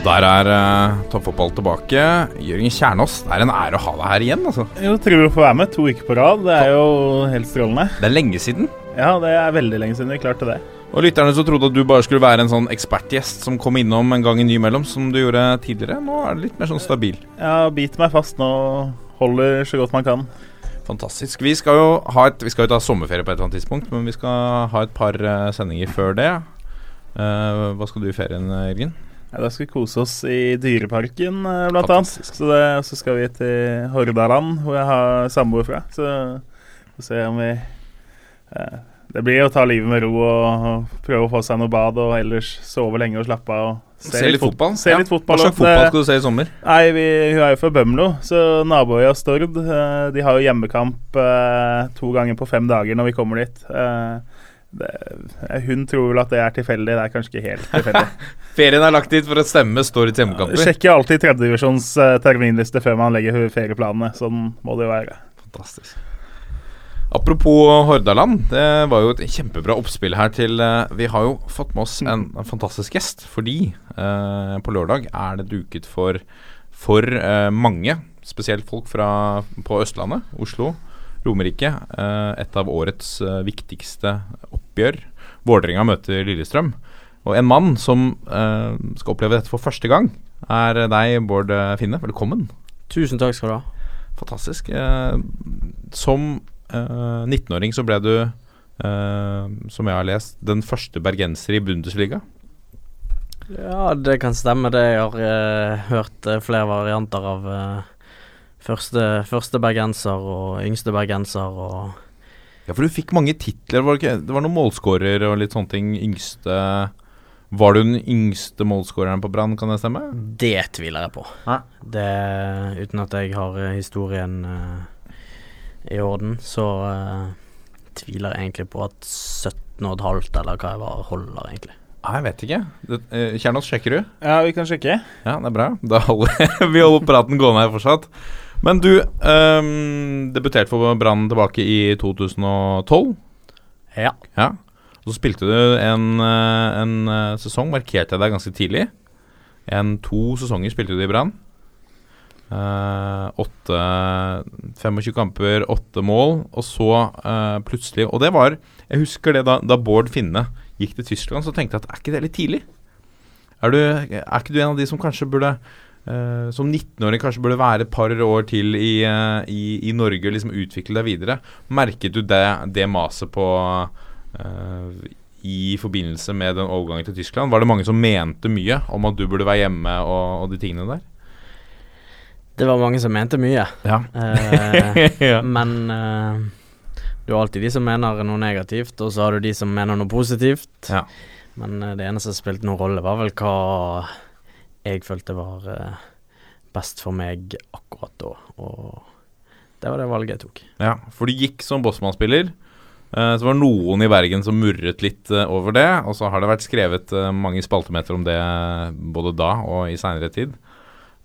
Og der er uh, toppfotball tilbake. Jørgen Kjernås, det er en ære å ha deg her igjen. altså. Jo, tror å får være med to uker på rad. Det er jo helt strålende. Det er lenge siden. Ja, det er veldig lenge siden vi klarte det. Og lytterne som trodde at du bare skulle være en sånn ekspertgjest som kom innom en gang i ny mellom, som du gjorde tidligere. Nå er det litt mer sånn stabil. Ja, biter meg fast nå. Holder så godt man kan. Fantastisk. Vi skal jo ha et, vi skal jo ta sommerferie på et eller annet tidspunkt, men vi skal ha et par uh, sendinger før det. Uh, hva skal du i ferien, Jørgen? Ja, Da skal vi kose oss i Dyreparken, blant annet. Så, det, så skal vi til Hordaland, hvor jeg har samboer fra. Så får se om vi eh, Det blir å ta livet med ro og, og, prøve å få seg noe bad og ellers sove lenge og slappe av. Se, se, litt fotball? Se ja. litt fotball Hva slags fotball skal du se i sommer? Nei, vi, Hun er jo fra Bømlo, så naboøya Stord. Eh, de har jo hjemmekamp eh, to ganger på fem dager når vi kommer dit. Eh, hun tror vel at det er tilfeldig. Det er kanskje ikke helt tilfeldig. Ferien er lagt dit for å stemme Storys hjemmekamper. Sjekker alltid tredjedivisjons uh, terminliste før man legger ferieplanene. Sånn må det jo være. Fantastisk. Apropos Hordaland, det var jo et kjempebra oppspill her til uh, Vi har jo fått med oss en, en fantastisk gjest, fordi eh, på lørdag er det duket for, for mange, spesielt folk fra, på Østlandet, Oslo, Romerike. et av årets viktigste oppgjør. Vålerenga møter Lillestrøm. Og en mann som uh, skal oppleve dette for første gang, er deg, Bård Finne. Velkommen. Tusen takk skal du ha. Fantastisk. Uh, som uh, 19-åring så ble du, som jeg har lest, den første bergenser i Bundesliga. Ja, det kan stemme. det Jeg har hørt flere varianter av første, første bergenser og yngste bergenser og ja, for du fikk mange titler. Var det, ikke? det var noen målskårer og litt sånne ting. Yngste Var du den yngste målskåreren på Brann, kan det stemme? Det tviler jeg på. Det, uten at jeg har historien uh, i orden, så uh, tviler jeg egentlig på at 17,5 eller hva jeg var, holder, egentlig. Nei, jeg vet ikke. Kjernos, sjekker du? Ja, vi kan sjekke. Ja, det er bra. Da holder vi holder praten gående her fortsatt. Men du um, debuterte for Brann tilbake i 2012. Ja. ja. Så spilte du en, en sesong, markerte jeg deg ganske tidlig. En To sesonger spilte du i Brann. Uh, 25 kamper, åtte mål, og så uh, plutselig Og det var Jeg husker det da, da Bård Finne gikk til Tyskland, så tenkte jeg at er ikke det litt tidlig? Er, du, er ikke du en av de som kanskje burde Uh, som 19-åring kanskje burde være et par år til i, uh, i, i Norge og liksom utvikle deg videre. Merket du det, det maset på uh, i forbindelse med den overgangen til Tyskland? Var det mange som mente mye om at du burde være hjemme og, og de tingene der? Det var mange som mente mye. Ja. ja. Men du har alltid de som mener noe negativt, og så har du de som mener noe positivt. Ja. Men det eneste som spilte noen rolle, var vel hva jeg følte var uh, best for meg akkurat da. Og det var det valget jeg tok. Ja, for du gikk som Bossmann-spiller. Uh, så var det noen i Bergen som murret litt uh, over det, og så har det vært skrevet mange spaltemeter om det både da og i seinere tid.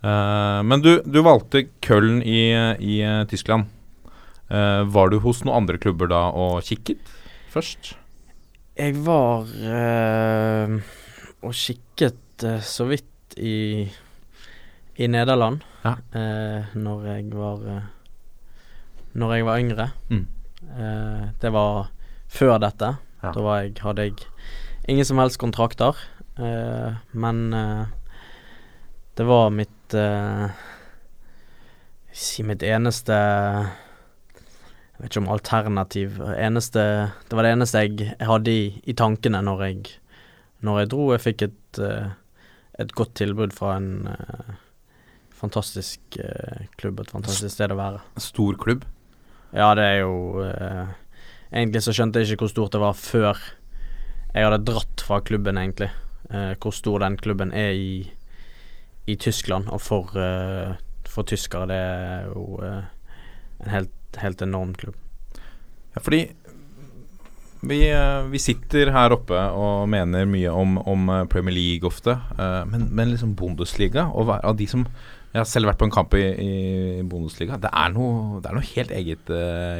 men du, du, valgte Köln i, i Tyskland. var du hos noen andre klubber da og kikket først? Jeg var og kikket så vidt i, i Nederland ja. eh, når jeg var eh, Når jeg var yngre. Mm. Eh, det var før dette. Ja. Da jeg, hadde jeg ingen som helst kontrakter. Eh, men eh, det var mitt eh, Si mitt eneste Jeg vet ikke om alternativ eneste, Det var det eneste jeg, jeg hadde i, i, tankene når jeg, når jeg dro. Jeg fikk et et godt tilbud fra en uh, fantastisk uh, klubb, et fantastisk sted å være. Stor klubb? Ja, det er jo uh, Egentlig så skjønte jeg ikke hvor stort det var før jeg hadde dratt fra klubben, egentlig. hvor stor den klubben er i, i Tyskland. Og for, for tyskere, det er jo en helt, helt enorm klubb. Ja, fordi vi, eh, vi sitter her oppe og mener mye om, om eh, Premier League ofte, eh, men, men liksom Bundesliga og av de som Jeg har selv vært på en kamp i, i Bundesliga. Det er noe, det er noe helt eget,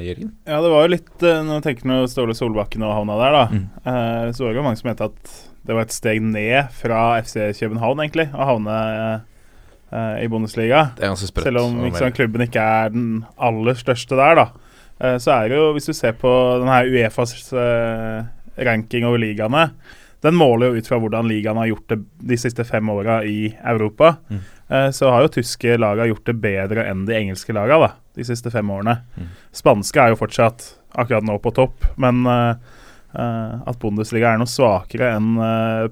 Jørgen. Ja, det var jo litt eh, Når du tenker når Ståle Solbakken og havna der, da, Mm. så var det jo mange som mente at det var et steg ned fra FC København, egentlig, å havne i Bundesliga. Det er ganske sprøtt. Selv om veldig- klubben ikke er den aller største der, da. Eh, så er det jo, hvis du ser på denne Uefas eh, ranking over ligaene Den måler jo ut fra hvordan ligaene har gjort det de siste fem åra i Europa. Mm. Eh, så har jo tyske lag gjort det bedre enn de engelske laga da, de siste fem årene. Mm. Spanske er jo fortsatt akkurat nå på topp, men at Bundesliga er noe svakere enn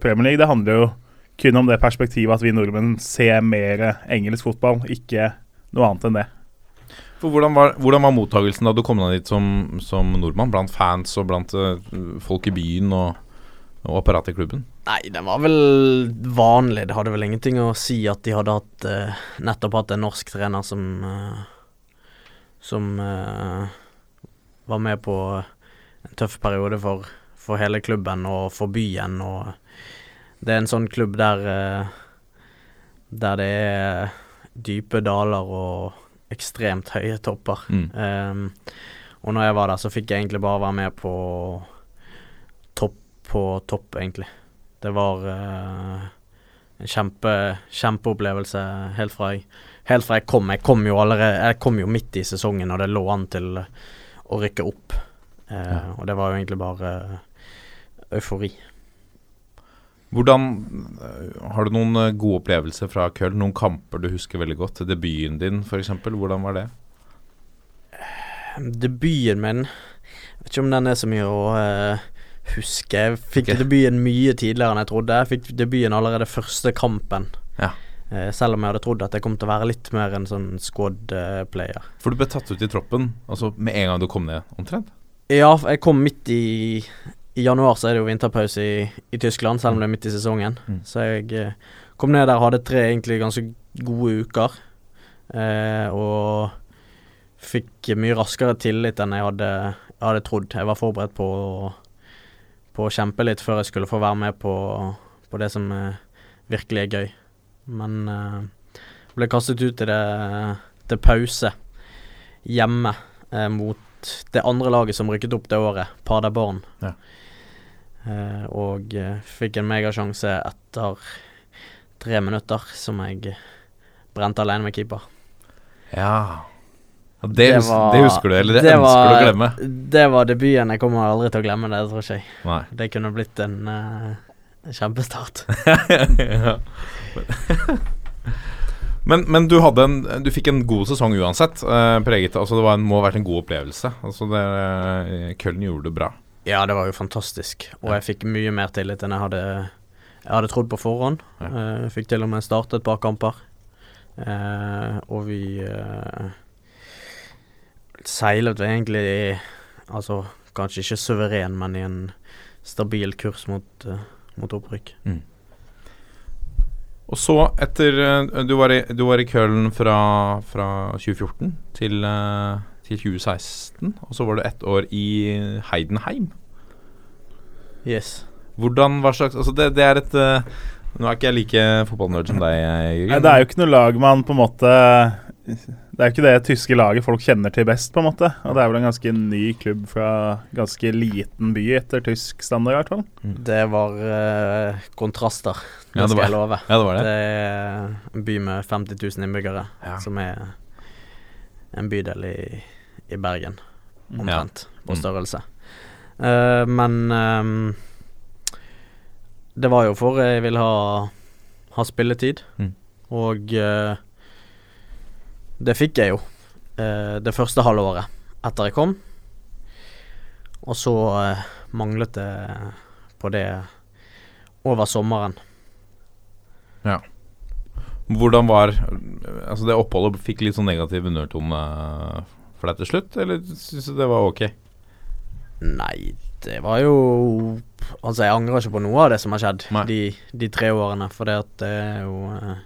Premier League, det handler jo kun om det perspektivet at vi nordmenn ser mer engelsk fotball, ikke noe annet enn det. Hvordan var, hvordan var mottagelsen da du kom deg dit som, som nordmann? Blant fans og blant uh, folk i byen og, og apparatet i klubben? Nei, den var vel vanlig. Det hadde vel ingenting å si at de hadde hatt uh, nettopp hatt en norsk trener som uh, Som var med på en tøff periode for, for hele klubben og for byen. Og det er en sånn klubb der Der det er dype daler og ekstremt høye topper. Mm. Um, og når jeg var der, så fikk jeg egentlig bare være med på topp på topp, egentlig. Det var uh, en kjempe, kjempeopplevelse helt fra, jeg, helt fra jeg kom. Jeg kom allerede Jeg kom jo midt i sesongen, og det lå an til å rykke opp. Eh, Og det var jo egentlig bare eufori. Hvordan øh, Har du noen øh, gode opplevelser fra Köln? Noen kamper du husker veldig godt? Debuten din, f.eks. Hvordan var det? Debuten min Vet ikke om den er så mye å uh, huske. Jeg fikk okay. debuten mye tidligere enn jeg trodde. Jeg fikk debuten allerede første kampen. Ja. Uh, selv om jeg hadde trodd at jeg kom til å være litt mer en sånn squad-player. For du ble tatt ut i troppen altså med en gang du kom ned, omtrent? Ja, jeg kom midt i I januar så er det jo vinterpause i, i Tyskland, selv om det er midt i sesongen. Mm. Så jeg eh, kom ned der og hadde tre egentlig ganske gode uker. Eh, og fikk mye raskere tillit enn jeg hadde, jeg hadde trodd. Jeg var forberedt på på å kjempe litt før jeg skulle få være med på, på det som eh, virkelig er gøy. Men eh, ble kastet ut til, det, til pause hjemme eh, mot det andre laget som rykket opp det året, Paderborn. Ja. Eh, og eh, fikk en megasjanse etter tre minutter, som jeg brente alene med keeper. Ja. Det, det, hus var- det husker du, eller det, det ønsker var- du å glemme? Det var debuten. Jeg kommer aldri til å glemme det, tror ikke jeg. Nei. Det kunne blitt en uh, kjempestart. men, men du en Du fikk en god sesong uansett. eh, preget Altså Det var en, må ha vært en god opplevelse. Altså det Köln gjorde det bra. Ja, det var jo fantastisk. Og jeg fikk mye mer tillit enn jeg hadde, jeg hadde trodd på forhånd. Eh, fikk til og med starte et par kamper. Eh, og vi eh, seilet egentlig Altså kanskje ikke suveren, men i en stabil kurs mot, mot opprykk. Og så, etter Du var i, du var i Køln fra, fra 2014 til, til 2016. Og så var du ett år i Heidenheim. Yes. Hvordan, hva slags Altså, det, det er et uh, Nå er ikke jeg like fotballnerd som deg, Jørgen. Nei, det er jo ikke noe lag man på en måte Det er jo ikke det tyske laget folk kjenner til best, på en måte. Og det er vel en ganske ny klubb fra ganske liten by etter tysk standard, i hvert fall. Det var uh, kontraster, det, Ja, det skal var- jeg love. Ja, det var det. Det er en by med 50 000 innbyggere, Ja. som er en bydel i, i Bergen, omtrent, på Mm. størrelse. Eh, men um, det var jo for jeg ville ha, ha spilletid, Mm. og uh, det fikk jeg jo uh, det første halvåret etter jeg kom. Og så manglet det på det over sommeren. Ja. Hvordan var Altså, det oppholdet fikk litt sånn negativ undertone for deg til slutt, eller syns du det var ok? Nei, det var jo Altså, jeg angrer ikke på noe av det som har skjedd de, de tre årene, for det at det er jo eh,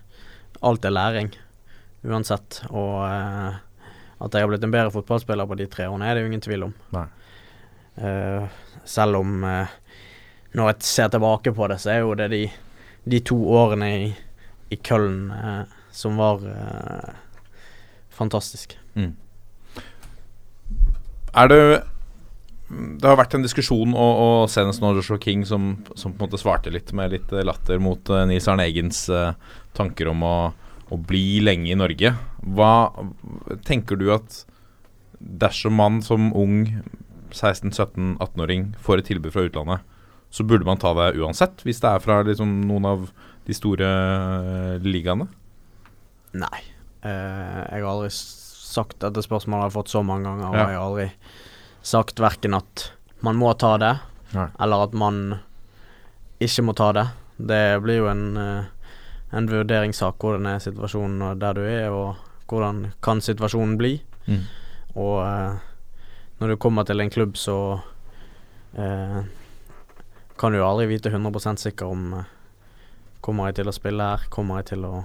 Alt er læring, uansett. Og eh, at jeg har blitt en bedre fotballspiller på de tre årene, er det jo ingen tvil om. Eh, selv om Når jeg ser tilbake på det, så er jo det de, de to årene i, i Køln som var fantastisk. fantastisk. Er det Det har vært en diskusjon, og, og senest nå Joshua King som, som på en måte svarte litt med litt latter mot uh, Nils Arne Eggens uh, tanker om å, å bli lenge i Norge. Hva tenker du at dersom man som ung 16-17-18-åring får et tilbud fra utlandet, så burde man ta det uansett, hvis det er fra liksom, noen av de store uh, ligaene? Nei. Uh, jeg har aldri sagt dette spørsmålet har jeg fått så mange ganger, og Ja. jeg har aldri sagt verken at man må ta det, Nei. eller at man ikke må ta det. Det blir jo en, eh, en vurderingssak hvordan er situasjonen og der du er, og hvordan kan situasjonen bli. Mm. Og eh, når du kommer til en klubb, så eh, kan du aldri vite 100% sikker om eh, Kommer jeg til å spille her? Kommer jeg til å,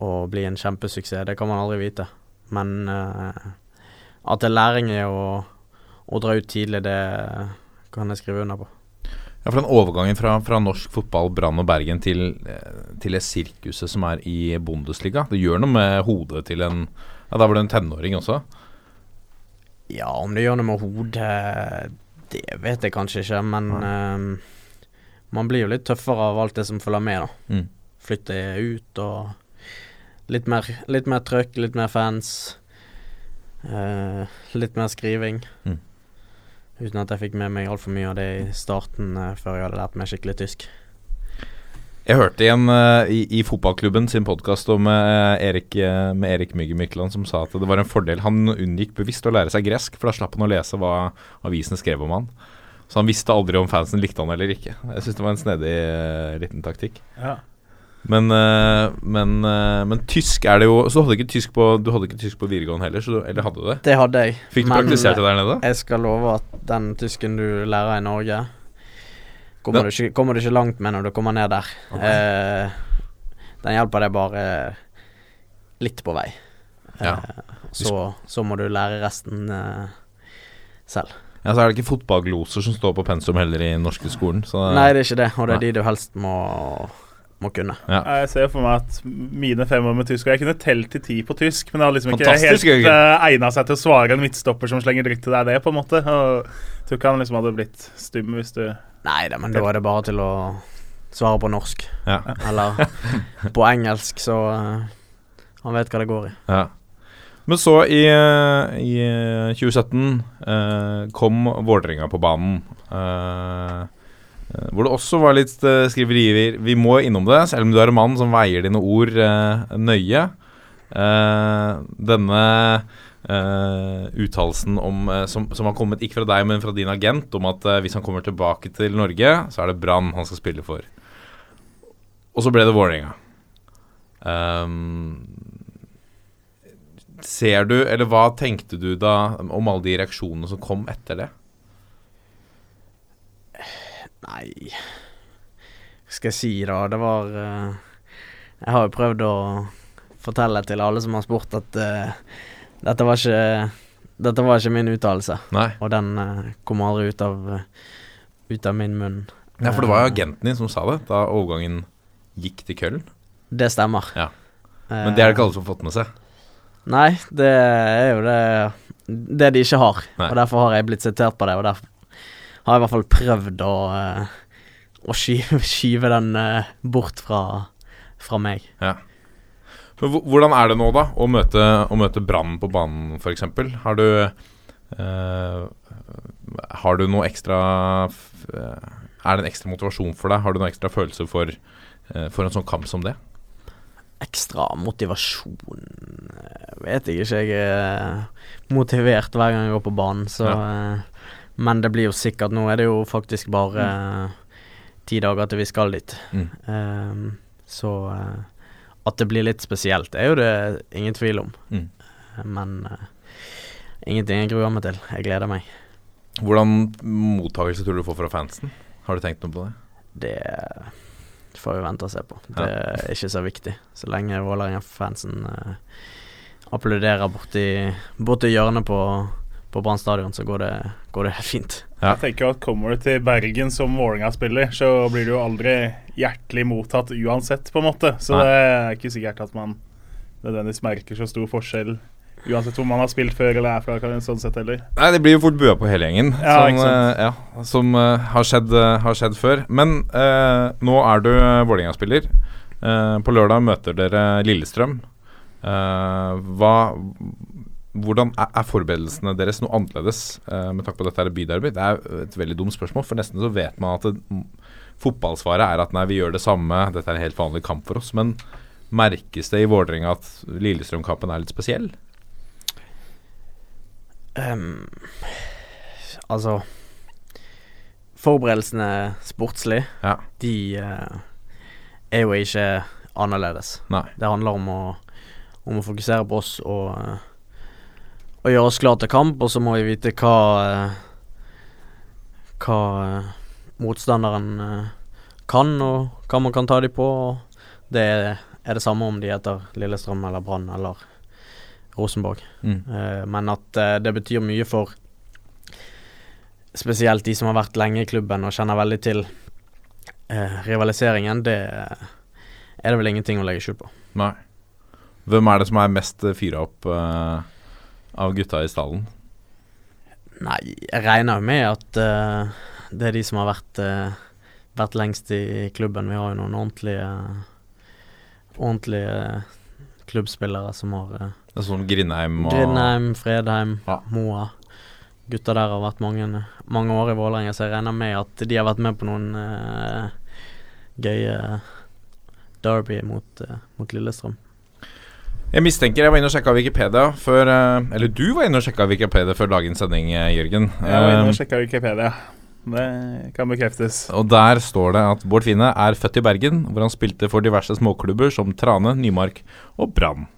å bli en kjempesuksess? Det kan man aldri vite. Men eh, at det er læring i å, å dra ut tidlig, det kan jeg skrive under på. Ja, for den overgangen fra, fra norsk fotball, Brann og Bergen, til, eh, til det sirkuset som er i Bundesliga, det gjør noe med hodet til en Ja, da var du en tenåring også? Ja, om det gjør noe med hodet, det vet jeg kanskje ikke, men eh, man blir jo litt tøffere av alt det som følger med, da. Mm. Flytte ut og litt mer, litt mer trøkk, litt mer fans. Uh, litt mer skriving. Mm. Uten at jeg fikk med meg altfor mye av det i starten uh, før jeg hadde lært meg skikkelig tysk. Jeg hørte igjen uh, i, i fotballklubben sin podkast om Erik, med Erik Mygge Mykland som sa at det var en fordel. Han unngikk bevisst å lære seg gresk, for da slapp han å lese hva avisene skrev om han. Så han visste aldri om fansen likte han eller ikke. Jeg syns det var en snedig liten taktikk. Ja. Men, eh, men, eh, men tysk er det jo Så du hadde ikke tysk på, du hadde ikke tysk på videregående heller, så du, eller hadde du det? Det hadde jeg. Fikk du men, praktisert det der nede? Jeg skal love at den tysken du lærer i Norge, kommer, du, ikke, kommer du ikke langt med når du kommer ned der. Eh, den hjelper deg bare litt på vei. Ja. Eh, så, så må du lære resten eh, selv. Ja, så er det ikke fotballgloser som står på pensum heller i norske skolen. Så Nei, det er ikke det, og det er de du helst må, må kunne. ja. Jeg ser for meg at mine fem år med tysk Og jeg kunne telt til ti på tysk, men det har liksom ikke Fantastisk, helt uh, egna seg til å svare en midtstopper som slenger dritt til deg, det, på en måte. Og jeg tror ikke han liksom hadde blitt stum hvis du Nei da, men da er det bare til å svare på norsk. Ja. Eller på engelsk, så uh, han vet hva det går i. Ja. Men så i, eh, i eh, 2017 uh, kom Vålerenga på banen. eh, eh, hvor det også var litt eh, skriverier. Vi må innom det, selv om du er en mann som veier dine ord eh, nøye. Eh, denne uh, uttalelsen om, eh, som, som har kommet ikke fra deg, men fra din agent, om at eh, hvis han kommer tilbake til Norge, så er det Brann han skal spille for. Og så ble det Vålerenga. Um, Ser du, eller hva tenkte du da om alle de reaksjonene som kom etter det? Nei Hva skal jeg si, da? Det var eh, Jeg har jo prøvd å fortelle til alle som har spurt, at eh, dette var ikke Dette var ikke min uttalelse. Og den eh, kom aldri ut av Ut av min munn. Ja, for det var jo agenten din som sa det da overgangen gikk til Køllen? Det stemmer. Ja. Men det er det ikke alle som har fått med seg. Nei, det er jo det Det de ikke har. Nei. Og derfor har jeg blitt sitert på det, og derfor har i hvert fall prøvd å eh, Å skyve, skyve den eh, bort fra, fra meg. Men hvordan er det nå, da, å møte, å møte Brann på banen, f.eks.? Har du uh, Har du noe ekstra Er det en ekstra motivasjon for deg? Har du noe ekstra følelse for, uh, for en sånn kamp som det? Ekstra motivasjon Vet jeg ikke. Jeg er motivert hver gang jeg går på banen, så eh, Men det blir jo sikkert Nå er det jo faktisk bare eh, ti dager til vi skal dit. Mm. Ehm, så uh, at det blir litt spesielt, er jo det ingen tvil om. Mm. Men uh, ingenting jeg gruer meg til. Jeg gleder meg. Hvordan mottakelse tror du du får fra fansen? Har du tenkt noe på det? Det får vi vente og se på. Det er ikke så viktig. Så lenge Vålerenga-fansen uh, applauderer borti, borti hjørnet på, på Brann stadion, så går det, går det helt fint. Ja. Jeg tenker at Kommer du til Bergen som Vålerenga-spiller, så blir du jo aldri hjertelig mottatt uansett, på en måte. Så Nei. det er ikke sikkert at man nødvendigvis merker så stor forskjell uansett hvor man har spilt før eller er fra, sånn sett heller. Nei, det blir jo fort bua på hele gjengen. Ja, som eh, ja, som eh, har, skjedd, eh, har skjedd før. Men eh, nå er du Vålerenga-spiller. Eh, på lørdag møter dere Lillestrøm. Eh, hva hvordan er, er forberedelsene deres noe annerledes uh, med tanke på dette er et byderby? Det er et veldig dumt spørsmål, for nesten så vet man at det, fotballsvaret er at nei, vi gjør det samme, dette er en helt vanlig kamp for oss. Men merkes det i Vålerenga at Lillestrøm-kampen er litt spesiell? Um, altså Forberedelsene sportslig, Ja. de uh, er jo ikke annerledes. Nei. Det handler om å, om å fokusere på oss og, eh, og gjøre oss klar til kamp, og så må vi vite hva eh, Hva eh, motstanderen eh, kan, og hva man kan ta dem på. Det er, det samme om de heter Lillestrøm eller Brann eller Rosenborg. Mm. Eh, men at det betyr mye for spesielt de som har vært lenge i klubben og kjenner veldig til eh, rivaliseringen, det er det vel ingenting å legge skjul på. Nei. Hvem er det som er mest fyra opp eh, av gutta i stallen? Nei, jeg regner jo med at uh, det er de som har vært, uh, vært lengst i klubben. Vi har jo noen ordentlige Ordentlige klubbspillere som har eh, Det er sånn Grindheim og Grindheim, Fredheim, Ja. Moa. Gutta der har vært mange, mange år i Vålerenga, så jeg regner med at de har vært med på noen uh, gøye derby mot, uh, mot Lillestrøm. Jeg mistenker Jeg var inne og sjekka Wikipedia før eh, Eller du var inne og sjekka Wikipedia før dagens sending, eh, Jørgen. Jeg var inne Eh, og sjekka Wikipedia. Det kan bekreftes. og der står det at Bård Finne er født i Bergen, hvor han spilte for diverse småklubber som Trane, Nymark og Brann.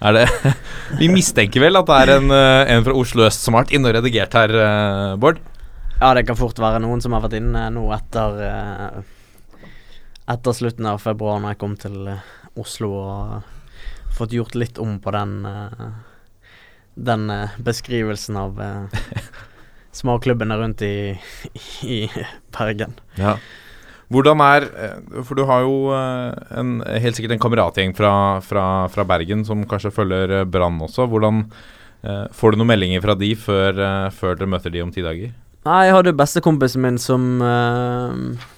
Er det Vi mistenker vel at det er en, eh, en fra Oslo øst som har vært inne og redigert her, eh, Bård? Ja, det kan fort være noen som har vært inne nå etter eh, Etter slutten av februar, når jeg kom til eh, Oslo og fått gjort litt om på den eh, Den eh, beskrivelsen av uh, småklubbene rundt i, i Bergen. Ja. Hvordan er eh, For du har jo eh, en, helt sikkert en kameratgjeng fra, fra, fra Bergen som kanskje følger eh, Brann også. Hvordan eh, Får du noen meldinger fra de før, eh, før dere møter de om ti dager? Nei, jeg hadde bestekompisen min som eh,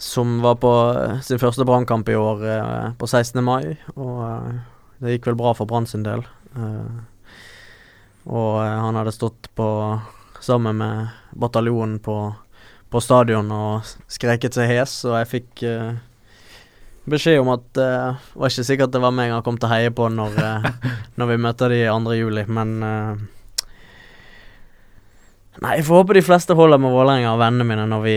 Som var på eh, sin første brannkamp i år eh, på 16. mai. Og eh, det gikk vel bra for Brann sin del. Eh, og han hadde stått på sammen med bataljonen på, på stadion og skreket seg hes, og jeg fikk beskjed om at det var ikke sikkert det var meg han kom til å heie på når, eh, når vi møter de 2. juli, men eh, Nei, jeg får håpe de fleste holder med Vålerenga og vennene mine når vi,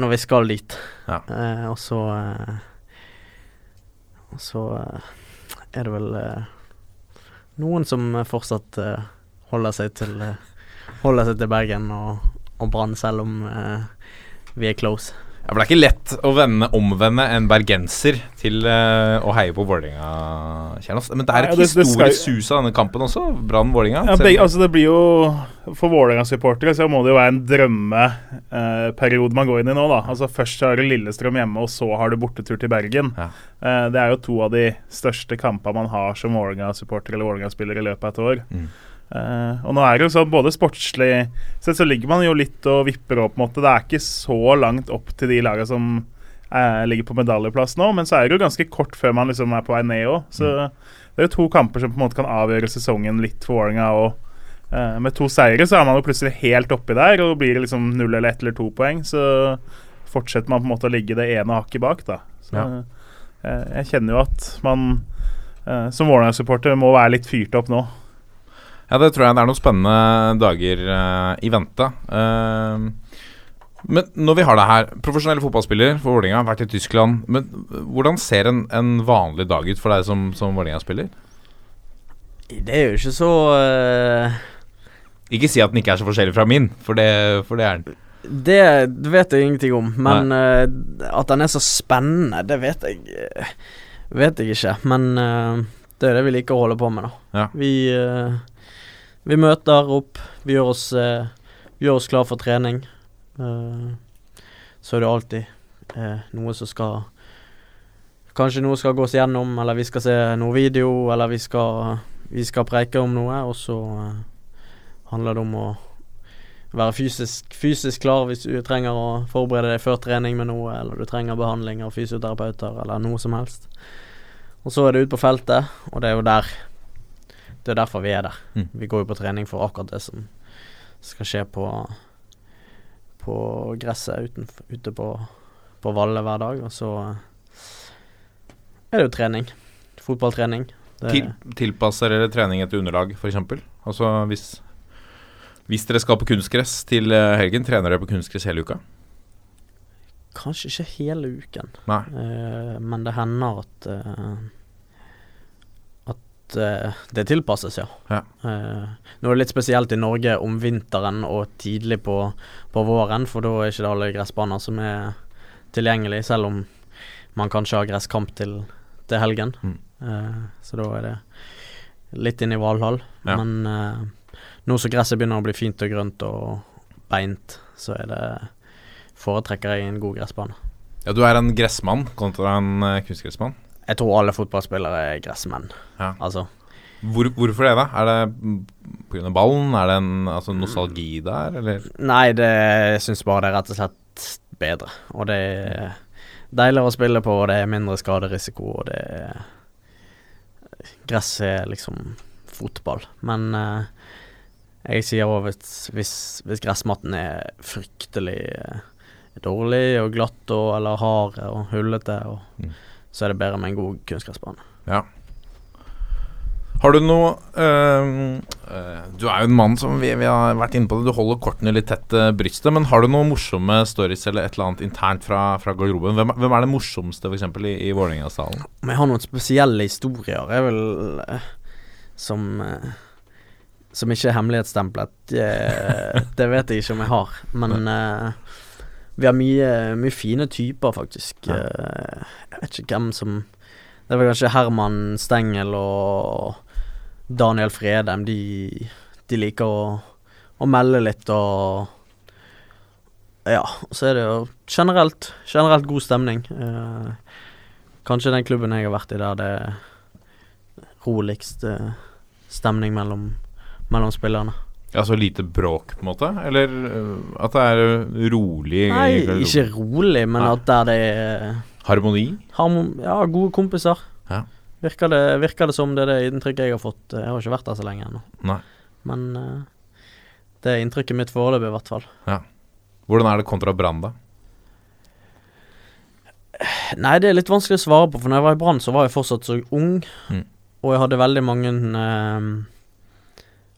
når vi skal dit. Ja. Eh, og så eh, Og så eh, er det vel eh, noen som fortsatt holder seg til Holder seg til Bergen og, og Brann, selv om vi er close. Ja, for Det er ikke lett å vende, omvende en bergenser til uh, å heie på Vålerenga. Men det er et ja, historisk sus av denne kampen også. Brann-Vålerenga. Ja, altså det blir jo For Vålerenga-supportere så må det jo være en drømmeperiode man går inn i nå. da Altså Først har du Lillestrøm hjemme, og så har du bortetur til Bergen. Ja. Uh, det er jo to av de største kampene man har som Vålerenga-supporter eller Vålerenga-spiller i løpet av et år. Mm. Eh, og nå er det jo sånn både sportslig sett så ligger man jo litt og vipper opp. på en måte Det er ikke så langt opp til de lagene som uh, ligger på medaljeplass nå, men så er det jo ganske kort før man liksom er på vei ned òg. Så det er jo to kamper som på en måte kan avgjøre sesongen litt for Vålerenga. Og uh, med to seire så er man jo plutselig helt oppi der, og blir det liksom null eller ett eller to poeng, så fortsetter man på en måte å ligge det ene hakket bak, da. Så Ja. jeg kjenner jo at man som Vålerenga-supporter må være litt fyrt opp nå. Ja, det tror jeg det er noen spennende dager uh, i vente. Uh, men når vi har det her, profesjonell fotballspiller for Vålerenga, vært i Tyskland. Men hvordan ser en, en vanlig dag ut for deg som, som Vålerenga-spiller? Det er jo ikke så uh... Ikke si at den ikke er så forskjellig fra min, for det, for det er den. Det vet jeg ingenting om, men uh, at den er så spennende, det vet jeg Vet jeg ikke. Men det er det vi liker å holde på med, da. Ja. Vi, vi møter opp, vi gjør oss, eh, gjør oss klar for trening. Eh, så er det alltid eh, noe som skal Kanskje noe skal gås gjennom, eller vi skal se noe video, eller vi skal, vi skal preike om noe, og så eh, handler det om å være fysisk, fysisk klar hvis du trenger å forberede deg før trening med noe, eller du trenger behandling av fysioterapeuter, eller noe som helst. Og så er det ut på feltet, og det er jo der Det er derfor vi er der. Mm. Vi går jo på trening for akkurat det som skal skje på På gresset utenf- ute på, på Valle hver dag, og så er det jo trening. Fotballtrening. Det, Til, tilpasser dere trening etter underlag, f.eks.? Altså hvis, hvis dere skal på kunstgress til eh, helgen, trener dere på kunstgress hele uka? Kanskje ikke hele uken. Eh, men det hender at eh, At eh, det tilpasses, ja. Ja. Uh, nå er det litt spesielt i Norge om vinteren og tidlig på, på våren, for da er ikke det alle gressbaner som er tilgjengelig, selv om man kanskje har gresskamp til, til helgen. Mm. Uh, så da er det litt inn i Valhall. Ja. Men nå som gresset begynner å bli fint og grønt og beint, så er det foretrekker jeg en god gressbane. Ja, du er en gressmann kontra en uh, kunstgressmann. Jeg tror alle fotballspillere er gressmenn. Ja. Altså, Hvor, hvorfor det, da? Er det pga. ballen? Er det en altså, nostalgi der, eller? nei, det, jeg syns bare det er rett og slett bedre. Og det er deiligere å spille på, og det er mindre skaderisiko, og det er Gress er liksom fotball. Men eh, jeg sier òg hvis, hvis, hvis gressmatten er fryktelig eh, dårlig og glatt og, eller hard og hullete, og, Mm. Så er det bedre med en god kunstgressbane. Ja. Har du noe øh, Du er jo en mann som vi, vi har vært inne på det, du holder kortene litt tett til brystet. Men har du noen morsomme stories eller et eller annet internt fra, fra garderoben? Hvem, hvem er det morsomste, f.eks. i, i Vålerenga-salen? Jeg har noen spesielle historier, jeg vel eh, som eh, Som ikke er hemmelighetsstemplet. Det, vet jeg ikke om jeg har. Men eh, vi har mye, mye fine typer, faktisk. Ja. Eh, jeg vet ikke hvem som Det vel kanskje Herman Stengel og Daniel Fredheim. De, de liker å, å melde litt og Ja, så er det jo generelt, generelt god stemning. Eh, Kanskje den klubben jeg har vært i der det er roligst eh, stemning mellom, mellom spillerne. Altså lite bråk, på en måte? Eller øh, at det er øh, rolig Nei, ikke rolig, men Nei. at der det er Harmoni? harmon Ja, gode kompiser. Ja. Virker det, virker det som det er det inntrykket jeg har fått. Jeg har ikke vært der så lenge ennå. Men det er inntrykket mitt foreløpig, i hvert fall. Ja. Hvordan er det kontra Brann, da? Nei, det er litt vanskelig å svare på, for når jeg var i Brann, så var jeg fortsatt så ung. Mm. Og jeg hadde veldig mange eh,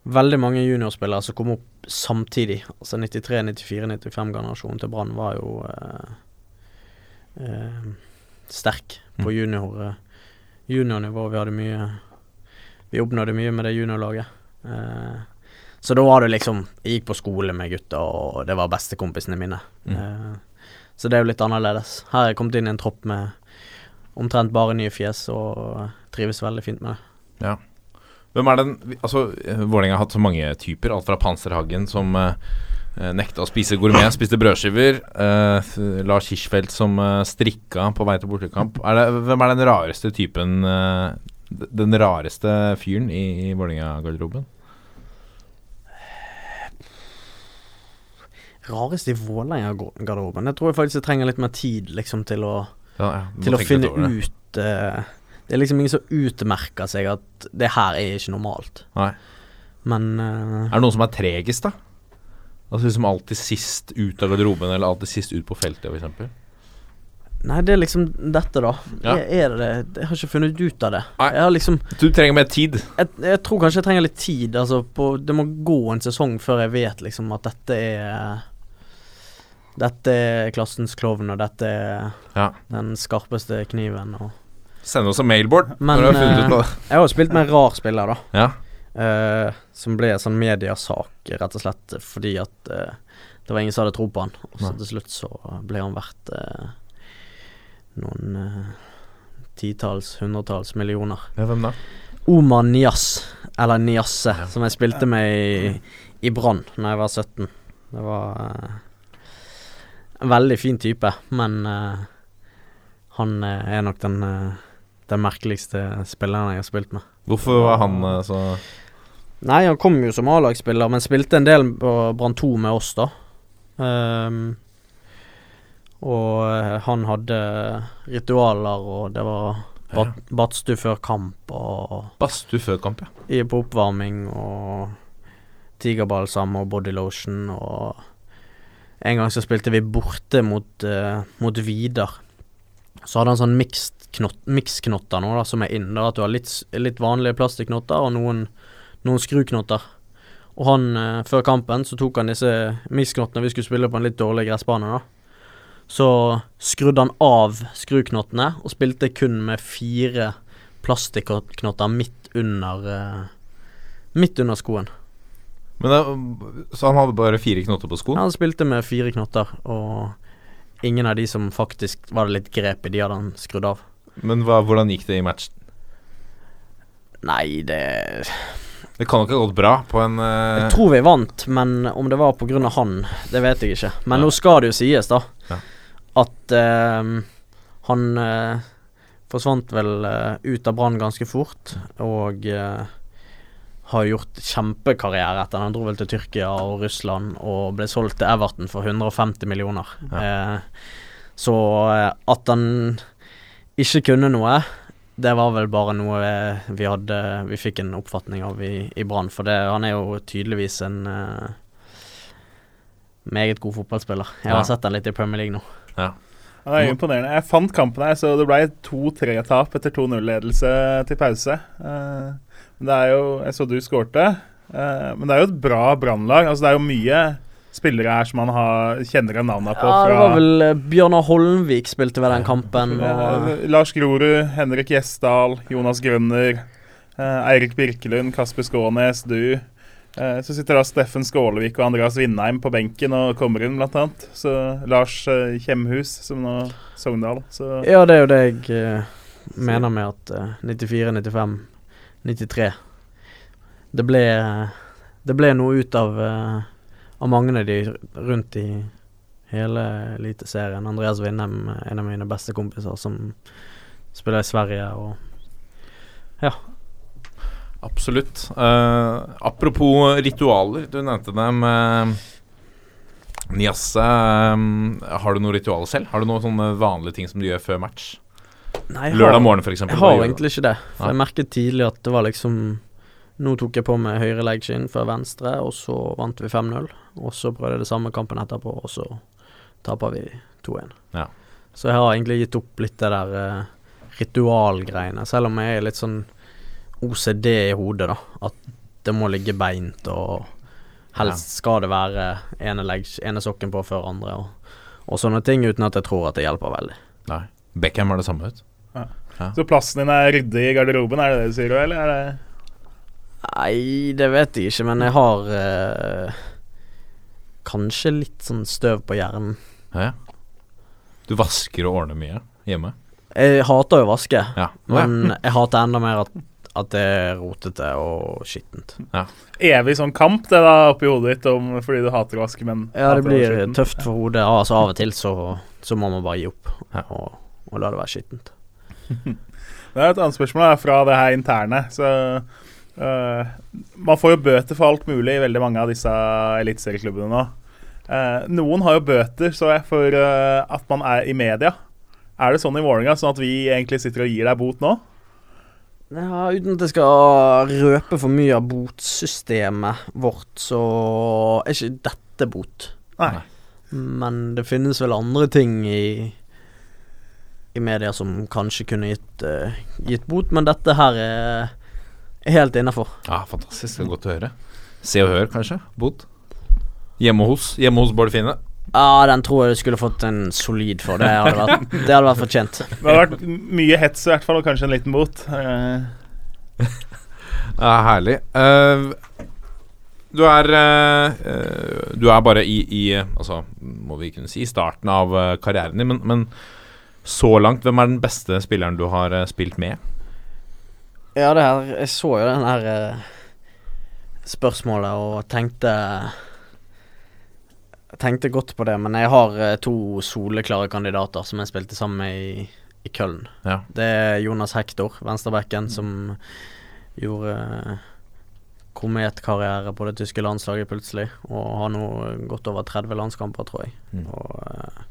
Veldig mange juniorspillere som kom opp samtidig. Altså 93, 94, 95-generasjonen til Brann var jo eh, eh, sterk på Mm. junior, eh, juniornivå. Vi hadde mye Vi oppnådde mye med det juniorlaget. Eh, så da var det liksom Jeg gikk på skole med gutta, og det var bestekompisene mine. Mm. Eh, så det er jo litt annerledes. Her har jeg kommet inn i en tropp med omtrent bare nye fjes, og trives veldig fint med det. Ja. Hvem er den Altså, Vålerenga har hatt så mange typer. Alt fra Panserhagen, som uh, nekta å spise gourmet, spiste brødskiver. Uh, Lars Hirschfeldt som uh, strikka på vei til bortekamp. Det, hvem er den rareste typen uh, Den rareste fyren i, i Vålerenga-garderoben? Rarest i Vålerenga-garderoben Jeg tror jeg faktisk jeg trenger litt mer tid liksom til å, Ja, ja, til å finne ut Det er liksom ingen som utmerker seg at det her er ikke normalt. Nei. Men uh, Er det noen som er tregest, da? Altså liksom alltid sist ut av garderoben, eller alltid sist ut på feltet, f.eks.? Nei, det er liksom dette, da. Ja. Jeg, er det? Jeg har ikke funnet ut av det. Nei. Jeg har liksom Du trenger mer tid. jeg, jeg tror kanskje jeg trenger litt tid. Altså på, det må gå en sesong før jeg vet liksom at dette er Dette er klassens klovn, og dette er Ja. den skarpeste kniven. Og Send oss en mailboard Men, når du har funnet eh, ut av det. Jeg har jo spilt med en rar spiller, da. Ja. Uh, som ble en sånn mediasak, rett og slett fordi at uh, det var ingen som hadde tro på han. Og så til slutt så ble han verdt uh, noen eh, titalls, hundretalls millioner. Ja, hvem da? Omar Nias, eller Niasse, Ja. som jeg spilte med i, i Brann da jeg var 17. Det var eh, en veldig fin type, men eh, han eh, er nok den, eh, den merkeligste spilleren jeg har spilt med. Hvorfor var han eh, så Nei, han kom jo som A-lagsspiller, men spilte en del på Brann 2 med oss, da. Um, og eh, han hadde ritualer, og det var bat badstue før kamp og badstue før kamp, ja? i på oppvarming og tigerbalsam og bodylotion og En gang så spilte vi borte mot, uh, mot Vidar. Så hadde han sånn mixed knott, mix-knotter nå, da, som er inn. Da, at du har litt, litt vanlige plastikknotter og noen, noen skruknotter. Og han, eh, før kampen, så tok han disse mix-knottene Vi skulle spille på en litt dårlig gressbane, da. Så skrudde han av skruknottene og spilte kun med fire plastikknotter midt under eh, Midt under skoen. Men da, så han hadde bare fire knotter på skoen? Ja, Han spilte med fire knotter, og ingen av de som faktisk var det litt grep i, de hadde han skrudd av. Men hva, hvordan gikk det i matchen? Nei, det Det kan jo ikke ha gått bra på en uh... Jeg tror vi vant, men om det var av han, det vet jeg ikke. Men nå skal det jo sies, da, Ja. at uh, han uh, forsvant vel ut av Brann ganske fort, og har gjort kjempekarriere etter Han dro vel til Tyrkia og Russland og ble solgt til Everton for 150 millioner. Eh, så at han ikke kunne noe, det var vel bare noe vi hadde Vi fikk en oppfatning av i, i Brann. For det, han er jo tydeligvis en uh, meget god fotballspiller. Jeg har sett han litt i Premier League nå. Det er imponerende. Jeg fant kampen her, så det ble 2-3-tap etter 2-0-ledelse til pause. Uh, men det er jo Jeg så du skårte, uh, men det er jo et bra brannlag. Altså, det er jo mye spillere her som han har, kjenner igjen navnene på. Ja, det var vel eh, Bjørnar Holmvik spilte ved den kampen. Og, Eh, Lars Grorud, Henrik Gjesdal, Jonas Grønner, eh, Eirik Birkelund, Kasper Skånes, du. Så sitter da Steffen Skålevik og Andreas Vindheim på benken og kommer inn, blant annet. Så Lars Kjemhus, som nå Sogndal. Så ja, det er jo det jeg mener med at eh, 94, 95, 93 Det ble Det ble noe ut av Av mange av de rundt i hele Eliteserien. Andreas Vindheim, en av mine beste kompiser, som spiller i Sverige og Absolutt. Uh, apropos ritualer, du nevnte det med Niasse. Um, har du noe ritual selv? Har du noen sånne vanlige ting som du gjør før match? Nei, Lørdag har- morgen, f.eks. Jeg har egentlig ikke det. For jeg merket tidlig at det var liksom Nå tok jeg på meg høyre leggskinn før venstre, og så vant vi 5-0. Og så prøvde jeg det samme kampen etterpå, og så taper vi 2-1. Ja. Så jeg har egentlig gitt opp litt det der uh, ritualgreiene, selv om jeg er litt sånn OCD i hodet, da. At det må ligge beint, og helst skal det være ene, legg, ene sokken på før andre, og, og sånne ting, uten at jeg tror at det hjelper veldig. Nei. Beckham var det samme ut. Så plassen din er ryddig i garderoben, er det det du sier, eller er det Nei, det vet jeg ikke, men jeg har eh, kanskje litt sånn støv på hjernen. Ja. Du vasker og ordner mye hjemme? Jeg hater jo å vaske, Ja. Men jeg hater enda mer at, at det er rotete og skittent. evig sånn kamp det da oppi hodet ditt om, fordi du hater å vaske, men Ja, det blir tøft for hodet. Altså Av og til så, så må man bare gi opp og, og la det være skittent. Det er et annet spørsmål da, fra det her interne. Så øh, Man får jo bøter for alt mulig i veldig mange av disse eliteserieklubbene nå. Uh, noen har jo bøter så jeg, for uh, at man er i media. Er det sånn i Vålerenga, sånn at vi egentlig sitter og gir deg bot nå? Ja, uten at jeg skal røpe for mye av botsystemet vårt, så er ikke dette bot. Nei. Men det finnes vel andre ting i I media som kanskje kunne gitt, gitt bot, men dette her er, er helt innafor. Ja, fantastisk. Det er godt å høre. Se og Hør, kanskje? Bodd? Hjemme hos Hjemme hos Bård Finne. Ja, den tror jeg du skulle fått en solid for. Det hadde vært, det hadde vært fortjent. Det har vært mye hets i hvert fall, og kanskje en liten bot. Eh, Ja, herlig. Uh, du er eh, eh, Du er bare i, i Altså, må vi kunne si starten av karrieren din, men, men så langt, hvem er den beste spilleren du har spilt med? Ja, det her Jeg så jo den her eh, spørsmålet og tenkte Tenkte godt på det, men jeg har eh, to soleklare kandidater som jeg spilte sammen med i, i Køln. Ja. Det er Jonas Hector, venstrebacken, som gjorde eh, kometkarriere på det tyske landslaget plutselig, og har nå gått over 30 landskamper, tror jeg. Mm. Og uh,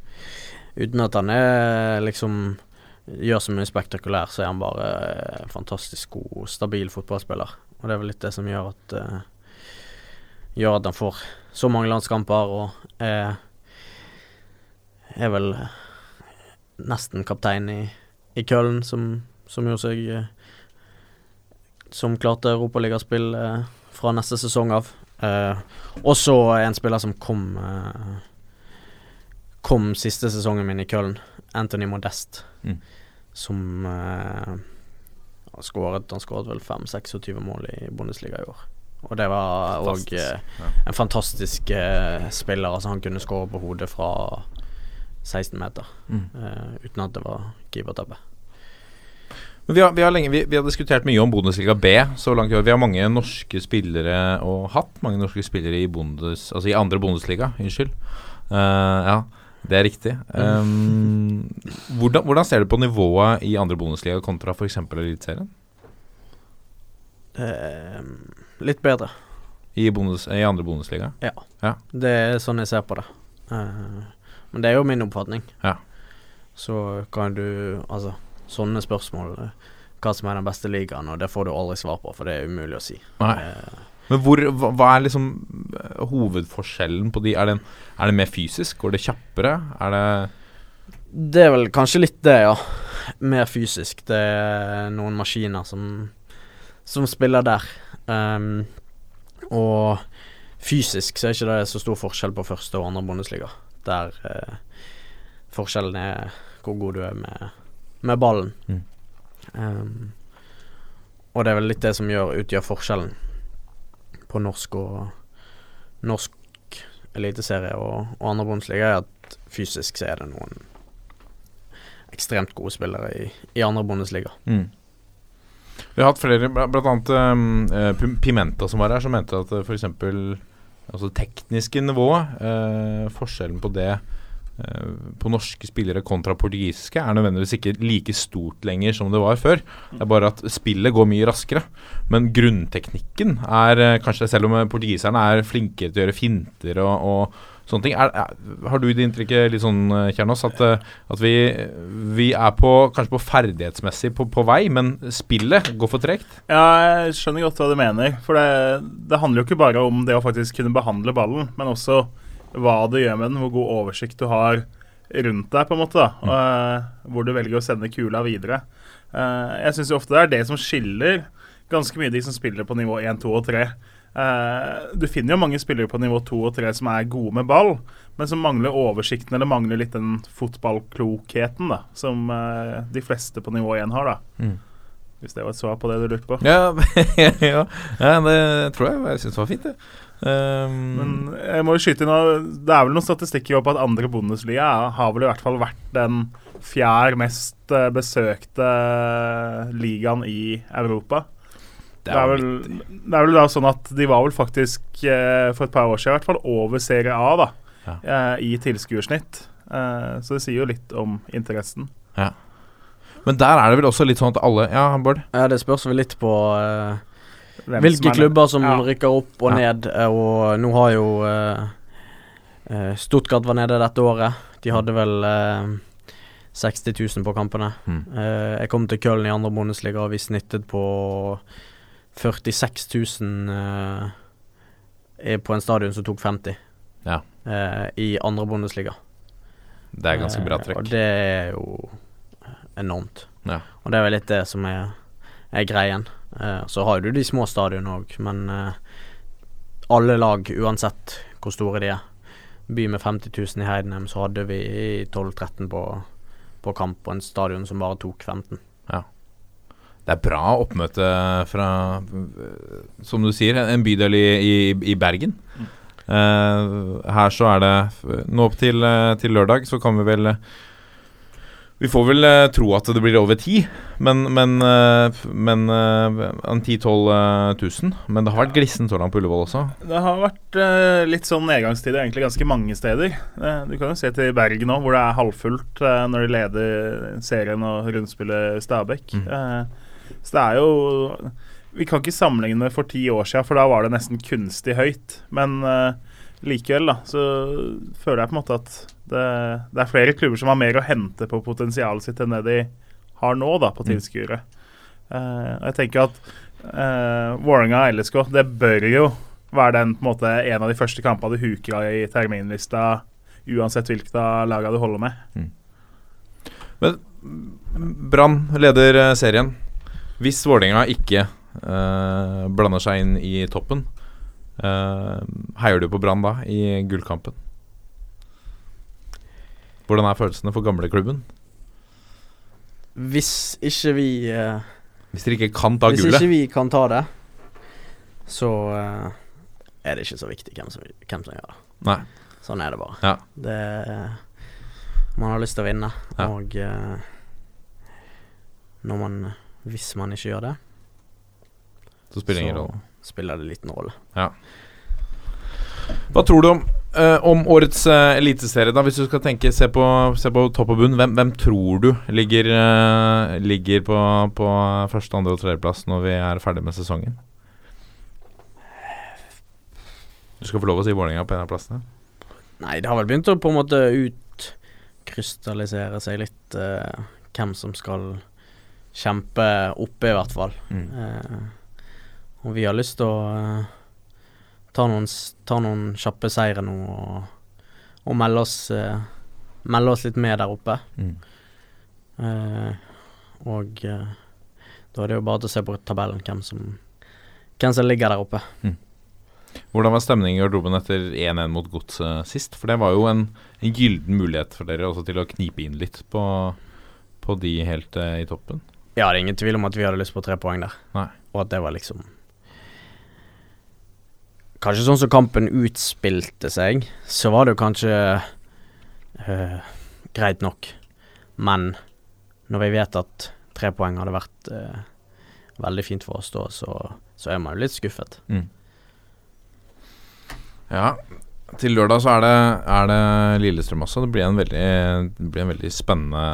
uten at han er liksom gjør så mye spektakulær, så er han bare en fantastisk god, stabil fotballspiller. Og det er vel litt det som gjør at uh, Gjør at han får så mange landskamper og er Er vel eh, nesten kaptein i, i Köln, som, som gjorde seg eh, Som klarte europaligaspill uh, fra neste sesong av. Og også en spiller som kom eh, Kom siste sesongen min i Köln, Anthony Modest, Mm. som uh, han skåret, han skåret vel 5-26 mål i Bundesliga i år. Og det var òg ja. en fantastisk eh, spiller. Altså Han kunne skåre på hodet fra 16 meter Mm. eh, uten at det var keepertabbe. Men vi har, vi, har lenge, vi, vi har diskutert mye om Bundesliga B så langt i år. Vi har mange norske spillere og hatt mange norske spillere i, Bundes, altså i andre Bundesliga. Unnskyld. Uh, ja, det er riktig. Um, hvordan, hvordan ser du på nivået i andre bonusliga kontra f.eks. Eliteserien? Eh, litt bedre. I, bonus, I andre Bundesliga? Det er sånn jeg ser på det. Uh, men det er jo min oppfatning. Ja. Så kan du Altså, sånne spørsmål eh, Hva som er den beste ligaen, og det får du aldri svar på, for det er umulig å si. Nei. Eh, Men hvor, hva, hva er liksom eh, hovedforskjellen på de? Er det, en, er det mer fysisk? Går det kjappere? Er det Det er vel kanskje litt det, ja. Mer fysisk. Det er noen maskiner som, som spiller der. Um, og fysisk så er ikke det så stor forskjell på første og andre Bundesliga. Der uh, forskjellen er hvor god du er med, med ballen. Mm. Um, og det er vel litt det som gjør, utgjør forskjellen på norsk og norsk eliteserie og, og andre bondesliga er at fysisk så er det noen ekstremt gode spillere i, i andre bondesliga. Mm. Vi har hatt flere, bl.a. um, eh, Pimenta som var her, som mente at uh, f.eks. Altså tekniske nivået, eh, forskjellen på det eh, på norske spillere kontra portugisiske, er nødvendigvis ikke like stort lenger som det var før. Det er bare at spillet går mye raskere. Men grunnteknikken er eh, kanskje, selv om eh, portugiserne er flinkere til å gjøre finter og, og sånne ting, er, er, har du det inntrykket litt sånn, eh, Kjernos, at, eh, at vi, vi er på, kanskje på ferdighetsmessig på, på vei, men spillet går for tregt? Ja, jeg skjønner godt hva du mener. For det, det handler jo ikke bare om det å faktisk kunne behandle ballen, men også hva du gjør med den, hvor god oversikt du har rundt deg, på en måte. da, og, eh, Hvor du velger å sende kula videre. Eh, jeg syns ofte det er det som skiller ganske mye de som spiller på nivå 1, 2 og 3. Uh, du finner jo mange spillere på nivå 2 og 3 som er gode med ball, men som mangler oversikten eller mangler litt den fotballklokheten da, som uh, de fleste på nivå 1 har. da. Mm. Hvis det var et svar på det du lurte på. Ja, ja, ja det tror jeg. Jeg syns det var fint, det. Um, Men jeg må jo skyte inn Det er vel noen statistikker på at andre Bundesliga er- har vel i hvert fall vært den fjerde mest eh, besøkte ligaen i Europa. Det er, vel, det er vel da sånn at de var vel faktisk eh, for et par år siden i hvert fall over Serie A da, Ja. eh, i tilskuersnitt. Eh, så det sier jo litt om interessen. Men der er det vel også litt sånn at alle Ja, Bård? Ja, det spørs vel litt på eh, Hvem hvilke som klubber som Ja. rykker opp og ned. Og nå har jo eh, Stuttgart var nede dette året. De hadde vel uh, 60 000 på kampene. Mm. Uh, jeg kom til Köln i andre Bundesliga, og vi snittet på 46 000 eh, på en stadion som tok 50 Ja. i andre Bundesliga. Det er ganske bra trekk. Og det er jo enormt. Ja. Og det er vel litt det som er, er greien. Eh, så har du de små stadionene òg, men eh, alle lag, uansett hvor store de er. By med 50 000 i Heidenheim, så hadde vi 12-13 på, på kamp på en stadion som bare tok 15. det er bra oppmøte fra, som du sier, en bydel i, i, i Bergen. Eh, her så er det Nå opp til, til lørdag så kan vi vel Vi får vel uh, tro at det blir over ti, men, men, uh, men uh, en 10 000-12 000. Men det har vært glissent så langt på Ullevål også. Det har vært eh, litt sånn nedgangstider egentlig ganske mange steder. Du kan jo se til Bergen nå, hvor det er halvfullt når de leder serien og rundspiller Stabæk. Mm. Så det er jo Vi kan ikke sammenligne med for ti år siden, for da var det nesten kunstig høyt. Men eh, likevel, da, så føler jeg på en måte at det, det er flere klubber som har mer å hente på potensialet sitt enn det de har nå, da, på tilskuere. Eh, og jeg tenker at uh, Vålerenga og LSK, det bør jo være den, på en, måte, en av de første kampene du huker i terminlista, uansett hvilket av lagene du holder med. Men Brann leder eh, serien. Hvis Vålerenga ikke uh, blander seg inn i toppen, heier du på Brann da i gullkampen? Hvordan er følelsene for gamleklubben? Hvis ikke vi eh, Hvis dere ikke kan ta Hvis gullet? ikke vi kan ta det, så eh, er det ikke så viktig hvem som, hvem som gjør det. Nei. Sånn er det bare. Ja. Det Man har lyst til å vinne, Ja. og eh, når man Hvis man ikke gjør det, Så spiller det ingen rolle. Spiller det liten rolle. Ja. Hva tror du om, uh, om årets uh, eliteserie, da? Hvis du skal tenke, se på, se på topp og bunn. Hvem, hvem tror du ligger, uh, ligger på, på første, andre og tredjeplass når vi er ferdig med sesongen? Du skal få lov å si Vålerenga på en av plassene. Nei, det har vel begynt å på en måte utkrystallisere seg litt hvem som skal kjempe oppe, i hvert fall. Mm. Og vi har lyst til å eh, ta, noen, ta noen kjappe seire nå og, og melde oss eh, Melde oss litt med der oppe. Mm. Eh, og eh, da er det jo bare til å se på tabellen hvem som, hvem som ligger der oppe. Hvordan var stemningen i garderoben etter 1-1 mot Godset sist? For det var jo en, en gylden mulighet for dere til å knipe inn litt på, på de helt eh, i toppen. Ja, det er ingen tvil om at vi hadde lyst på tre poeng der. Nei. Og at det var liksom Kanskje sånn som kampen utspilte seg, så var det jo kanskje øh, greit nok. Men når vi vet at tre poeng hadde vært øh, veldig fint for oss da, så, så er man jo litt skuffet. Ja, til lørdag så er det, er det Lillestrøm også. Det blir en veldig, blir en veldig spennende,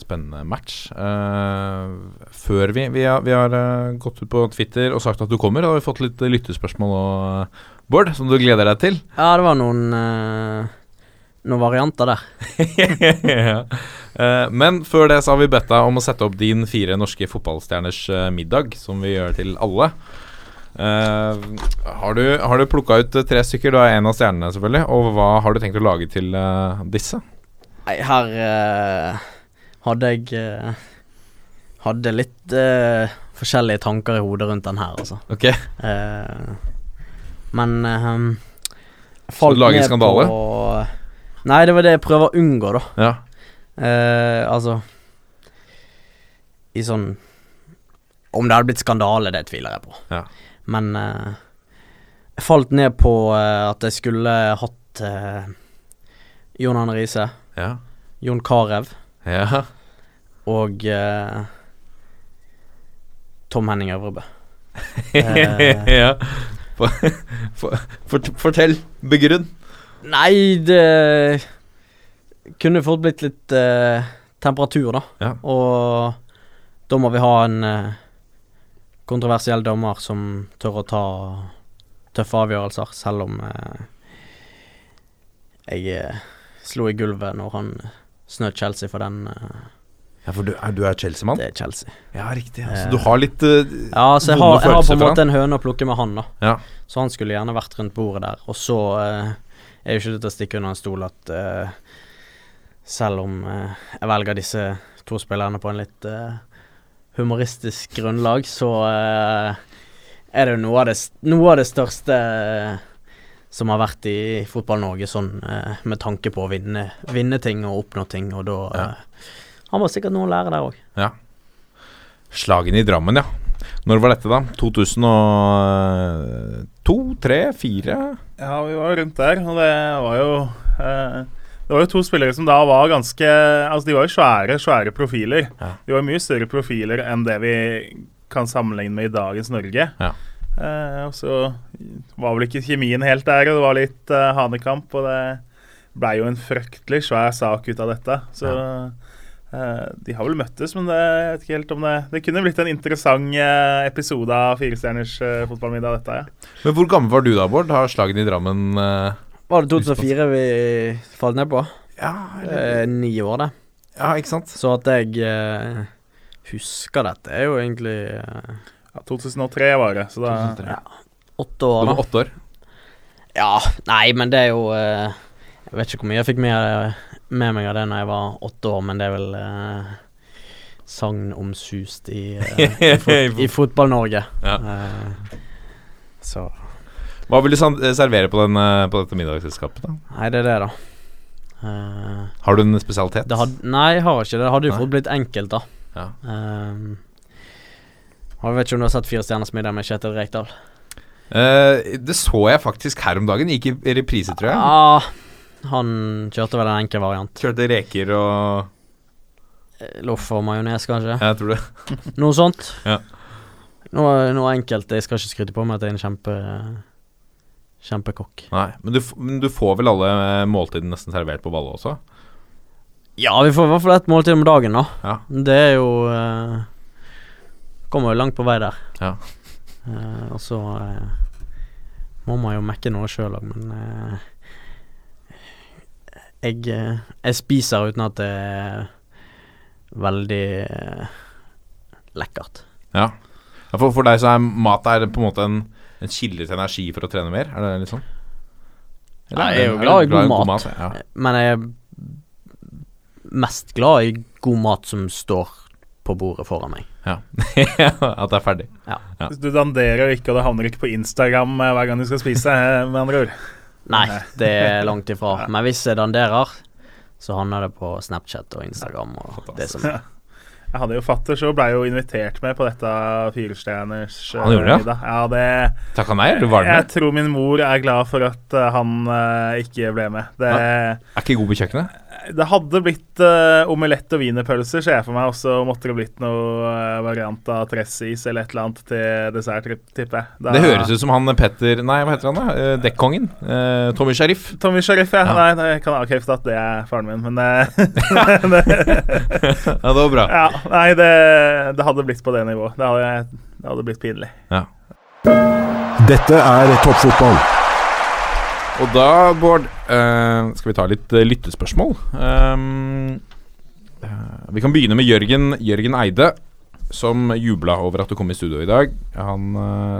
spennende match. Uh, før vi, vi har, vi har eh, gått ut på Twitter og sagt at du kommer, har vi fått litt lyttespørsmål òg, Bård, som du gleder deg til. Ja, det var noen uh, noen varianter der. ja. Eh, men før det så har vi bedt deg om å sette opp din fire norske fotballstjerners eh, middag, som vi gjør til alle. Eh, har du, har du plukka ut eh, tre stykker? Du er en av stjernene, selvfølgelig. Og hva har du tenkt å lage til uh, disse? Nei, her uh, hadde jeg Hadde litt forskjellige tanker i hodet rundt den her, altså. Ok, Eh, men um, du ned skandale? På, nei, det var det jeg prøver å unngå, da. Ja. Altså I sånn Om det hadde blitt skandale, det tviler jeg på. Ja. Men eh, jeg falt ned på eh, at jeg skulle hatt eh, Jon Arne Riise, Ja. Jon Carew ja. og Tom Henning Øvrebø. Ja. For, for, for, fortell. Begrunn. Nei, det kunne fort blitt litt uh, temperatur, da. Ja. Og da må vi ha en eh, kontroversiell dommer som tør å ta tøffe avgjørelser, selv om eh, jeg eh, slo i gulvet når han snøt Chelsea for den. Eh, Ja, for du er, du er Chelsea-mann? det er Chelsea. Ja, riktig. Altså, du har litt eh, Ja, så jeg har, jeg har på en måte en høne å plukke med han, da. Ja. Så han skulle gjerne vært rundt bordet der. Og så er jo ikke det til å stikke under en stol at eh, selv om jeg velger disse to spillerne på en litt humoristisk grunnlag, så eh, er det jo noe av det, noe av det største eh, som har vært i Fotball-Norge, sånn eh, med tanke på å vinne, vinne ting og oppnå ting, og da Ja. har man sikkert noe å lære der òg. Slagene i Drammen, ja. Når var dette, da? 2002? 3? 4? Ja, vi var rundt der, og det var jo eh, Det var jo to spillere som da var ganske Altså, de var jo svære, svære profiler. Ja. De var mye større profiler enn det vi kan sammenligne med i dagens Norge. Ja. Eh, og så var vel ikke kjemien helt der, og det var litt eh, hanekamp, og det blei jo en fryktelig svær sak ut av dette. Så eh, de har vel møttes, men det, jeg vet ikke helt om det Det kunne blitt en interessant eh, episode av Firestjerners uh, fotballmiddag, dette, ja. Men hvor gammel var du da, Bård? Har slagene i Drammen eh, Var det 2004 vi falt ned på? Ja, Eh, ni år, det. ja, ikke sant? Så at jeg eh, husker dette, er jo egentlig eh, ja 2003 var det, så da ja, åtte år, da. var åtte år. Ja, nei, men det er jo eh, Jeg vet ikke hvor mye jeg fikk med, med meg av det når jeg var åtte år, men det er vel uh, sagnomsust i, eh, i, fot i Fotball-Norge. Ja. Eh, så Hva vil du servere på, den, eh, på dette middagsselskapet? da? Nei, det er det, da. Uh, Har du en spesialitet? det had, nei, jeg har ikke det. Det hadde jo fort fått blitt enkelt, da. Ja. Uh, jeg vet ikke om du har sett Fire stjerners middag med Kjetil Rekdal? Uh, det så jeg faktisk her om dagen. Gikk i reprise, tror jeg. Ja, han kjørte vel en enkel variant. Kjørte reker og Eh, Loff og majones, kanskje. Jeg tror det. Noe sånt. Ja. Noe, noe enkelt. Jeg skal ikke skryte på meg at jeg er en kjempe kjempekokk. Nei, men du, men du får vel alle eh, måltidene nesten servert på ballet også? Ja, vi får i hvert fall ett måltid om dagen, da. Ja. Det er jo eh, Kommer jo langt på vei der. Ja. Eh, og så eh, må man jo mekke noe sjøl òg, men eh, jeg, eh, jeg spiser uten at det er veldig lekkert. Ja. ja for, for deg så er mat er på en måte en, en kilde til energi for å trene mer? Er det litt sånn? Nei, er jeg er jo glad i god, god mat. Ja. Men jeg er mest glad i god mat som står på bordet foran meg. ja. At det er ferdig. Ja. Ja. du danderer ikke, og det havner ikke på Instagram eh, hver gang du skal spise, eh, med andre ord. Nei, det er langt ifra. Men hvis jeg danderer, så handler det på Snapchat og Instagram og det som Jeg hadde jo fatter så blei jo invitert med på dette Firestjerners eh, Han gjorde det? middag. Ja, det Takka nei, eller var med? Jeg tror min mor er glad for at eh, han uh, ikke ble med. Det, Er ikke god på kjøkkenet? Det hadde blitt uh, omelett og wienerpølser, ser jeg for meg. Og så måtte det blitt noe uh, variant av tressis eller et eller annet til dessert, tipper jeg. Da- Det høres ut som han Petter Nei, hva heter han da? Uh, Dekkongen? Uh, Tommy Sharif? Tommy Sharif, ja. Ja. Nei, det kan jeg avkrefte at det er faren min, men eh, Ja, det var bra. Ja, nei, det, det hadde blitt på det nivået. Det hadde, det hadde blitt pinlig. Dette er toppfotball. Og da, Bård, eh, skal vi ta litt eh, lyttespørsmål. Eh, vi kan begynne med Jørgen, Jørgen Eide, som jubla over at du kom i studio i dag. Han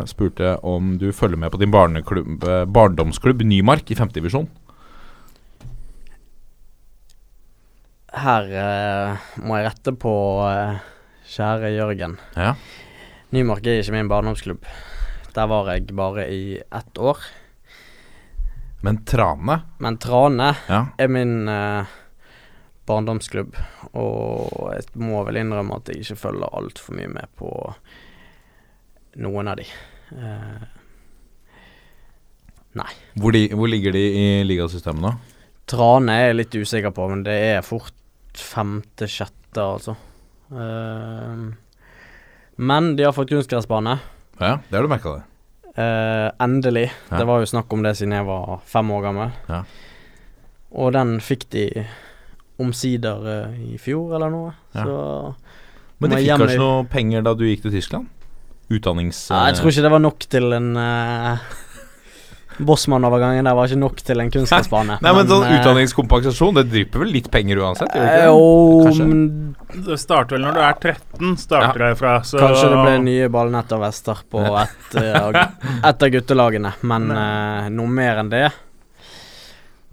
spurte om du følger med på din barneklubb, barndomsklubb Nymark i femtedivisjon. Her eh, må jeg rette på eh, kjære Jørgen. Ja. Nymark er ikke min barndomsklubb. Der var jeg bare i ett år. Men Trane Men Trane Ja. er min eh, barndomsklubb, og jeg må vel innrømme at jeg ikke følger altfor mye med på noen av de. Eh, Hvor, de, hvor ligger de i ligasystemet nå? Trane er jeg litt usikker på, men det er fort femte-sjette, altså. Eh, men de har fått kunstgressbane. Ja, det har du merka det. Eh, endelig. Ja. Det var jo snakk om det siden jeg var fem år gammel. Ja. Og den fikk de omsider uh, i fjor, eller noe. Ja. Så Men de fikk kanskje noe penger da du gikk til Tyskland? Utdannings... Nei, Jeg tror ikke det var nok til en uh, Bossmann-overgangen der var ikke nok til en kunstgressbane. Nei, men sånn eh, utdanningskompensasjon, det drypper vel litt penger uansett? gjør det eh, det? Jo, men Det starter vel når du er 13, starter det fra. Så kanskje det ble nye ballnett og vester på et, eh, et av guttelagene. Men uh, noe mer enn det,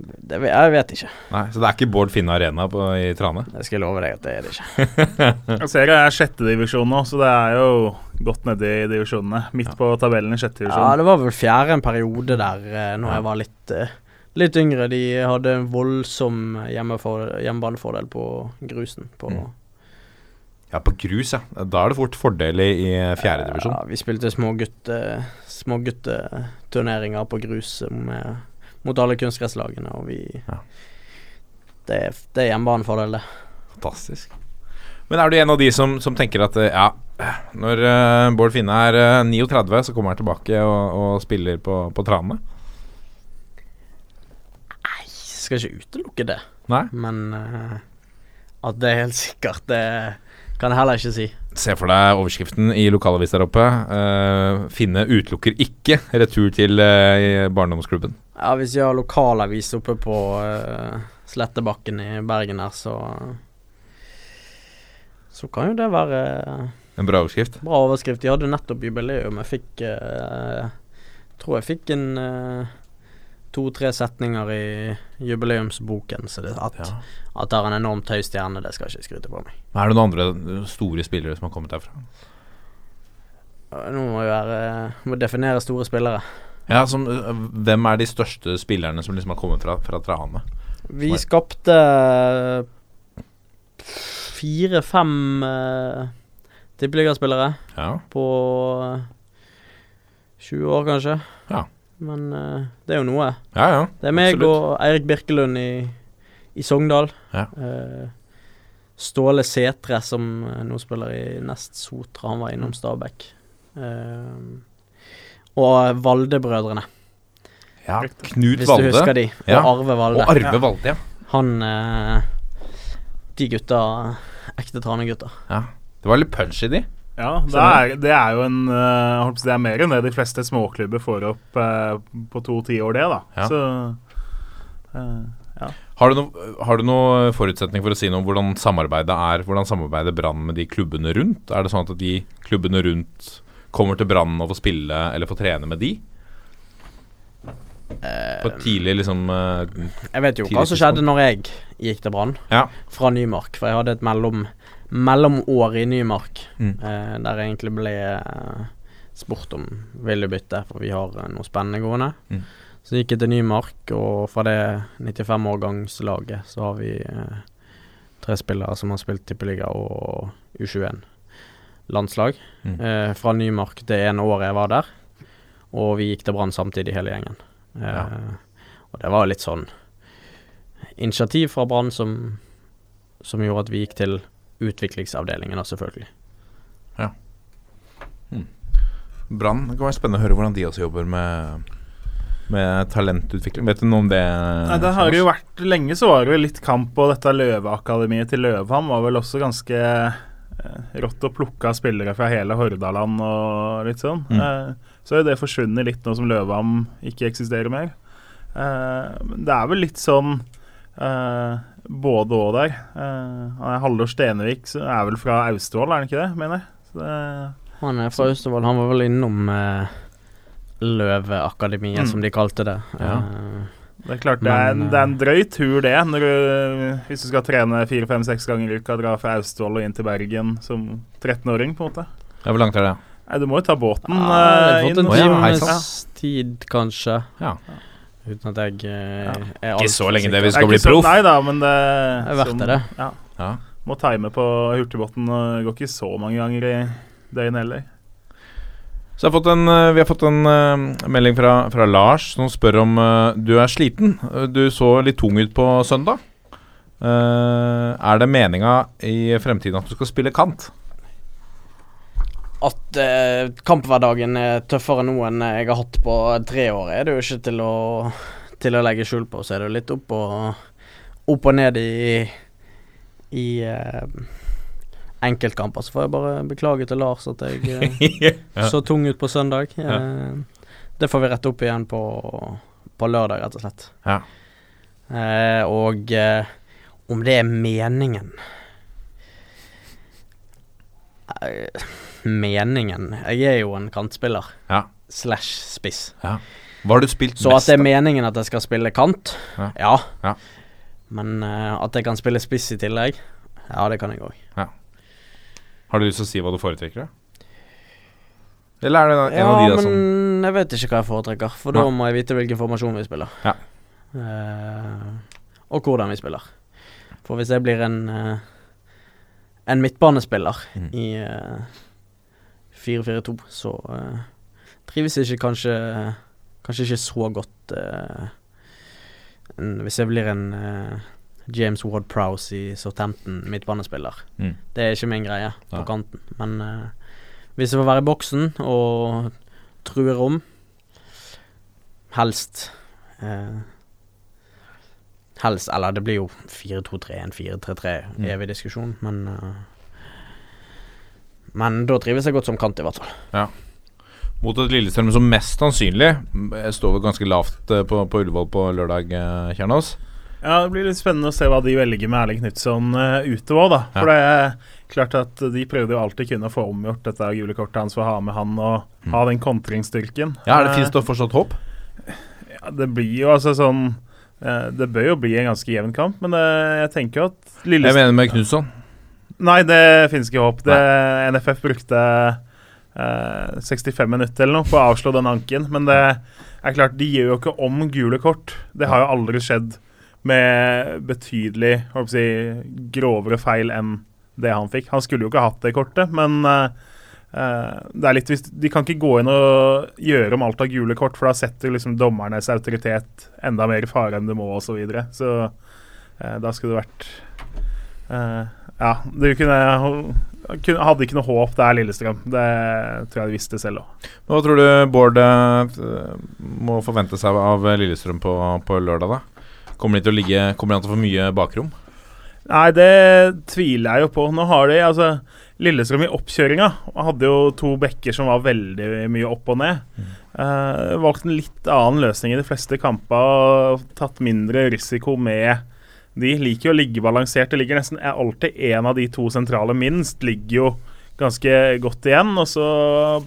det Jeg vet ikke. Nei, Så det er ikke Bård Finne Arena på, i Trane? Jeg skal love deg at det er det ikke. Jeg ser det er sjette divisjon nå, så det er jo godt nedi divisjonene. Midt på tabellen i sjette Ja, det var vel fjerde en periode der når når jeg var litt eh, Litt yngre. De hadde en voldsom hjemmebanefordel på grusen. På Mm. Ja, på grus, ja. Da er det fort fordel i, fjerde fjerdedivisjon. Ja, vi spilte små gutte turneringer på grus med, mot alle kunstgresslagene, og vi Ja. Det, er- det er hjemmebanefordel, det. Fantastisk. Men er du en av de som, som tenker at eh, ja, når uh, Bård Finne er uh, 39, så kommer han tilbake og, og spiller på, på Trane? Skal ikke utelukke det, Nei? men uh, at det er helt sikkert, det kan jeg heller ikke si. Se for deg overskriften i lokalavis der oppe. Uh, Finne utelukker ikke retur til uh, barndomsklubben. Ja, hvis vi har lokalavis oppe på uh, Slettebakken i Bergen her, så Så kan jo det være En bra overskrift. bra overskrift. De hadde nettopp jubileum. Jeg fikk uh, Tror jeg fikk en uh, to-tre setninger i jubileumsboken, så det, at, Ja. at det er en enormt høy stjerne, det skal jeg ikke skryte på meg. Er det noen andre store spillere som har kommet derfra? Eh, Nå må jeg være Må definere store spillere. Ja, som, eh, Hvem er de største spillerne som liksom har kommet fra, fra Trane? Vi skapte fire-fem uh, tippeligaspillere Ja. på 20 år, kanskje. Ja. Men uh, det er jo noe. Ja, ja. Det er meg Absolutt. og Eirik Birkelund i, i Sogndal. Ja. Uh, Ståle Setre, som eh, nå spiller i Nest Sotra, han var innom Stabæk. Eh, og Valde-brødrene, ja. Knut hvis du husker de. Og Ja. Arve Valde. og Arve Valde, ja. Han eh, De gutta Ekte Trane-gutter. ja. Det var litt punch i de. Ja, det er, det er jo en eh, Det er mer enn det de fleste småklubber får opp eh, på to-ti år, det, da. Ja. Så eh, Har du, noen noe forutsetning for å si noe om hvordan samarbeidet er Hvordan samarbeider Brann med de klubbene rundt? Er det sånn at de klubbene rundt kommer til Brann og får spille eller får trene med de? På et tidlig liksom uh, Jeg vet jo hva som skjedde når jeg gikk til Brann, Ja. fra Nymark. For jeg hadde et mellom mellomår i Nymark Mm. uh, der jeg egentlig ble uh, spurt om vil du bytte, for vi har noe spennende gående. Mm. Så gikk jeg til Nymark, og fra det 95-årgangslaget så har vi tre spillere som har spilt Tippeliga og U21-landslag. Mm. Eh, fra Nymark det ene året jeg var der, og vi gikk til Brann samtidig, hele gjengen. Eh, Ja. Og det var litt sånn initiativ fra Brann som, som gjorde at vi gikk til utviklingsavdelingen, da, selvfølgelig. Brann. Det kan være spennende å høre hvordan de også jobber med, med talentutvikling. Vet du noe om det? Nei, det har jo vært Lenge så var det jo litt kamp, og dette Løveakademiet til Løvham var vel også ganske rått å plukke av spillere fra hele Hordaland og litt sånn. Mm. Eh, så har jo det forsvunnet litt nå som Løvam ikke eksisterer mer. Eh, det er vel litt sånn eh, både og der. Eh, han Haldor Stenevik så er vel fra Austevoll, er han ikke det, mener jeg? Så det, Han er fra Austevoll. Han var vel innom eh, Løveakademiet, Mm. som de kalte det. Ja. Eh, det er klart det er, en, Men, det er en drøy tur, det. Når du, hvis du skal trene fire-fem-seks ganger i uka, dra fra Austevoll og inn til Bergen som 13-åring, på en måte. Ja, hvor langt er det? Nei, du må jo ta båten eh, har inn. fått en times ja, tid, kanskje. Ja. Uten at jeg eh, Ja. er Ikke så lenge det er skal bli proff. Nei da, men det er verdt det, det. Ja. Ja. Må time på Hurtigbåten. Går ikke så mange ganger i døgnet heller. Så har en, eh, vi har fått en uh, melding fra, fra Lars som spør om uh, du er sliten. Du så litt tung ut på søndag. Uh, er det meninga i fremtiden at du skal spille kant? At kamphverdagen er tøffere nå enn jeg har hatt på tre år, er det jo ikke til å, til å legge skjul på. Så er det jo litt opp og, opp og ned i, i enkeltkamper. Så får jeg bare beklage til Lars at jeg eh, Ja. så tung ut på søndag. Ja. Det får vi rette opp igjen på, på lørdag, rett og slett. Ja. Eh, og eh, om det er meningen eh, Meningen Jeg er jo en kantspiller. Ja. Slash spiss. Hva har du spilt Så at det er meningen at jeg skal spille kant, Ja. Men eh, at jeg kan spille spiss i tillegg, ja, det kan jeg òg. Har du lyst til å si hva du foretrekker? da? Eller er det en Ja, av de der men jeg vet ikke hva jeg foretrekker, for da må jeg vite hvilken formasjon vi spiller. Ja. Uh, og hvordan vi spiller. For hvis jeg blir en uh, en midtbanespiller Mm. i uh, 4-4-2, så eh, trives jeg ikke kanskje Kanskje ikke så godt eh, Hvis jeg blir en eh, James Ward Prowse i Southampton midtbanespiller. Mm. Det er ikke min greie på Ja. kanten. Men uh, hvis jeg får være i boksen og true rom, helst uh, Helst, eller det blir jo 4-2-3-1, 4-3-3, Mm. evig diskusjon, men uh, Men da trives jeg godt som kant, i hvert fall. Mot et Lillestrøm som mest sannsynlig jeg står vel ganske lavt på, på Ullevål på lørdag, Kjernås. Ja, Det blir litt spennende å se hva de velger med Erling Knutson uh, utover. da For det er klart at de prøvde jo alltid kunne få omgjort dette gule kortet hans for å ha med han og Mm. ha den kontringsstyrken. Ja, er det Eh, Fins det fortsatt håp? Ja, det blir jo altså sånn eh, Det bør jo bli en ganske jevn kamp, men eh, jeg tenker jo at Jeg mener med Knutson. Nei, det finnes ikke håp. Det, NFF brukte Uh, 65 minutter eller noe på å avslå den anken, men det er klart, de gjør jo ikke om gule kort. Det har jo aldri skjedd med betydelig si, grovere feil enn det han fikk. Han skulle jo ikke hatt det kortet, men eh, det er litt De kan ikke gå inn og gjøre om alt av gule kort, for da setter liksom dommernes autoritet enda mer i fare enn det må, osv. Så, videre. så uh, da skulle det vært uh, Ja, du kunne, Hadde ikke noe håp der, Lillestrøm. Det tror jeg de visste selv òg. Hva tror du Bård må forvente seg av Lillestrøm på, på lørdag? da? Kommer de til å ligge Kommer de til å få mye bakrom? Nei, det tviler jeg jo på. Nå har de altså Lillestrøm i oppkjøringa hadde jo to bekker som var veldig mye opp og ned. Eh, valgt en litt annen løsning i de fleste kamper og tatt mindre risiko med de. Liker jo å ligge balansert. Det ligger nesten alltid en av de to sentrale minst. Ligger jo ganske godt igjen. Og så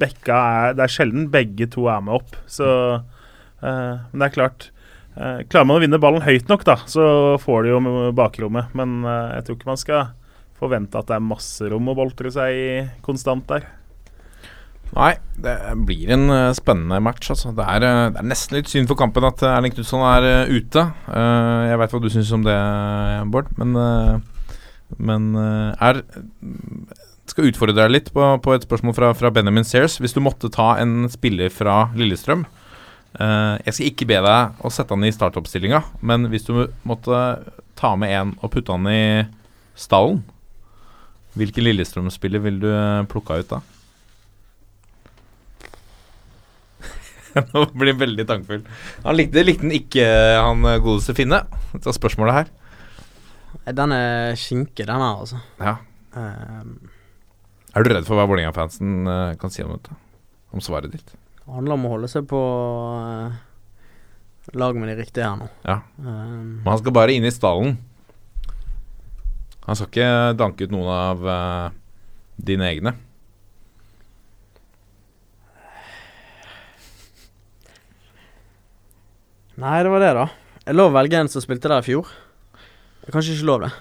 bekka er Det er sjelden begge to er med opp. Så uh, Men det er klart klarer man å vinne ballen høyt nok, da, så får de jo bakrommet. Men eh, jeg tror ikke man skal forvente at det er masse rom å boltre seg i konstant der. Nei, det blir en eh, spennende match. Altså. Det, er, eh, det er nesten litt synd for kampen at eh, Erling Knutson er eh, ute. Eh, jeg veit hva du syns om det, Bård, men, eh, men eh, er skal utfordre deg litt på, på et spørsmål fra, fra Benjamin Sears. Hvis du måtte ta en spiller fra Lillestrøm eh, Jeg skal ikke be deg å sette han i startoppstillinga, men hvis du måtte ta med en og putte han i stallen, hvilken Lillestrøm-spiller vil du plukke plukka ut da? Nå blir han veldig tankfull. Han likte, likte han ikke, han eh, godeste Finne. Dette er spørsmålet her. Den er skinke, den her, altså. Ja. Um. Er du redd for hva Vålerenga-fansen eh, kan si om dette? Om svaret ditt? Det handler om å holde seg på uh, lag med de riktige her nå. Ja. Um, Men han skal bare inn i stallen. Han skal ikke danke ut noen av uh, dine egne. nei, det var det, da. Jeg lov å velge en som spilte der i fjor. Det er kanskje ikke lov, det.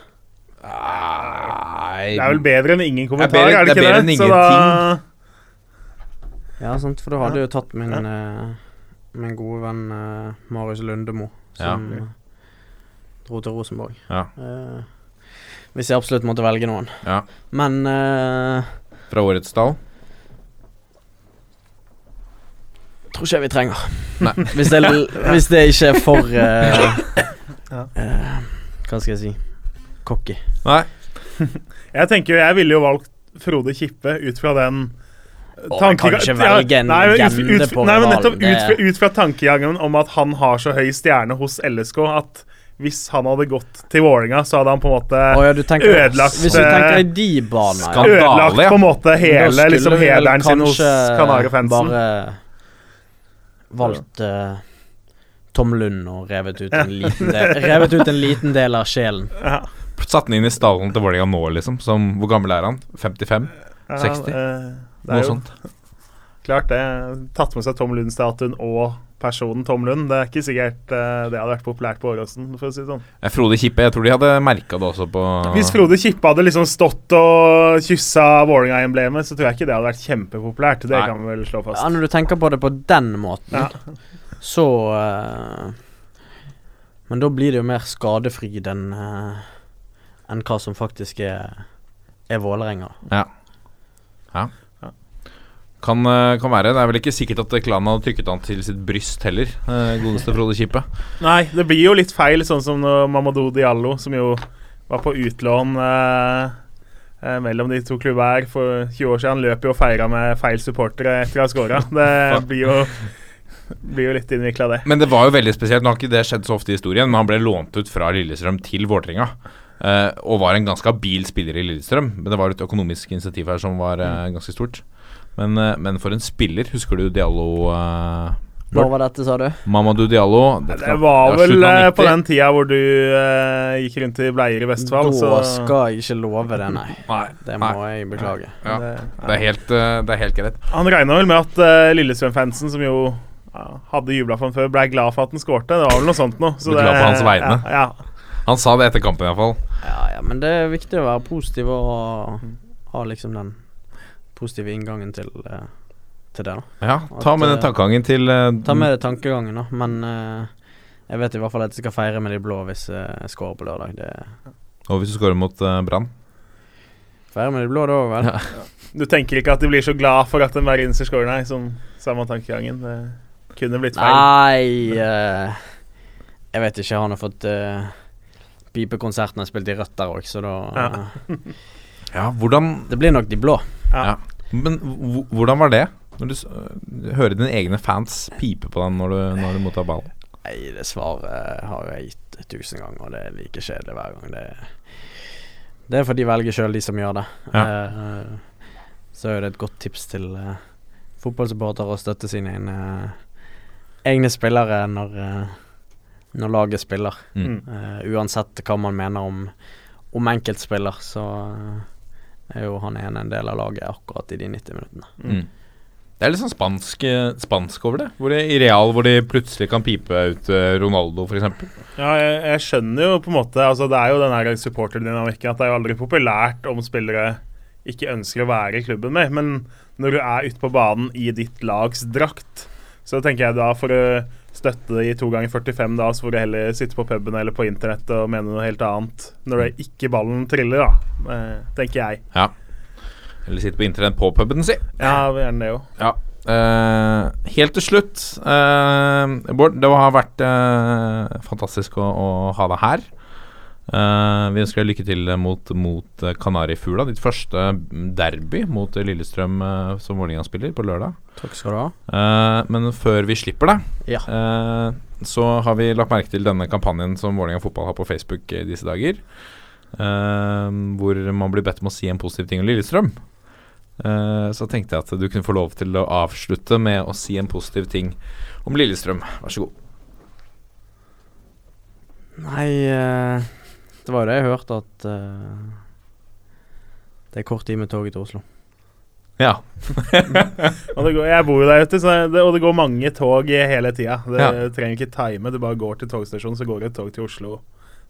Nei Det er vel bedre enn ingen kommentar, bedre- er det ikke det er bedre det? enn Så da Ja, sant, for du hadde jo tatt min, uh, min gode venn uh, Marius Lundemo, som Ja. dro til Rosenborg. Ja. Uh, hvis jeg absolutt måtte velge noen. Ja. Men eh, Fra årets stall? tror ikke jeg vi trenger. Nei. hvis, det, hvis det ikke er for eh, Ja. eh, Hva skal jeg si cocky. Nei. Jeg tenker jo, jeg ville jo valgt Frode Kippe ut fra den Å, jeg kan ikke velge en legende på nei, men nettopp ut, ut fra tankegangen om at han har så høy stjerne hos LSK at hvis han hadde gått til Vålinga, så hadde han på en måte oh, ja, du tenker ødelagt, Hvis du eh, tenker i de baner, ja. Skandale, Ødelagt på en måte hele liksom, hederen sin hos kanskje Kanarifansen. Bare valgt uh, Tom Lund og revet ut en liten del Revet ut en liten del av sjelen. Ja, Satt han inn i stallen til Vålerenga nå, liksom? Som, hvor gammel er han? 55? ja, 60? Eh, det er jo klart det. Tatt med seg Tom Lund-statuen og personen Tom Lund. Det er ikke sikkert eh, det hadde vært populært på Åråsen, for å si det sånn. Eh, Frode Kippe, jeg tror de hadde merka det også på Hvis Frode Kippe hadde liksom stått og kyssa Vålerenga-emblemet, så tror jeg ikke det hadde vært kjempepopulært. Det Nei. kan vi vel slå fast. Ja, når du tenker på det på den måten, Ja. så uh, Men da blir det jo mer skadefryd enn uh, en hva som faktisk er, er Vålerenga. Ja. ja. Kan, eh, kan være. Det er vel ikke sikkert at klanen hadde trykket han til sitt bryst heller, eh, godeste Frode Kippe. Nei, det blir jo litt feil, sånn som Mamadou Diallo, som jo var på utlån eh, eh, mellom de to klubber her for 20 år siden, Han løp jo og feira med feil supportere etter å ha skåra. Det blir jo, blir jo litt innvikla, det. Men det var jo veldig spesielt. Nå har ikke det skjedd så ofte i historien, men han ble lånt ut fra Lillestrøm til Vålerenga. eh, og var en ganske habil spiller i Lillestrøm. Men det var et økonomisk initiativ her som var eh, ganske stort. Men, eh, men for en spiller. Husker du Diallo? Uh, Hva var dette, sa du? Mamadou Diallo. Det det var vel eh, på den tida hvor du uh, gikk rundt i bleier i Vestfold, da så skal jeg ikke love det, nei. Nei, Det nei. må jeg beklage. Ja. det, Det er helt, uh, det er helt greit. Han regna vel med at uh, Lillestrøm-fansen, som jo hadde jubla for ham før, ble glad for at han skårte. Det var vel noe sånt noe. Så glad på hans vegne. Ja, ja. Han sa det etter kampen, iallfall. Ja, ja, men det er viktig å være positiv og ha liksom den positive inngangen til, eh, til det, da. Ja, ta At, med den eh, tankegangen til eh, Ta med det tankegangen, da, men jeg vet i hvert fall at jeg skal feire med de blå hvis jeg scorer på lørdag. Det Og hvis du scorer mot uh, Brann. Feire med de blå da òg, vel. Ja. Du tenker ikke at de blir så glad for at en bergenser scorer, nei? Som samme tankegangen. Det kunne blitt feil. Nei uh, Jeg vet ikke. Han har fått uh, pipekonserten har spilt i rødt der òg, så da Ja. Ja, hvordan Det blir nok de blå. Ja. Men hvordan var det? Når du s- øh, hører dine egne fans pipe på deg når du, når du mottar ballen? Nei, det svaret eh, har jeg gitt tusen ganger, og det er like kjedelig hver gang. Det, det er for de velger sjøl, de som gjør det. Ja. Uh, så er det et godt tips til uh, fotballsupportere å støtte sine egne, egne spillere når, uh, når laget spiller. Mm. Uansett hva man mener om, om enkeltspiller, så er jo han ene en del av laget akkurat i de 90 minuttene. Mm. Det er litt sånn spansk, eh, spansk over det. Hvor det I Real hvor de plutselig kan pipe ut eh, Ronaldo, f.eks. Ja, jeg, jeg skjønner jo på en måte altså Det er jo den supporterdynamikken at det er jo aldri populært om spillere ikke ønsker å være i klubben mer. Men når du er ute på banen i ditt lags drakt, så tenker jeg da for å støtte i to ganger 45, da, så får du heller sitte på puben eller på internett og mene noe helt annet når det ikke ballen triller, da. Eh, tenker jeg. Ja. Eller sitte på internett på puben, si. Ja, gjerne det òg. Ja. Uh, helt til slutt, uh, Bård, det har vært uh, fantastisk å, å ha deg her. Eh, vi ønsker deg lykke til mot, mot eh, Kanarifugla, ditt første derby mot Lillestrøm eh, som Vålerenga-spiller på lørdag. Takk skal du ha. Eh, men før vi slipper deg, Ja. eh, så har vi lagt merke til denne kampanjen som Vålerenga Fotball har på Facebook i disse dager. eh, hvor man blir bedt om å si en positiv ting om Lillestrøm. Eh, så tenkte jeg at du kunne få lov til å avslutte med å si en positiv ting om Lillestrøm. Vær så god. Nei, eh, det var jo det jeg hørte, at uh, det er kort tid med toget til Oslo. Ja. Og det går, jeg bor jo der ute, så det, og det går mange tog hele tida. Det Ja. trenger ikke time. Du bare går til togstasjonen, så går det et tog til Oslo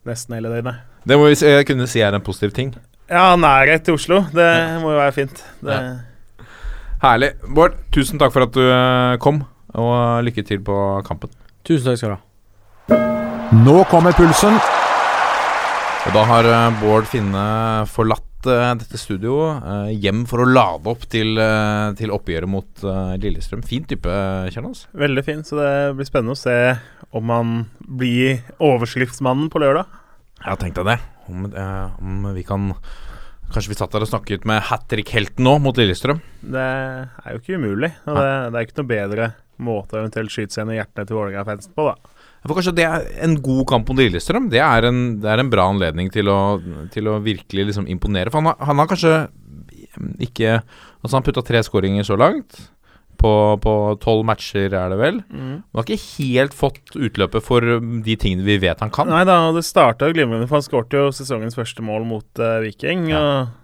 nesten hele døgnet. Det må vi kunne si er en positiv ting. Ja, nærhet til Oslo. Det må jo være fint. Det, Ja. Herlig. Bård, tusen takk for at du eh, kom, og lykke til på kampen. Tusen takk skal du ha. Nå kommer pulsen. Og da har eh, Bård Finne forlatt eh, dette studio eh, hjem for å lade opp til, til oppgjøret mot Lillestrøm. Fin type, Kjernos? Veldig fint, så det blir spennende å se om han blir overskriftsmannen på lørdag. Jeg har tenkt deg det. Om, om vi kan Kanskje vi satt der og snakket med hat trick-helten nå mot Lillestrøm. Det er jo ikke umulig. Og det, det er ikke noe bedre måte å eventuelt skyte seg inn i hjertene til Vålerenga-fansen på, da. For kanskje det er en god kamp mot Lillestrøm. Det er en, det er en bra anledning til å, til å virkelig liksom imponere. For han har, han har kanskje ikke Altså, han putta tre skåringer så langt. På tolv matcher, er det vel. Mm. Han har ikke helt fått utløpet for de tingene vi vet han kan. Nei da, det starta glimrende, for han skårte jo sesongens første mål mot uh, Viking. Ja.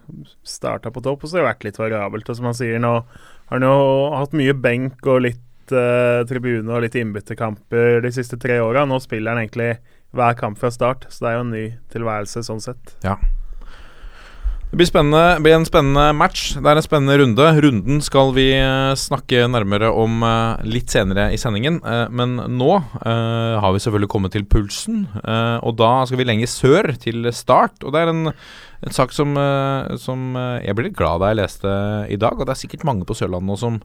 Og starta på topp, og så har det vært litt variabelt. Og som han sier, nå har han jo hatt mye benk og litt uh, tribune og litt innbytterkamper de siste tre åra. Nå spiller han egentlig hver kamp fra start, så det er jo en ny tilværelse sånn sett. Det blir, blir en spennende match. Det er en spennende runde. Runden skal vi eh, snakke nærmere om eh, litt senere i sendingen. Men nå har vi selvfølgelig kommet til pulsen, og da skal vi lenger sør, til Start. Og det er en, en sak som, som jeg ble litt glad da jeg leste i dag, og det er sikkert mange på Sørlandet nå som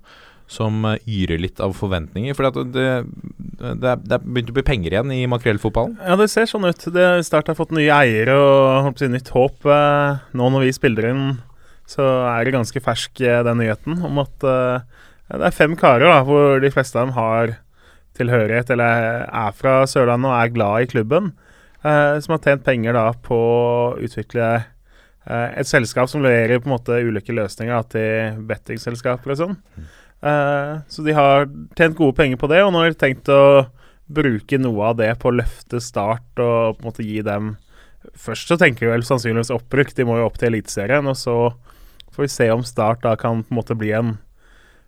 som eh, yrer litt av forventninger. For det, det, det er begynt å bli penger igjen i makrellfotballen. Ja, det ser sånn ut. Det Start har fått nye eiere og si, nytt håp. Eh, Nå når vi spiller inn, så er det ganske fersk eh, den nyheten om at ja, det er fem karer da, hvor de fleste av dem har tilhørighet eller er fra Sørlandet og er glad i klubben, eh, som har tjent penger da på å utvikle eh, et selskap som leverer på en måte ulike løsninger da, til bettingselskaper og sånn. Eh, så de har tjent gode penger på det, og nå har de tenkt å bruke noe av det på å løfte Start og på en måte gi dem Først så tenker vi vel sannsynligvis opprykk, de må jo opp til Eliteserien. Og så får vi se om Start da kan på en måte bli en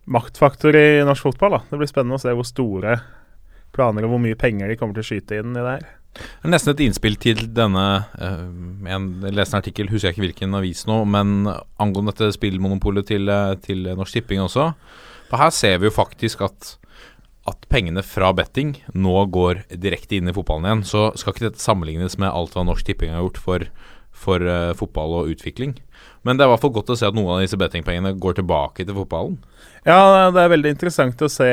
maktfaktor i norsk fotball. da. Det blir spennende å se hvor store planer og hvor mye penger de kommer til å skyte inn i det her. Det er Nesten et innspill til denne eh, Jeg leste en artikkel, husker jeg ikke hvilken avis nå, men angående dette spillmonopolet til, eh, til Norsk Tipping også. For her ser vi jo faktisk at at pengene fra betting nå går direkte inn i fotballen igjen. Så skal ikke dette sammenlignes med alt hva Norsk Tipping har gjort for, for uh, fotball og utvikling. Men det er i hvert fall godt å se at noen av disse bettingpengene går tilbake til fotballen. Ja, det er veldig interessant å se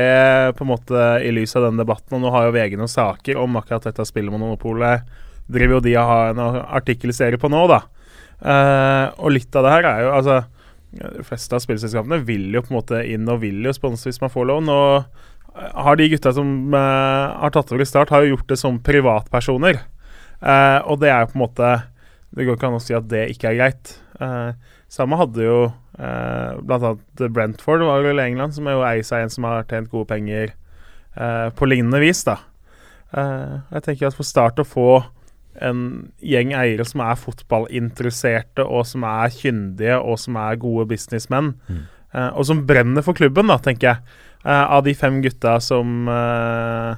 på en måte i lys av den debatten. Og nå har jo VG noen saker om akkurat dette spillmonopolet. Driver jo de og har en artikkelserie på nå, da. Uh, og litt av det her er jo altså De fleste av spillselskapene vil jo på en måte inn og vil jo sponse hvis man får lov. Nå har de gutta som eh, har tatt over i Start, har jo gjort det som privatpersoner. Eh, og det er jo på en måte Det går ikke an å si at det ikke er greit. Eh, samme hadde jo eh, annet Brentford, var vel England, som er jo eier seg en som har tjent gode penger eh, på lignende vis, da. Eh, jeg tenker at for Start å få en gjeng eiere som er fotballinteresserte, og som er kyndige, og som er gode businessmenn, eh, og som brenner for klubben, da, tenker jeg. Uh, av de fem gutta som uh,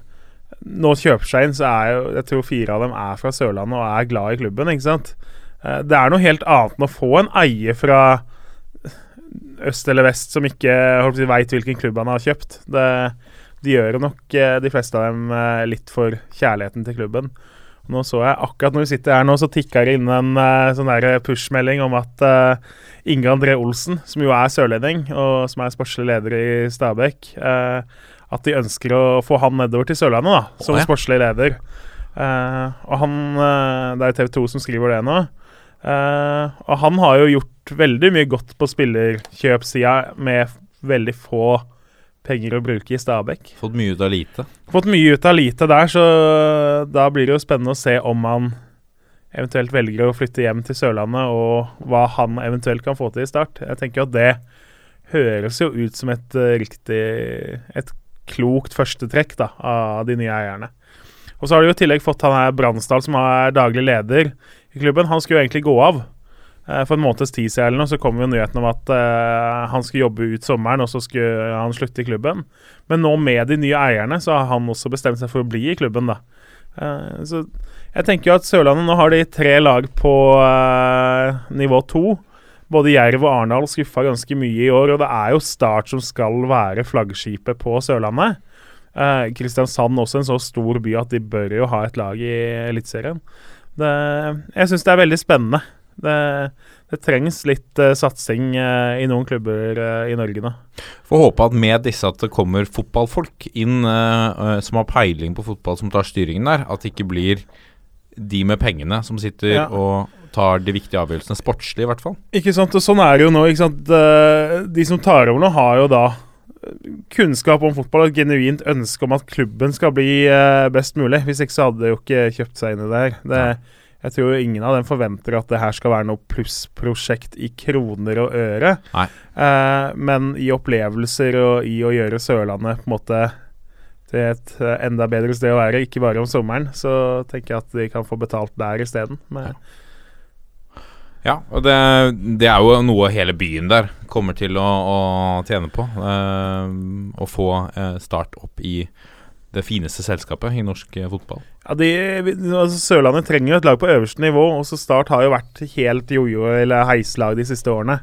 nå kjøper seg inn, så er jo jeg tror fire av dem er fra Sørlandet og er glad i klubben, ikke sant. Det er noe helt annet enn å få en eier fra øst eller vest som ikke si, veit hvilken klubb han har kjøpt. Det, de gjør nok de fleste av dem litt for kjærligheten til klubben. Nå så jeg akkurat når vi sitter her nå, så tikka det inn en uh, sånn push-melding om at uh, Inge André Olsen, som jo er sørlending, og som er sportslig leder i Stabæk, uh, at de ønsker å få han nedover til Sørlandet, da, som oh, ja. sportslig leder. Uh, og han eh, Det er TV 2 som skriver det nå. Eh, og han har jo gjort veldig mye godt på spillerkjøpsida med veldig få penger å bruke i Stabæk. Fått mye ut av lite. Fått mye ut av lite der, så da blir det jo spennende å se om han eventuelt velger å flytte hjem til Sørlandet, og hva han eventuelt kan få til i start. Jeg tenker at det høres jo ut som et uh, riktig Et klokt førstetrekk da, av de nye eierne. Og så har de jo i tillegg fått han her Bransdal, som er daglig leder i klubben. Han skulle jo egentlig gå av. Eh, For en måneds tid siden så kom jo nyheten om at uh, han skulle jobbe ut sommeren, og så skulle han slutte i klubben. Men nå med de nye eierne, så har han også bestemt seg for å bli i klubben, da. Uh, så jeg tenker jo at Sørlandet nå har de tre lag på uh, nivå to. Både Jerv og Arendal skuffa ganske mye i år, og det er jo Start som skal være flaggskipet på Sørlandet. Eh, Kristiansand også en så stor by at de bør jo ha et lag i Eliteserien. Jeg syns det er veldig spennende. Det, det trengs litt uh, satsing uh, i noen klubber uh, i Norge nå. Får håpe at med disse at det kommer fotballfolk inn som har peiling på fotball, som tar styringen der. At det ikke blir de med pengene som sitter Ja. og tar de viktige avgjørelsene, sportslig i hvert fall. Ikke sant, og sånn er det jo nå. ikke sant? De som tar over nå, har jo da kunnskap om fotball og et genuint ønske om at klubben skal bli best mulig. Hvis ikke så hadde de jo ikke kjøpt seg inn i det her. Det, jeg tror ingen av dem forventer at det her skal være noe plussprosjekt i kroner og øre. Eh, men i opplevelser og i å gjøre Sørlandet på en måte til et eh, enda bedre sted å være, ikke bare om sommeren, så tenker jeg at de kan få betalt der isteden. Men- Ja, og det, det er jo noe hele byen der kommer til å, å tjene på. eh, å få eh, Start opp i det fineste selskapet i norsk eh, fotball. Ja, de, altså Sørlandet trenger jo et lag på øverste nivå. Også Start har jo vært helt jojo- eller heislag de siste årene.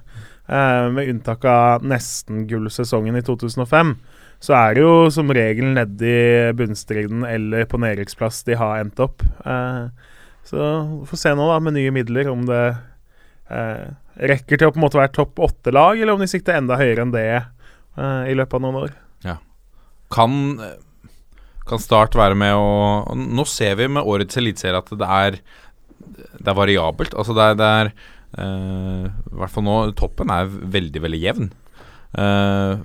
Eh, med unntak av nesten-gullsesongen i 2005, så er det jo som regel nedi bunnstriden eller på nedrykksplass de har endt opp. Eh, så vi får se nå, da, med nye midler, om det eh, rekker til å på en måte være topp åtte-lag, eller om de sikter enda høyere enn det eh, i løpet av noen år. Kan, kan Start være med å Nå ser vi med årets eliteserie at det er Det er variabelt. Altså det er, det er uh, I hvert fall nå Toppen er veldig, veldig jevn. Uh,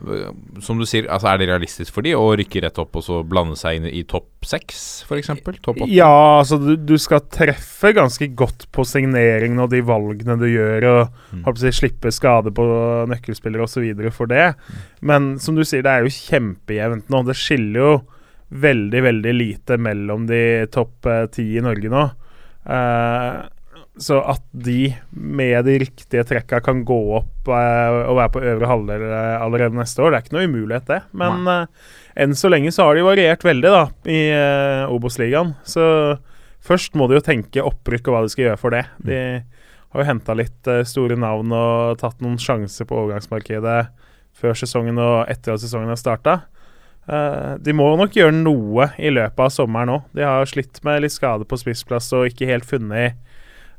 som du sier, altså er det realistisk for de å rykke rett opp og så blande seg inn i topp seks, f.eks.? Topp åtte? Ja, altså du, du skal treffe ganske godt på signeringen og de valgene du gjør, og Mm. si, slippe skade på nøkkelspillere osv. for det. Men som du sier, det er jo kjempejevnt nå. Det skiller jo veldig, veldig lite mellom de topp eh, ti i Norge nå. Eh, så at de med de riktige trekka kan gå opp eh, og være på øvre halvdel eh, allerede neste år, det er ikke noe umulighet, det. Men eh, enn så lenge så har de variert veldig da i uh, Obos-ligaen. Så først må de jo tenke opprykk og hva de skal gjøre for det. De har jo henta litt eh, store navn og tatt noen sjanser på overgangsmarkedet før sesongen og etter at sesongen har starta. De må nok gjøre noe i løpet av sommeren òg. De har slitt med litt skade på spissplass og ikke helt funnet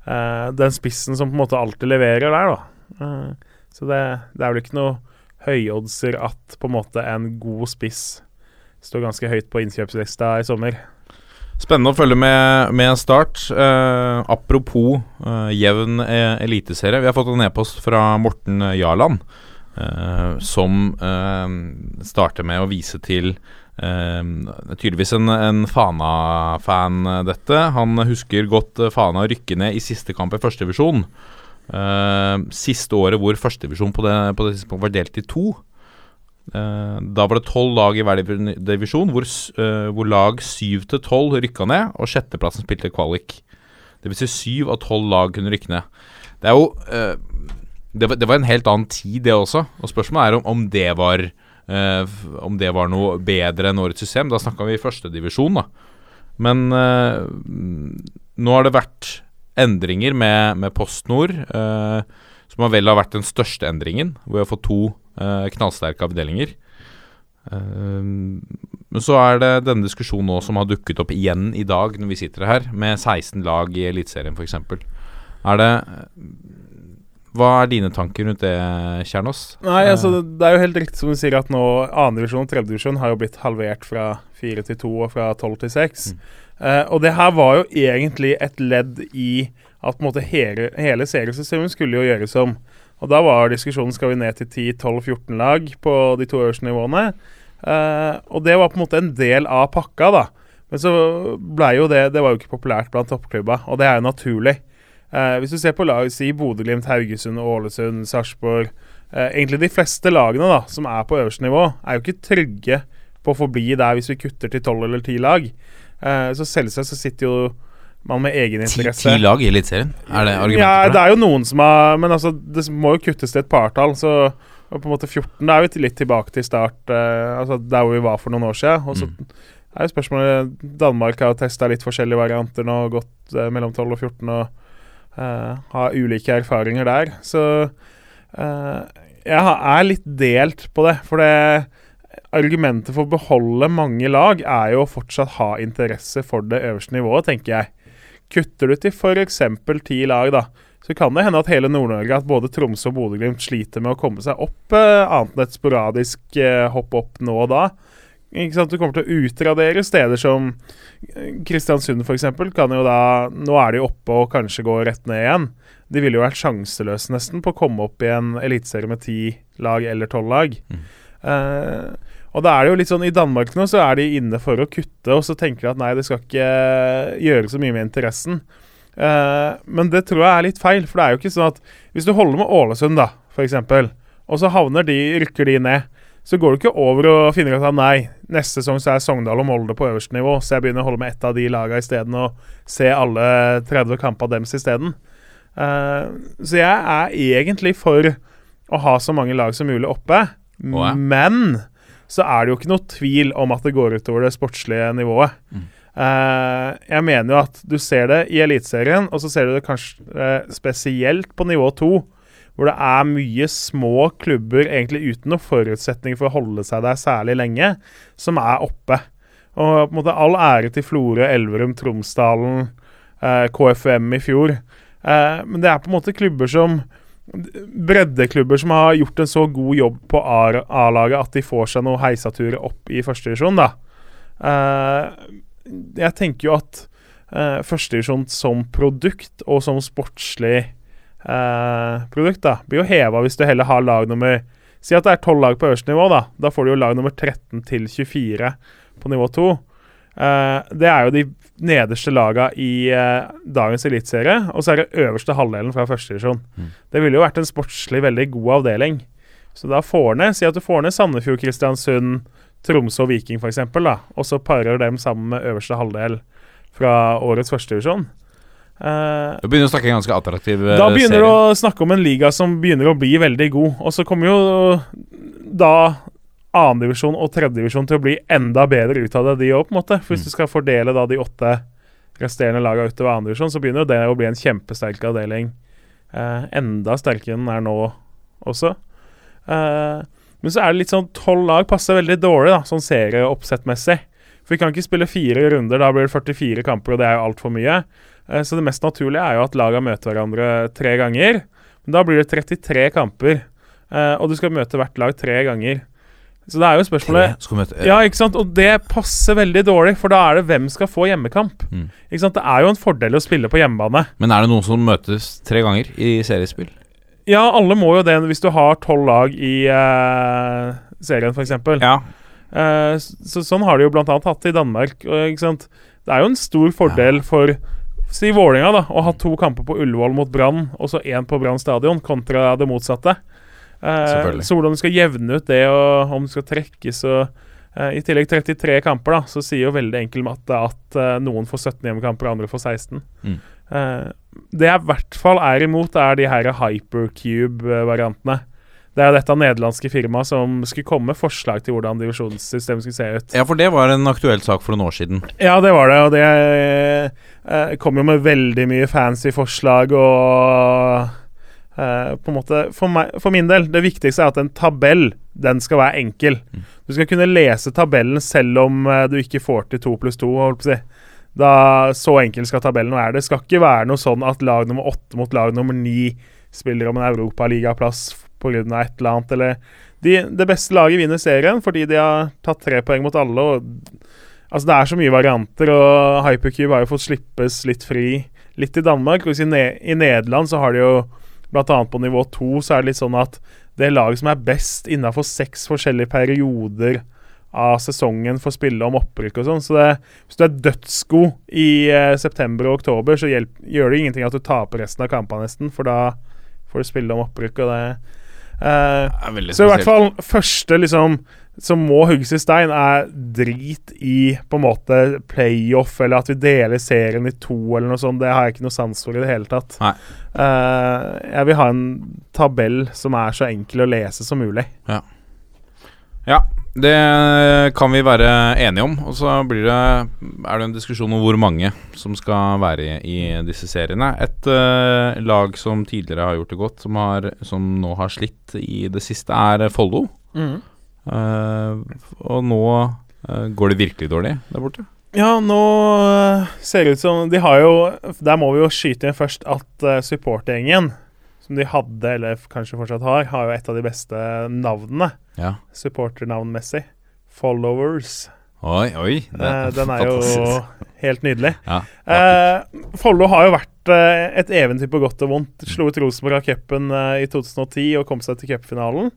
eh, den spissen som på en måte alltid leverer der, da. Eh, så det, det er vel ikke noe høyoddser at på en måte en god spiss står ganske høyt på innkjøpslista i sommer. Spennende å følge med, med Start. Eh, apropos eh, jevn eh, eliteserie. Vi har fått en e-post fra Morten Jarland, eh, som eh, starter med å vise til Uh, tydeligvis en, en Fana-fan, eh, dette. Han husker godt eh, Fana rykke ned i siste kamp i førstedivisjon. Uh, siste året hvor førstedivisjon på, på det tidspunktet var delt i to. Uh, da var det tolv lag i hver divisjon, hvor, eh, hvor lag syv til tolv rykka ned, og sjetteplassen spilte kvalik. Det vil si syv av tolv lag kunne rykke ned. Det er jo eh, det, var, det var en helt annen tid, det også. Og spørsmålet er om, om det var eh, Om det var noe bedre enn årets system. Da snakka vi i førstedivisjon, da. Men eh, nå har det vært endringer med, med PostNord, eh, som har vel har vært den største endringen, hvor vi har fått to eh, knallsterke avdelinger. Eh, men så er det denne diskusjonen nå som har dukket opp igjen i dag, når vi sitter her, med 16 lag i Eliteserien f.eks. Er det Hva er dine tanker rundt det, Kjernås? Nei, altså det, det er jo helt riktig som du sier at nå annendivisjon og tredjedivisjon har jo blitt halvert fra fire til to og fra tolv til seks. Eh, og det her var jo egentlig et ledd i at på en måte hele, hele seriesystemet skulle jo gjøres om. Og da var diskusjonen skal vi ned til 10-12-14 lag på de to øverste nivåene. Uh, og det var på en måte en del av pakka, da. Men så blei jo det Det var jo ikke populært blant toppklubba, og det er jo naturlig. Eh, hvis du ser på lag, si Bodø-Glimt, Haugesund, Ålesund, Sarpsborg eh, Egentlig de fleste lagene da, som er på øverste nivå, er jo ikke trygge på å forbli der hvis vi kutter til tolv eller ti lag. Eh, så selvsagt så sitter jo man med egen egeninteresse ti lag i Eliteserien? Er det argumentet ja, for det er jo noen som har Men altså, det må jo kuttes til et partall, så på en måte 14 Da er vi litt tilbake til start, eh, altså der hvor vi var for noen år siden. Og så Mm. er jo spørsmålet Danmark har testa litt forskjellige varianter nå, gått eh, mellom 12 og 14 og eh, har ulike erfaringer der. Så eh, jeg er litt delt på det, for det Argumentet for å beholde mange lag er jo å fortsatt ha interesse for det øverste nivået, tenker jeg. Kutter du til f.eks. ti lag, da, så kan det hende at hele Nord-Norge, at både Tromsø og Bodø-Glimt sliter med å komme seg opp, eh, annet enn et sporadisk eh, hopp opp nå og da. Ikke sant? Du kommer til å utradere steder som eh, Kristiansund f.eks. kan jo da Nå er de oppe og kanskje går rett ned igjen. De ville jo vært sjanseløse nesten på å komme opp i en eliteserie med ti lag eller tolv lag. Eh, og da er det jo litt sånn I Danmark nå så er de inne for å kutte, og så tenker de at nei, det skal ikke gjøre så mye med interessen. Uh, men det tror jeg er litt feil, for det er jo ikke sånn at hvis du holder med Ålesund, da, f.eks., og så havner de, rykker de ned, så går du ikke over og finner ut at nei, neste sesong så er Sogndal og Molde på øverste nivå, så jeg begynner å holde med ett av de lagene isteden og se alle 30 kamper deres isteden. Uh, så jeg er egentlig for å ha så mange lag som mulig oppe, oh, ja. men så er det jo ikke noe tvil om at det går utover det sportslige nivået. Eh, jeg mener jo at du ser det i Eliteserien, og så ser du det kanskje uh, spesielt på nivå to, hvor det er mye små klubber egentlig uten noen forutsetning for å holde seg der særlig lenge, som er oppe. Og på en måte all ære til Florø, Elverum, Tromsdalen, eh, KFUM i fjor. Eh, men det er på en måte klubber som Breddeklubber som har gjort en så god jobb på A-laget at de får seg noen heisaturer opp i førstedivisjon, da. Eh, jeg tenker jo at eh, førstedivisjon som produkt og som sportslig eh, produkt da, blir jo heva hvis du heller har lag nummer Si at det er tolv lag på øverste nivå, da. Da får du jo lag nummer 13 til 24 på nivå 2. Eh, det er jo de nederste laga i eh, dagens eliteserie, og så er det øverste halvdelen fra førstedivisjon. Mm. Det ville jo vært en sportslig veldig god avdeling. Så da får ned, Si at du får ned Sandefjord, Kristiansund, Tromsø og Viking f.eks., og så parer dem sammen med øverste halvdel fra årets førstedivisjon. Uh, Du begynner å snakke ganske attraktiv eh, da begynner serie. du å snakke om en liga som begynner å bli veldig god. Og så kommer jo da annendivisjon og tredjedivisjon til å bli enda bedre ut av det, de òg, på en måte. For hvis Mm. du skal fordele da de åtte resterende lagene utover annendivisjon, så begynner jo det å bli en kjempesterk avdeling. Uh, enda sterkere enn den er nå også. Uh, men så er det litt sånn tolv lag passer veldig dårlig, da, sånn serieoppsettmessig. For vi kan ikke spille fire runder, da blir det 44 kamper, og det er jo altfor mye. Eh, Så det mest naturlige er jo at laga møter hverandre tre ganger. Men da blir det 33 kamper, eh, og du skal møte hvert lag tre ganger. Så det er jo spørsmålet Ja, ikke sant? Og det passer veldig dårlig, for da er det hvem skal få hjemmekamp. Mm. Ikke sant? Det er jo en fordel å spille på hjemmebane. Men er det noen som møtes tre ganger i seriespill? Ja, alle må jo det hvis du har tolv lag i uh, serien, f.eks. Ja. Uh, så, sånn har de jo annet hatt det i Danmark. Og, ikke sant? Det er jo en stor fordel for Si Vålinga da, og ha to kamper på Ullevål mot Brann, og så én på Brann stadion, kontra det motsatte. Eh, så hvordan du skal jevne ut det, og om du skal trekkes og eh, I tillegg 33 kamper, da, så sier jo veldig enkel matte at eh, noen får 17 hjemmekamper, andre får 16. Mm. Eh, det jeg i hvert fall er imot, er de her hypercube-variantene. Det er dette nederlandske firmaet som skulle komme med forslag til hvordan divisjonssystemet skulle se ut. ja, for det var en aktuell sak for noen år siden. Ja, det var det, og det eh, kom jo med veldig mye fancy forslag og eh, på en måte for, meg, for min del, det viktigste er at en tabell, den skal være enkel. Mm. Du skal kunne lese tabellen selv om eh, du ikke får til to pluss to, holdt på å si. Da, så enkel skal tabellen være. Det skal ikke være noe sånn at lag nummer åtte mot lag nummer ni spiller om en europaligaplass pga. et eller annet, eller de, Det beste laget vinner serien fordi de har tatt tre poeng mot alle. og Altså Det er så mye varianter, og Hypercube har jo fått slippes litt fri. Litt i Danmark. I, ne I Nederland så har de jo bl.a. på nivå to så er det litt sånn at det laget som er best innafor seks forskjellige perioder av sesongen får spille om opprykk og sånn. Så det, hvis du er dødsgod i eh, september og oktober, så hjelp, gjør det ingenting at du taper resten av kampene nesten, for da får du spille om opprykk og det eh, så i hvert fall første liksom som må hugges i stein, er drit i på en måte playoff, eller at vi deler serien i to, eller noe sånt. Det har jeg ikke noe sans for i det hele tatt. Eh, jeg vil ha en tabell som er så enkel å lese som mulig. Ja. Ja, det kan vi være enige om. Og så blir det, er det en diskusjon om hvor mange som skal være i, i disse seriene. Et uh, lag som tidligere har gjort det godt, som, har, som nå har slitt i det siste, er Follo. Eh, og nå uh, går det virkelig dårlig der borte. Ja, nå ser det ut som De har jo Der må vi jo skyte inn først at uh, supportergjengen, som de hadde, eller kanskje fortsatt har, har jo et av de beste navnene Ja. supporternavnmessig. Followers. Oi, oi. det Eh, den er jo helt nydelig. Ja, Eh, Follo har jo vært eh, et eventyr på godt og vondt. Slo ut Rosenborg av cupen eh, i 2010 og kom seg til cupfinalen.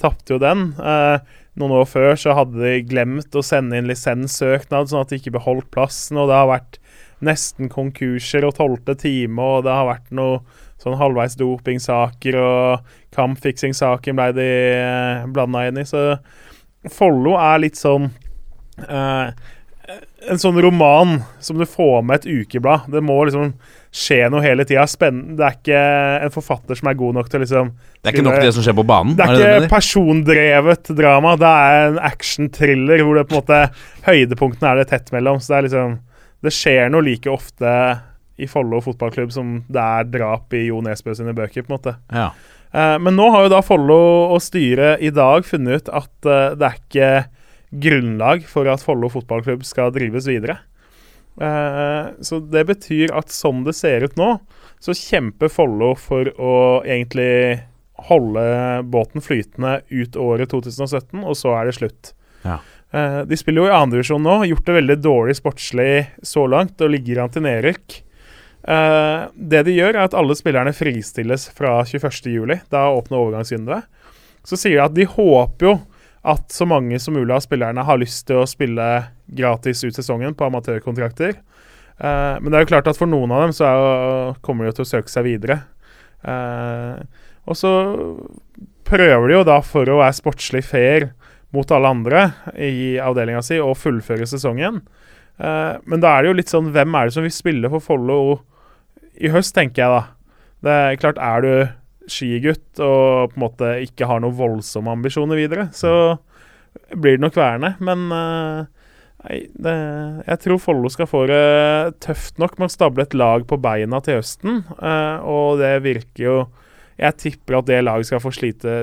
Tapte jo den. Eh, noen år før så hadde de glemt å sende inn lisenssøknad, sånn at de ikke beholdt plassen. Og det har vært nesten konkurser og tolvte time, og det har vært noe sånn halvveis dopingsaker, og kampfiksingssaken ble de eh, blanda inn i. Så Follo er litt sånn eh, En sånn roman som du får med et ukeblad. Det må liksom skje noe hele tida. Det er ikke en forfatter som er god nok til å liksom Det er ikke nok det som skjer på banen? Det er, det ikke persondrevet drama. Det er en action-thriller hvor det på en måte høydepunktene er det tett mellom. Så det er liksom Det skjer noe like ofte i Follo fotballklubb som det er drap i Jo Nesbø sine bøker, på en måte. Ja. Eh, men nå har jo da Follo og styret i dag funnet ut at eh, det er ikke grunnlag for at Follo fotballklubb skal drives videre. Eh, så det betyr at sånn det ser ut nå, så kjemper Follo for å egentlig holde båten flytende ut året 2017, og så er det slutt. Ja. Eh, de spiller jo i andredivisjon nå, gjort det veldig dårlig sportslig så langt og ligger an til nedrykk. Eh, det de gjør, er at alle spillerne fristilles fra 21.07. Da åpner overgangsvinduet. Så sier de at de håper jo at så mange som mulig av spillerne har lyst til å spille gratis ut sesongen på amatørkontrakter. Eh, men det er jo klart at for noen av dem så er, kommer de jo til å søke seg videre. Og så prøver de jo da, for å være sportslig fair mot alle andre i avdelinga si, og fullføre sesongen. Uh, men da er det jo litt sånn Hvem er det som vil spille for Follo i høst, tenker jeg da. Det er klart, er du skigutt og på en måte ikke har noen voldsomme ambisjoner videre, så blir det nok værende. Men uh, nei, det, jeg tror Follo skal få det tøft nok med å stable et lag på beina til høsten. Uh, og det virker jo Jeg tipper at det laget skal få slite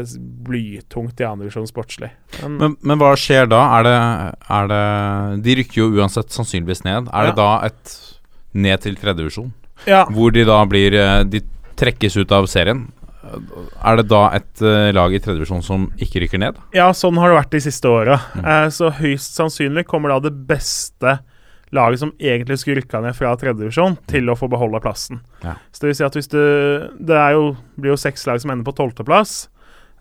blytungt i andredivisjon sportslig. Men, Men, men hva skjer da? Er det, er det De rykker jo uansett sannsynligvis ned. Er det da et ned til tredjedivisjon? ja, Hvor de da blir eh, De trekkes ut av serien. Er det da et uh, lag i tredjedivisjon som ikke rykker ned? Ja, sånn har det vært de siste åra. Mm. Uh, så høyst sannsynlig kommer da det beste laget som egentlig skulle rykka ned fra tredjedivisjon, til å få beholde plassen. Ja. Så det vil si at hvis du Det jo, blir jo seks lag som ender på tolvteplass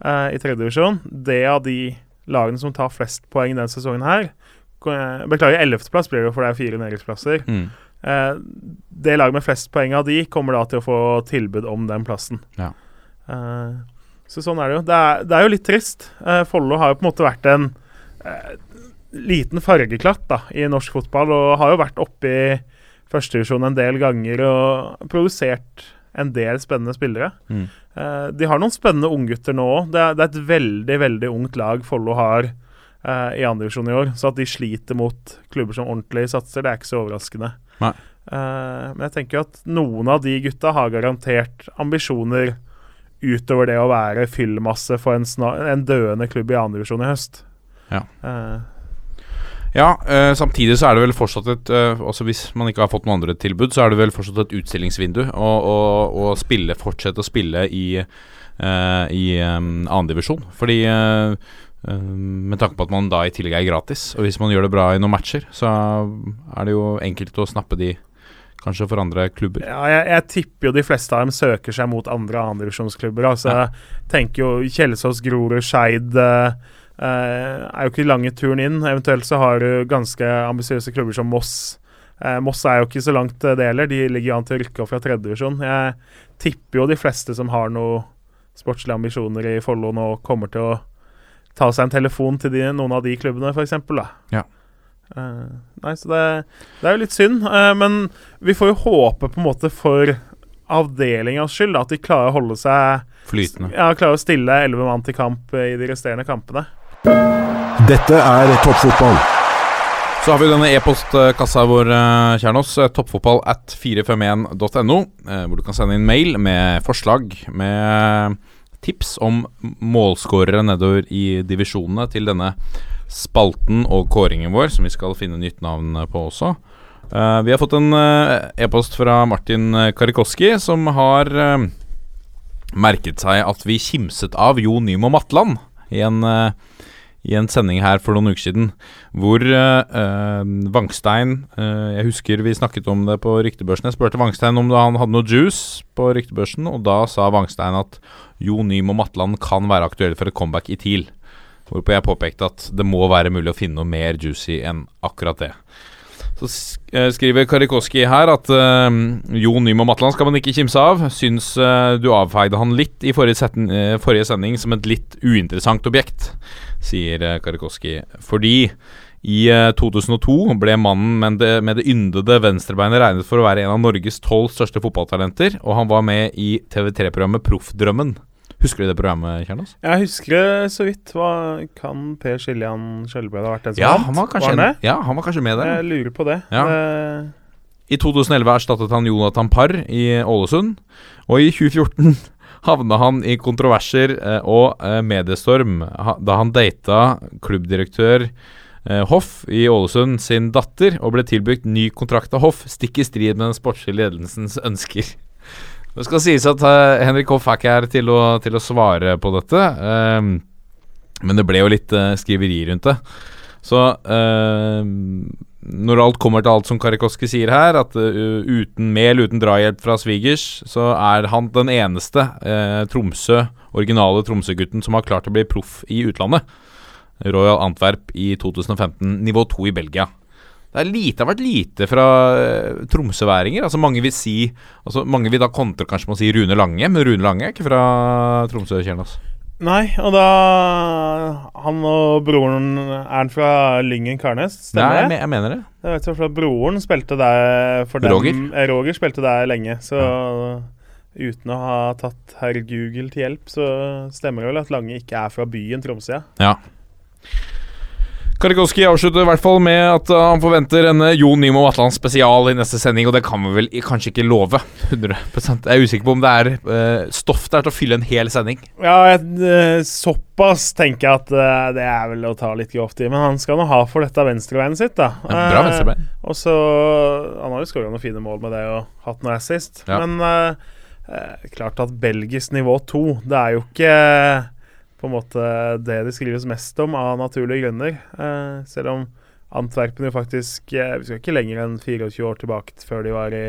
eh, i tredjedivisjon. Det av de lagene som tar flest poeng denne sesongen her eh, Beklager, ellevteplass blir det jo, for det er fire nedrykksplasser. Mm. Eh, det laget med flest poeng av de kommer da til å få tilbud om den plassen. Ja. Eh, så sånn er det jo. Det er, det er jo litt trist. Eh, Follo har jo på en måte vært en eh, liten fargeklatt da, i norsk fotball, og har jo vært oppe i førstedivisjon en del ganger og produsert en del spennende spillere. Mm. Eh, de har noen spennende unggutter nå òg. Det, det er et veldig veldig ungt lag Follo har eh, i andredivisjon i år. Så at de sliter mot klubber som ordentlig satser, det er ikke så overraskende. Eh, men jeg tenker at noen av de gutta har garantert ambisjoner utover det å være fyllmasse for en, snar, en døende klubb i andredivisjon i høst. Ja. Eh, Ja, eh, samtidig så er det vel fortsatt et eh, Altså Hvis man ikke har fått noen andre tilbud, så er det vel fortsatt et utstillingsvindu å å, å spille, fortsette å spille i, uh, i um, andredivisjon. Fordi eh, eh, med tanke på at man da i tillegg er gratis, og hvis man gjør det bra i noen matcher, så er det jo enkelt å snappe de kanskje for andre klubber. Ja, jeg, jeg tipper jo de fleste av dem søker seg mot andre andredivisjonsklubber. Altså, Ja. jeg tenker jo Kjelsås, Grorud, Skeid eh, eh, er jo ikke lange turen inn. Eventuelt så har du ganske ambisiøse klubber som Moss. Uh, Moss er jo ikke så langt eh, det heller. De ligger an til å rykke opp fra tredjedivisjon. Jeg tipper jo de fleste som har noen sportslige ambisjoner i Follo nå, kommer til å ta seg en telefon til de, noen av de klubbene, f.eks. Ja. Uh, nei, så det, det er jo litt synd. men vi får jo håpe på en måte for avdelingas skyld da, at de klarer å holde seg Flytende. Ja, klarer å stille elleve mann til kamp i de resterende kampene. Dette er toppfotball. Så har vi denne e-postkassa vår, eh, Kjernos. eh, Toppfotball at 451.no, eh, hvor du kan sende inn mail med forslag, med tips om målskårere nedover i divisjonene til denne spalten og kåringen vår, som vi skal finne nytt navn på også. Vi har fått en e-post fra Martin Karikoski, som har merket seg at vi kimset av Jo Nymo Matland i en i en sending her for noen uker siden, hvor eh, eh, Vangstein eh, Jeg husker vi snakket om det på ryktebørsen. Jeg spurte Vangstein om han hadde noe juice på ryktebørsen, og da sa Vangstein at Jo Nymo Matland kan være aktuelle for et comeback i TIL. Hvorpå jeg påpekte at det må være mulig å finne noe mer juicy enn akkurat det. Så eh, skriver Karikoski her at uh, Jo Nymo Matland skal man ikke kimse av. Syns uh, du avfeide han litt i forrige, setten, uh, forrige sending som et litt uinteressant objekt, sier Karikoski. Fordi I eh, 2002 ble mannen med det, med det yndede venstrebeinet regnet for å være en av Norges tolv største fotballtalenter, og han var med i TV3-programmet Proffdrømmen. Husker du det programmet, Kjernos? Jeg husker det så vidt. Hva Kan Per Siljan Skjelbred ha vært den som Ja, vant? han var han ja, han var kanskje med der. Jeg lurer på det. Ja. I 2011 erstattet han Jonathan Parr i Ålesund, og i 2014 havna han i kontroverser eh, og eh, mediestorm da han data klubbdirektør eh, Hoff i Ålesund sin datter og ble tilbudt ny kontrakt av Hoff, stikk i strid med den sportslige ledelsens ønsker. Det skal sies at uh, Henrik Hoff er ikke her til å, til å svare på dette, Um, men det ble jo litt uh, skriveri rundt det. Så uh, når alt kommer til alt som Karikoski sier her, at uh, uten mel, uten drahjelp fra svigers, så er han den eneste eh, Tromsø, originale Tromsø-gutten som har klart å bli proff i utlandet. Royal Antwerp i 2015, nivå 2 i Belgia. Det er lite, har vært lite fra eh, tromsøværinger. Altså Mange vil si altså Mange vil da kontre kanskje med å si Rune Lange, men Rune Lange er ikke fra Tromsø, Kjernås. Nei, og da Han og broren Er han fra Lyngen Karnes? Stemmer me- jeg mener det. Jeg vet ikke for broren spilte der for dem. Roger? Roger spilte der lenge, så uten å ha tatt herr Google til hjelp, så stemmer det vel at Lange ikke er fra byen Tromsø. ja. Karikoski avslutter i hvert fall med at uh, han forventer en uh, Jon Nymo Atland spesial i neste sending, og det kan vi vel kanskje ikke love. 100 Jeg er usikker på om det er uh, stoff der til å fylle en hel sending. Ja, jeg, eh, såpass tenker jeg at uh, det er vel å ta litt grovt i, men han skal nå ha for dette venstrebeinet sitt, da. Ja, bra venstrebein. Uh, Og så Han har jo skåra noen fine mål med det og hatt noe assist. Ja. Men eh, eh, klart at belgisk nivå to, det er jo ikke eh, på en måte det det skrives mest om av naturlige grunner. Eh, selv om Antwerpen jo faktisk eh, Vi skal ikke lenger enn 24 år tilbake før de var i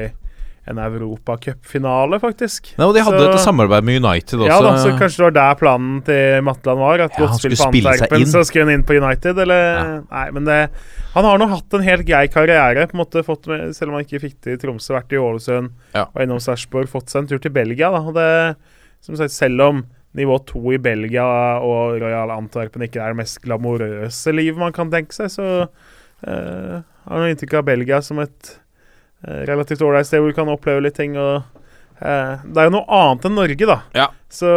en europacupfinale, faktisk. Nei, og De hadde Så- et samarbeid med United også. Ja da, så kanskje det var der planen til Matland var. At Ja, godt spill på Antwerpen, så skulle han inn på United, eller Ja. Nei, men det Han har nå hatt en helt grei karriere, på en måte fått med, selv om han ikke fikk det i Tromsø, vært i Ålesund, Ja. og innom Sarpsborg, fått seg en tur til Belgia, da. Og det Som sagt, selv om nivå to i Belgia og Royal Antwerpen ikke er det mest glamorøse livet man kan tenke seg, så uh, har han inntrykk av Belgia som et uh, relativt ålreit sted hvor du kan oppleve litt ting. og eh, Det er jo noe annet enn Norge, da. Ja. Så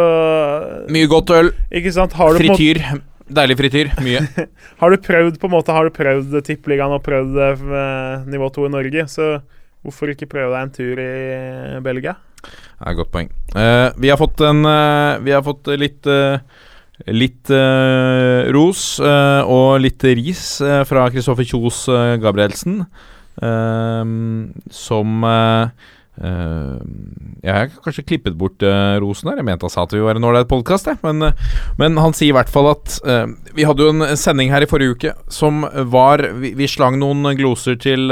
Mye godt øl. Ikke sant? Frityr. Deilig frityr. Mye. har du prøvd på en måte Har du prøvd Tippeligaen og prøvd nivå to i Norge, så hvorfor ikke prøve deg en tur i Belgia? Er et godt poeng. Uh, vi har fått en uh, Vi har fått litt uh, Litt ros og litt ris fra Kristoffer Kjos Gabrielsen, som Uh, Jeg har kanskje klippet bort uh, rosen her. Jeg mente han sa at vi var en ålreit podkast, men, uh, men han sier i hvert fall at Vi hadde jo en sending her i forrige uke som var Vi, vi slang noen gloser til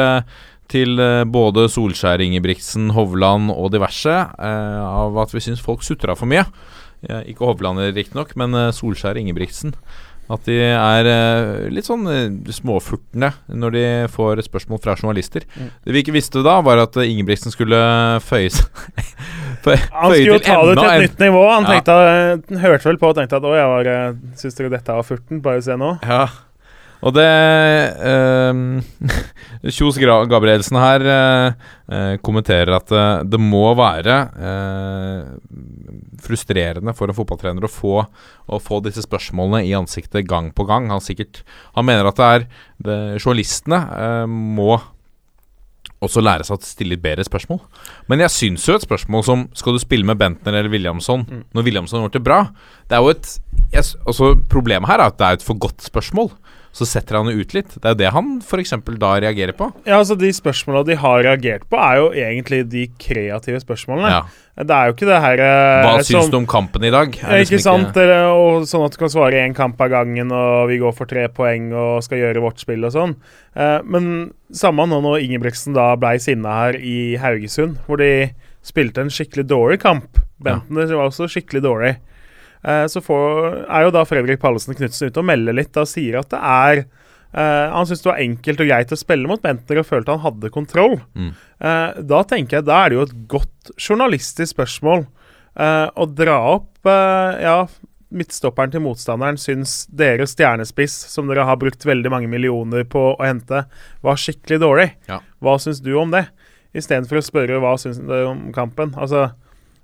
til eh, både Solskjær, Ingebrigtsen, Hovland og diverse eh, av at vi syns folk sutra for mye. Eh, ikke Hovland riktignok, men eh, Solskjær og Ingebrigtsen. At de er eh, litt sånn småfurtende småfurtne når de får spørsmål fra journalister. Mm. Det vi ikke visste da, var at Ingebrigtsen skulle føye seg føye, Han skulle jo ta det til et nytt nivå. Han Ja. tenkte, hørte vel på og tenkte at å, jeg var Syns dere dette var furten? Bare se nå. Ja. Og det eh, Kjos Gabrielsen her eh, eh, kommenterer at eh, det må være eh, frustrerende for en fotballtrener å få, å få disse spørsmålene i ansiktet gang på gang. Han, sikkert, han mener at det er det, Journalistene eh, må også lære seg å stille litt bedre spørsmål. Men jeg syns jo et spørsmål som Skal du spille med Bentner eller Williamson Mm. når Williamson har gjort det bra? Det er jo et jeg, altså, Problemet her er at det er et for godt spørsmål. Så setter han det ut litt. Det er jo det han f.eks. da reagerer på. Ja, altså De spørsmåla de har reagert på, er jo egentlig de kreative spørsmålene. Ja. Det er jo ikke det her Hva Hva syns du om kampen i dag? Er ikke sant? Eller, og sånn at du kan svare én kamp av gangen, og vi går for tre poeng og skal gjøre vårt spill og sånn. Eh, men samme nå når Ingebrigtsen da blei sinna her i Haugesund, hvor de spilte en skikkelig dårlig kamp. Bentner var også skikkelig dårlig. Eh, så får, er jo da Fredrik Pallesen Knutsen ute og melder litt og sier at det er eh, Han syntes det var enkelt og greit å spille mot Bentner og følte han hadde kontroll. Mm. Eh, da tenker jeg da er det jo et godt journalistisk spørsmål eh, å dra opp Ja, midtstopperen til motstanderen syns deres stjernespiss, som dere har brukt veldig mange millioner på å hente, var skikkelig dårlig. Ja. Hva syns du om det? Istedenfor å spørre hva syns du om kampen. Altså,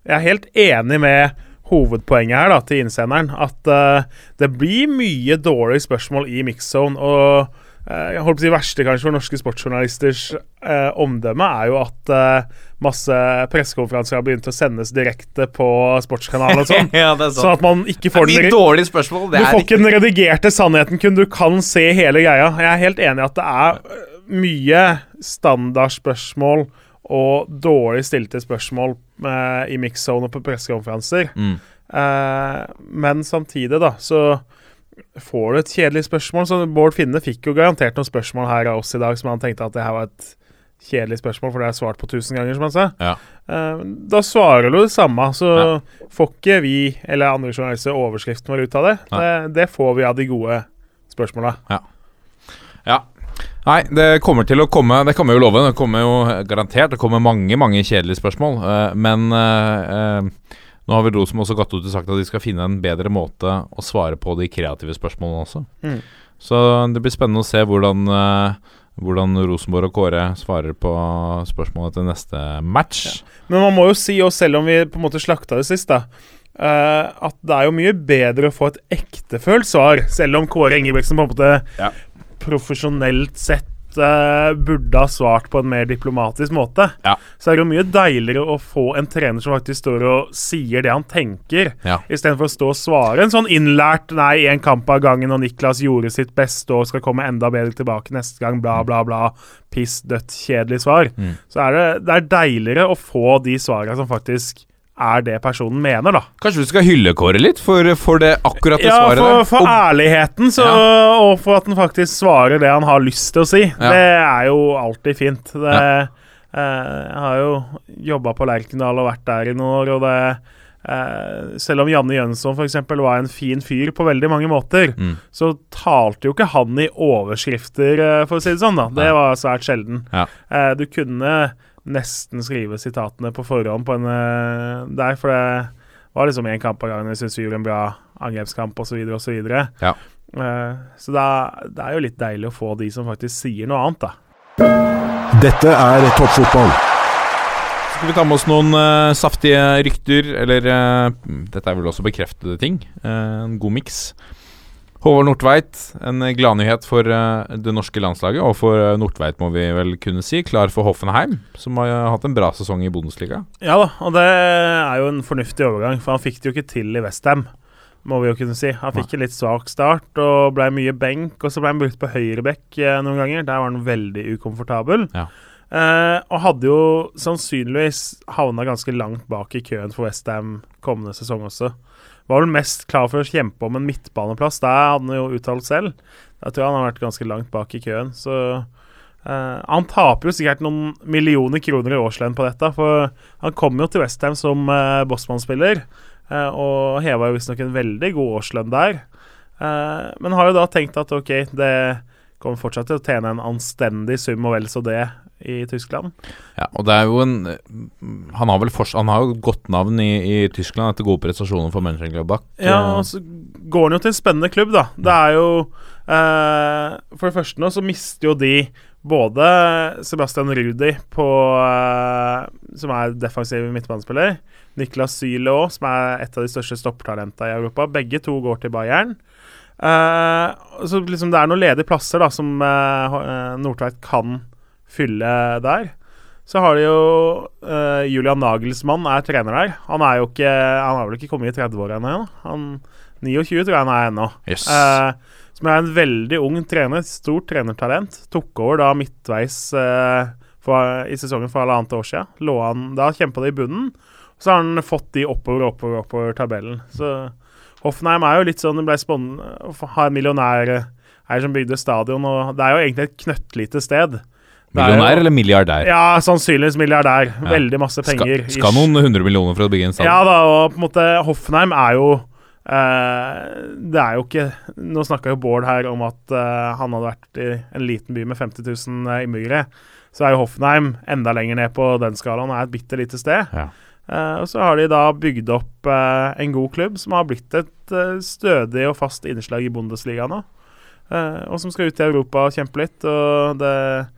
jeg er helt enig med hovedpoenget her da, til innsenderen. At uh, det blir mye dårlige spørsmål i mixzone. Og uh, jeg holdt på å si verste kanskje for norske sportsjournalisters uh, omdømme er jo at uh, masse pressekonferanser har begynt å sendes direkte på sportskanalen og sånn. ja, det er Sånn at man ikke får Det den dårlige spørsmål. du får ikke den redigerte sannheten, kun du kan se hele greia. Jeg er helt enig i at det er mye standardspørsmål og dårlig stilte spørsmål eh, i mixzone og på pressekonferanser. Mm. Eh, men samtidig, da, så får du et kjedelig spørsmål. Så Bård Finne fikk jo garantert noen spørsmål her av oss i dag som han tenkte at det her var et kjedelig spørsmål, for det er svart på tusen ganger, som han sa. Ja. Eh, da svarer du det samme, så Ja. får ikke vi eller andre journalister overskriften vår ut av det. Det. Det får vi av de gode spørsmåla. Ja. Nei, det kommer til å komme Det kan vi jo love. Det kommer jo garantert Det kommer mange mange kjedelige spørsmål. eh, men eh, eh, nå har vel Rosenborg også gått ut og sagt at de skal finne en bedre måte å svare på de kreative spørsmålene også. Mm. Så det blir spennende å se hvordan hvordan Rosenborg og Kåre svarer på spørsmålet til neste match. Men man må jo si, og selv om vi på en måte slakta det sist, da Uh, at det er jo mye bedre å få et ektefølt svar, selv om Kåre Ingebrigtsen på en måte Ja. Profesjonelt sett eh, burde ha svart på en mer diplomatisk måte. Ja. Så er det jo mye deiligere å få en trener som faktisk står og sier det han tenker, Ja. istedenfor å stå og svare en sånn innlært 'nei, én kamp av gangen', og Niklas gjorde sitt beste og skal komme enda bedre tilbake neste gang, bla, bla, bla. Piss, dødt, kjedelig svar. Mm. Så er det, det er deiligere å få de svarene som faktisk er det personen mener, da. Kanskje du skal hylle Kåre litt for, for det akkurat det Ja, svaret for, der? for Og- ærligheten, så, og for at han faktisk svarer det han har lyst til å si. Ja. Det er jo alltid fint. Det, eh, jeg har jo jobba på Lerkendal og vært der i noen år, og det eh, Selv om Janne Jønsson f.eks. var en fin fyr på veldig mange måter, Mm. så talte jo ikke han i overskrifter, eh, for å si det sånn. da Det var svært sjelden. Ja. Eh, du kunne nesten skrive sitatene på forhånd på en eh, der, for det var liksom én kamp av gangen. Jeg syns vi gjorde en bra angrepskamp osv. osv. Ja. Uh, så da, det er jo litt deilig å få de som faktisk sier noe annet, da. Dette er toppfotball. Skal vi ta med oss noen uh, saftige rykter, eller Dette er vel også bekreftede ting. En god miks. Håvard Nordtveit, en gladnyhet for eh, det norske landslaget, og for uh, Nordtveit, må vi vel kunne si. Klar for Hoffenheim, som har eh, hatt en bra sesong i Bundesliga. Ja da, og det er jo en fornuftig overgang, for han fikk det jo ikke til i Westham, må vi jo kunne si. Han fikk en litt svak start og ble mye benk, og så ble han brukt på høyrebekk eh, noen ganger. Der var han veldig ukomfortabel. Ja. Eh, og hadde jo sannsynligvis havna ganske langt bak i køen for Westham kommende sesong også. Var vel mest klar for å kjempe om en midtbaneplass. Der hadde han jo uttalt selv. Jeg tror han har vært ganske langt bak i køen. Så Uh, han taper jo sikkert noen millioner kroner i årslønn på dette. For han kom jo til Westham som uh, Bossmann-spiller, eh, og heva jo visstnok en veldig god årslønn der. Uh, men har jo da tenkt at ok, det kommer fortsatt til å tjene en anstendig sum og vel så det i Tyskland. Ja, og det er jo en Han har vel fors han har jo godt navn i, i Tyskland etter gode prestasjoner for Mönchengladbach. Ja, og så går han jo til en spennende klubb, da. Det er jo eh, For det første nå så mister jo de både Sebastian Rudi på eh, Som er defensiv midtbanespiller. Niklas Zyle òg, som er et av de største stoppertalentene i Europa. Begge to går til Bayern. Eh, så liksom det er noen ledige plasser da som eh, Nordtveit kan fylle der. Så har de jo uh, Julian Nagelsmann er trener der. Han er jo ikke Han har vel ikke kommet i 30-åra ennå? Han 29 tror jeg han er ennå. Yes. Uh, som er en veldig ung trener. Stort trenertalent. Tok over da midtveis uh, for, i sesongen for halvannet år siden. Lå han, da kjempa de i bunnen. Så har han fått de oppover, oppover, oppover tabellen. Så Hoffenheim er jo litt sånn Det ble spennende å ha en millionær her som bygde stadion, og det er jo egentlig et knøttlite sted. Millionær eller milliardær? Ja, sannsynligvis milliardær. Veldig masse penger. Skal, skal noen hundre millioner for å bygge en stadion? Ja da, og på en måte Hoffenheim er jo Uh, Det er jo ikke Nå snakka jo Bård her om at uh, han hadde vært i en liten by med 50 000 innbyggere. Så er jo Hoffenheim enda lenger ned på den skalaen, er et bitte lite sted. Ja. Uh, og så har de da bygd opp eh, en god klubb som har blitt et eh, stødig og fast innslag i Bundesliga nå. Eh, og som skal ut i Europa og kjempe litt. Og det eh,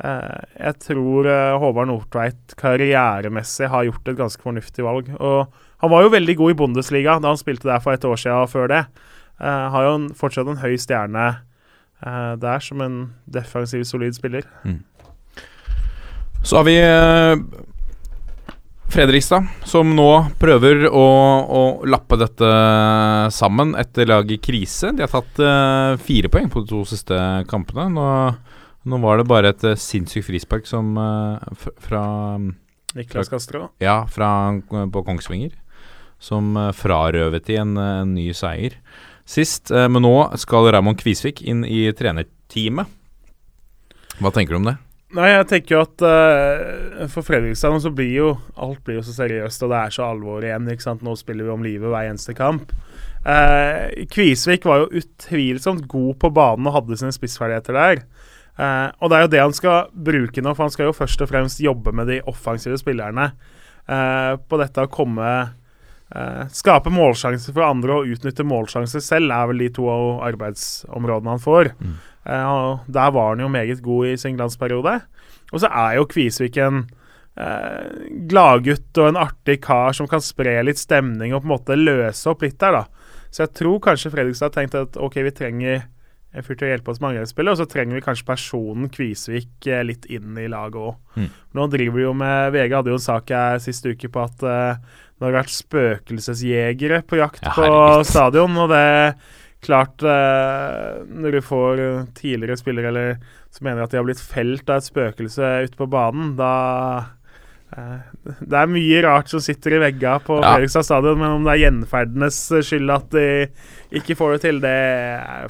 Jeg tror eh, Håvard Nordtveit karrieremessig har gjort et ganske fornuftig valg. Og han var jo veldig god i Bundesliga da han spilte der for et år siden og før det. Eh, har jo fortsatt en høy stjerne eh, der som en defensiv, solid spiller. Så har vi eh, Fredrikstad, som nå prøver å, å lappe dette sammen etter laget krise. De har tatt eh, fire poeng på de to siste kampene. Nå, nå var det bare et uh, sinnssykt frispark som uh, fra Niklas Castro. Ja, fra, på Kongsvinger. Som uh, frarøvet de en, eh, en ny seier sist. Eh, men nå skal Raymond Kvisvik inn i trenerteamet. Hva tenker du om det? Nei, jeg tenker jo at uh, for Fredrikstad så blir jo alt blir jo så seriøst, og det er så alvor igjen. ikke sant? Nå spiller vi om livet hver eneste kamp. Uh, Kvisvik var jo utvilsomt god på banen og hadde sine spissferdigheter der. Eh, og det er jo det han skal bruke nå, for han skal jo først og fremst jobbe med de offensive spillerne. Eh, på dette å komme eh, Skape målsjanser for andre og utnytte målsjanser selv er vel de to arbeidsområdene han får. Eh, og der var han jo meget god i sin glansperiode. Og så er jo Kvisvik en eh, gladgutt og en artig kar som kan spre litt stemning og på en måte løse opp litt der, da. Så jeg tror kanskje Fredrikstad har tenkt at ok, vi trenger en fyr til å hjelpe oss med angrepsspillet, og så trenger vi kanskje personen Kvisvik eh, litt inn i laget òg. Mm. Nå driver vi jo med VG hadde jo en sak her sist uke på at eh, det har vært spøkelsesjegere på jakt Ja, på stadion, og det er klart eh, Når du får tidligere spillere eller som mener at de har blitt felt av et spøkelse ute på banen, da eh, Det er mye rart som sitter i veggene på Ja. Fredrikstad stadion, men om det er gjenferdenes skyld at de ikke får det til, det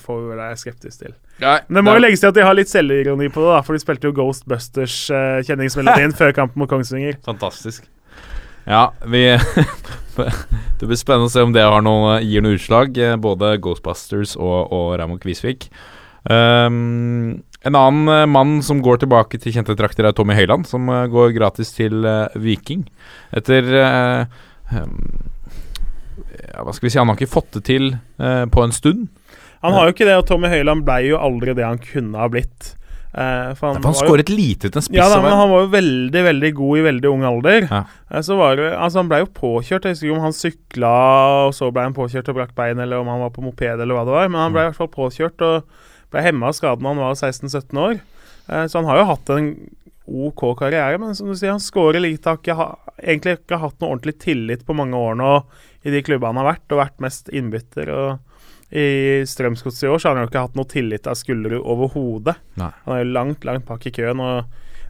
får vi være skeptisk til. Men det må jo legges til at de har litt selvironi på det, da, for de spilte jo Ghostbusters-kjenningsmelodien før kampen mot Kongsvinger. Fantastisk. Ja, vi Det blir spennende å se om det har noe, gir noe utslag. eh, Både Ghostbusters og, og Raymond Kvisvik. Um, en annen eh, mann som går tilbake til kjente trakter, er Tommy Høiland, som eh, går gratis til eh, Viking. Etter eh, um, ja, Hva skal vi si, han har ikke fått det til på en stund. Han har jo ikke det, og Tommy Høiland ble jo aldri det han kunne ha blitt. Eh, for Han, var han jo- skåret lite til en spiss. Ja, da, men han var jo veldig veldig god i veldig ung alder. Ja. Eh, Så var det, altså Han ble jo påkjørt. Jeg husker ikke om han sykla, og så ble han påkjørt og brakk bein, eller om han var på moped, eller hva det var. Men han ble i hvert fall påkjørt og ble hemma av skaden da han var 16-17 år. Eh, Så han har jo hatt en OK karriere, men som du sier, han skårer lite. Har ikke egentlig ikke hatt noe ordentlig tillit på mange år nå i de klubbene han har vært, og vært mest innbytter. og i Strømsgodset i år så har han jo ikke hatt noe tillit av Skullerud overhodet. Han er jo langt, langt bak i køen. og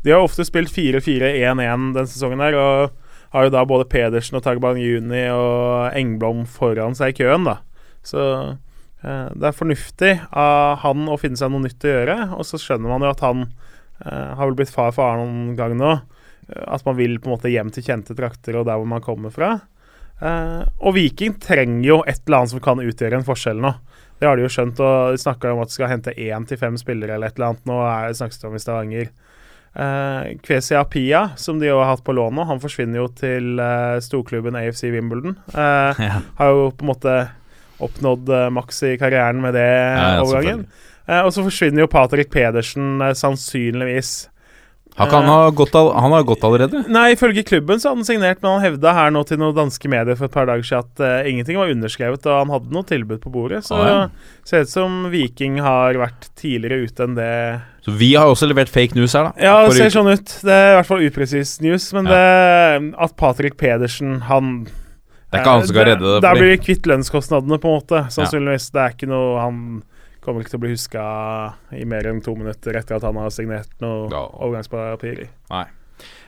De har ofte spilt 4-4-1-1 den sesongen her, og har jo da både Pedersen og Tarban Juni og Engblom foran seg i køen, da. Så det er fornuftig av han å finne seg noe nytt å gjøre, og så skjønner man jo at han eh, har vel blitt far for noen gang nå. eh, At man vil på en måte hjem til kjente trakter og der hvor man kommer fra. Eh, og Viking trenger jo et eller annet som kan utgjøre en forskjell nå. Det har de jo skjønt, og de snakka om at de skal hente én til fem spillere eller et eller annet. Nå er det snakkes det om i Stavanger. Uh, Kvesi Apia, som de jo har hatt på lån nå, han forsvinner jo til eh, storklubben AFC Wimbledon. Eh, Ja. Har jo på en måte oppnådd eh, maks i karrieren med det Ja, ja, overgangen. Eh, og så forsvinner jo Patrick Pedersen eh, sannsynligvis. Han, kan ha gått han har gått allerede. Nei, ifølge klubben så hadde han signert, men han hevda her nå til noen danske medier for et par dager siden at uh, ingenting var underskrevet, og han hadde noe tilbud på bordet. Så Ah, ja. ser ut som Viking har vært tidligere ute enn det Så vi har også levert fake news her, da. Ja, det ser sånn ut. Det er i hvert fall upresis news, men det, at Patrick Pedersen, han Det er ikke han som skal Eh, redde det. Der blir vi kvitt lønnskostnadene, på en måte. Sannsynligvis. Det er ikke noe Han kommer ikke til å bli huska i mer enn to minutter etter at han har signert noe Ja. overgangspapirer. Nei.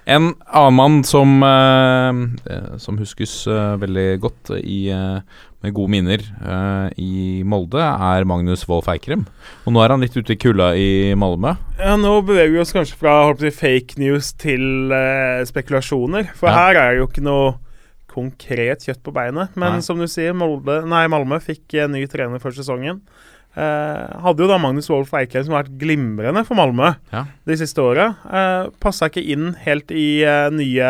En annen mann som, eh, eh, som huskes eh, veldig godt i, eh, med gode minner eh, i Molde, er Magnus Wolff Eikrem. Og nå er han litt ute i kulda i Malmö. Ja, Nå beveger vi oss kanskje fra holdt på å si, fake news til spekulasjoner. For Ja. her er det jo ikke noe konkret kjøtt på beinet. Men Nei. som du sier, Molde, nei, Malmö fikk en ny trener før sesongen. Eh, hadde jo da Magnus Wolff Eikrem som har vært glimrende for Malmö Ja. de siste åra. Eh, Passa ikke inn helt i eh, nye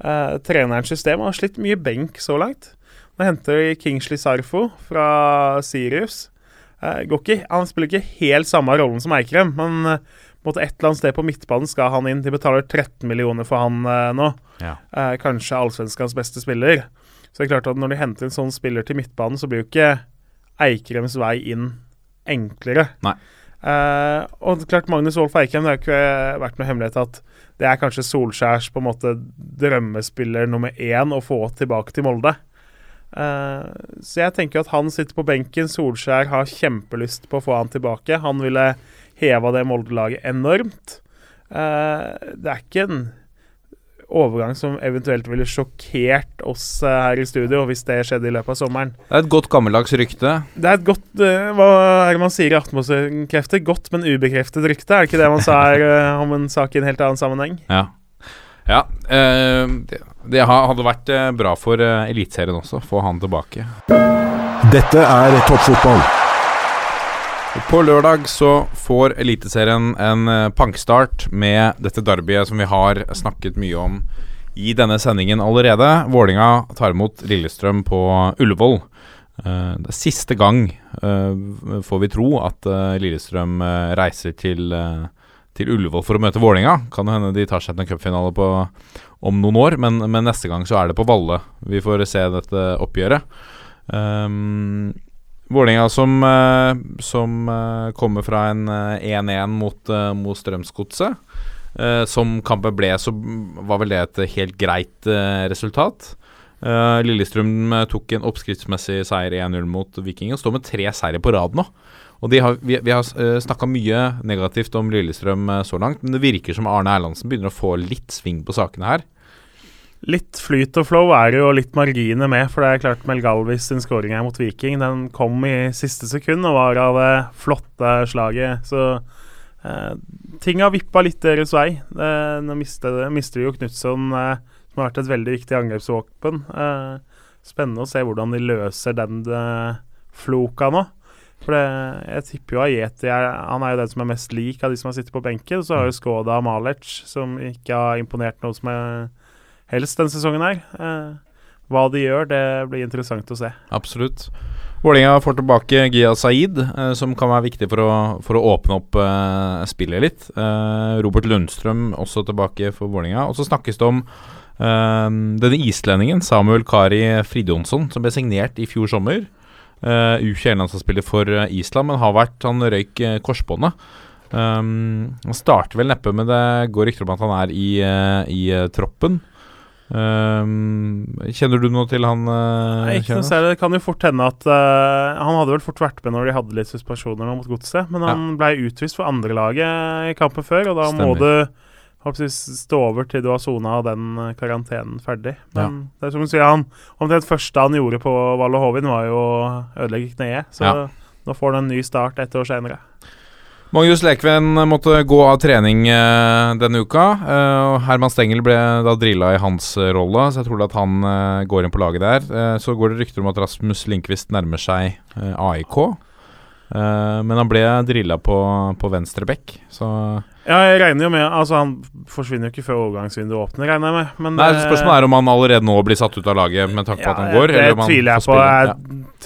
eh, trenerens system. Har slitt mye benk så langt. Nå henter de Kingsley Sarfo fra Sirius. Eh, går han spiller ikke helt samme rollen som Eikrem, men eh, måte et eller annet sted på midtbanen skal han inn. De betaler 13 millioner for han eh, nå. Ja. Eh, kanskje allsvenskans beste spiller. Så det er klart at når de henter en sånn spiller til midtbanen, så blir jo ikke Eikrems vei inn enklere. Nei. Eh, og klart Magnus Wolff Eikrem, det har ikke vært noe hemmelighet at det er kanskje Solskjærs på en måte drømmespiller nummer én å få tilbake til Molde. Uh, så jeg tenker at han sitter på benken. Solskjær har kjempelyst på å få han tilbake. Han ville heva det Molde-laget enormt. Eh, det er ikke en overgang som eventuelt ville sjokkert oss eh, her i studio hvis det skjedde i løpet av sommeren. Det er et godt gammeldags rykte. Det er et godt eh, Hva er det man sier i Aftenposten-krefter? Godt, men ubekreftet rykte? Er det ikke det man sa her eh, om en sak i en helt annen sammenheng? Ja. Ja, eh, det, det hadde vært bra for Eliteserien også, få han tilbake. Dette er toppfotball. På lørdag så får Eliteserien en eh, pangstart med dette derbyet som vi har snakket mye om i denne sendingen allerede. Vålinga tar imot Lillestrøm på Ullevål. Eh, det er siste gang, eh, får vi tro, at Lillestrøm reiser til, til Ullevål for å møte Vålinga. Kan hende de tar seg til en cupfinale om noen år, men, men neste gang så er det på Valle vi får se dette oppgjøret. Um, Vålerenga som, eh, som eh, kommer fra en eh, 1-1 mot, uh, mot Strømsgodset. Eh, som kampen ble, så var vel det et helt greit eh, resultat. Eh, Lillestrøm eh, tok en oppskriftsmessig seier 1-0 mot Viking og står med tre seire på rad nå. Og har, vi, vi har snakka mye negativt om Lillestrøm eh, så langt, men det virker som Arne Erlandsen begynner å få litt sving på sakene her. Litt flyt og flow er jo litt marginer med, for det er klart Mel Galvis sin scoring her mot Viking Den kom i siste sekund og var av det flotte slaget. Så eh, ting har vippa litt deres vei. Eh, nå mister, mister jo Knutson, eh, som har vært et veldig viktig angrepsvåpen. Eh, spennende å se hvordan de løser den de, floka nå. For det, jeg tipper jo Ajeti er, han er jo den som er mest lik av de som har sittet på benken. Så har jo Skoda Malic, som ikke har imponert noe som er helst denne sesongen her. Eh, hva de gjør, det blir interessant å se. Absolutt. Vålerenga får tilbake Gia Saeed, eh, som kan være viktig for å, for å åpne opp eh, spillet litt. Eh, Robert Lundstrøm også tilbake for Vålerenga. Og så snakkes det om eh, denne islendingen, Samuel Kari Fridjonsson, som ble signert i fjor sommer. Uh, U21-landslagsspiller for eh, Island, men har vært Han røyk korsbåndet. Um, han starter vel neppe, men det går rykter om at han er i, eh, i eh, troppen. Um, kjenner du noe til han? Uh, Nei, ikke noe særlig. Det kan jo fort hende at uh, Han hadde vel fort vært med når de hadde litt suspensjoner mot Godset, men han ble utvist for andrelaget i kampen før, og da må du håper stå over til du har sona den eh, karantenen ferdig. Men det er som du sier, han omtrent første han gjorde på Valle Hovin, var jo å ødelegge kneet. Så Ja. nå får han en ny start ett år senere. Magnus Lekven måtte gå av trening eh, denne uka. eh, Herman Stengel ble da drilla i hans eh, rolle, så jeg tror at han går inn på laget der. Så går det rykter om at Rasmus Lindqvist nærmer seg AIK. Men han ble drilla på, på venstre bekk, så Ja, jeg regner jo med Altså, han forsvinner jo ikke før overgangsvinduet åpner, regner jeg med. Men Nei, Spørsmålet er om han allerede nå blir satt ut av laget med tanke på at han går. Det eller om han tviler jeg på. Jeg Ja.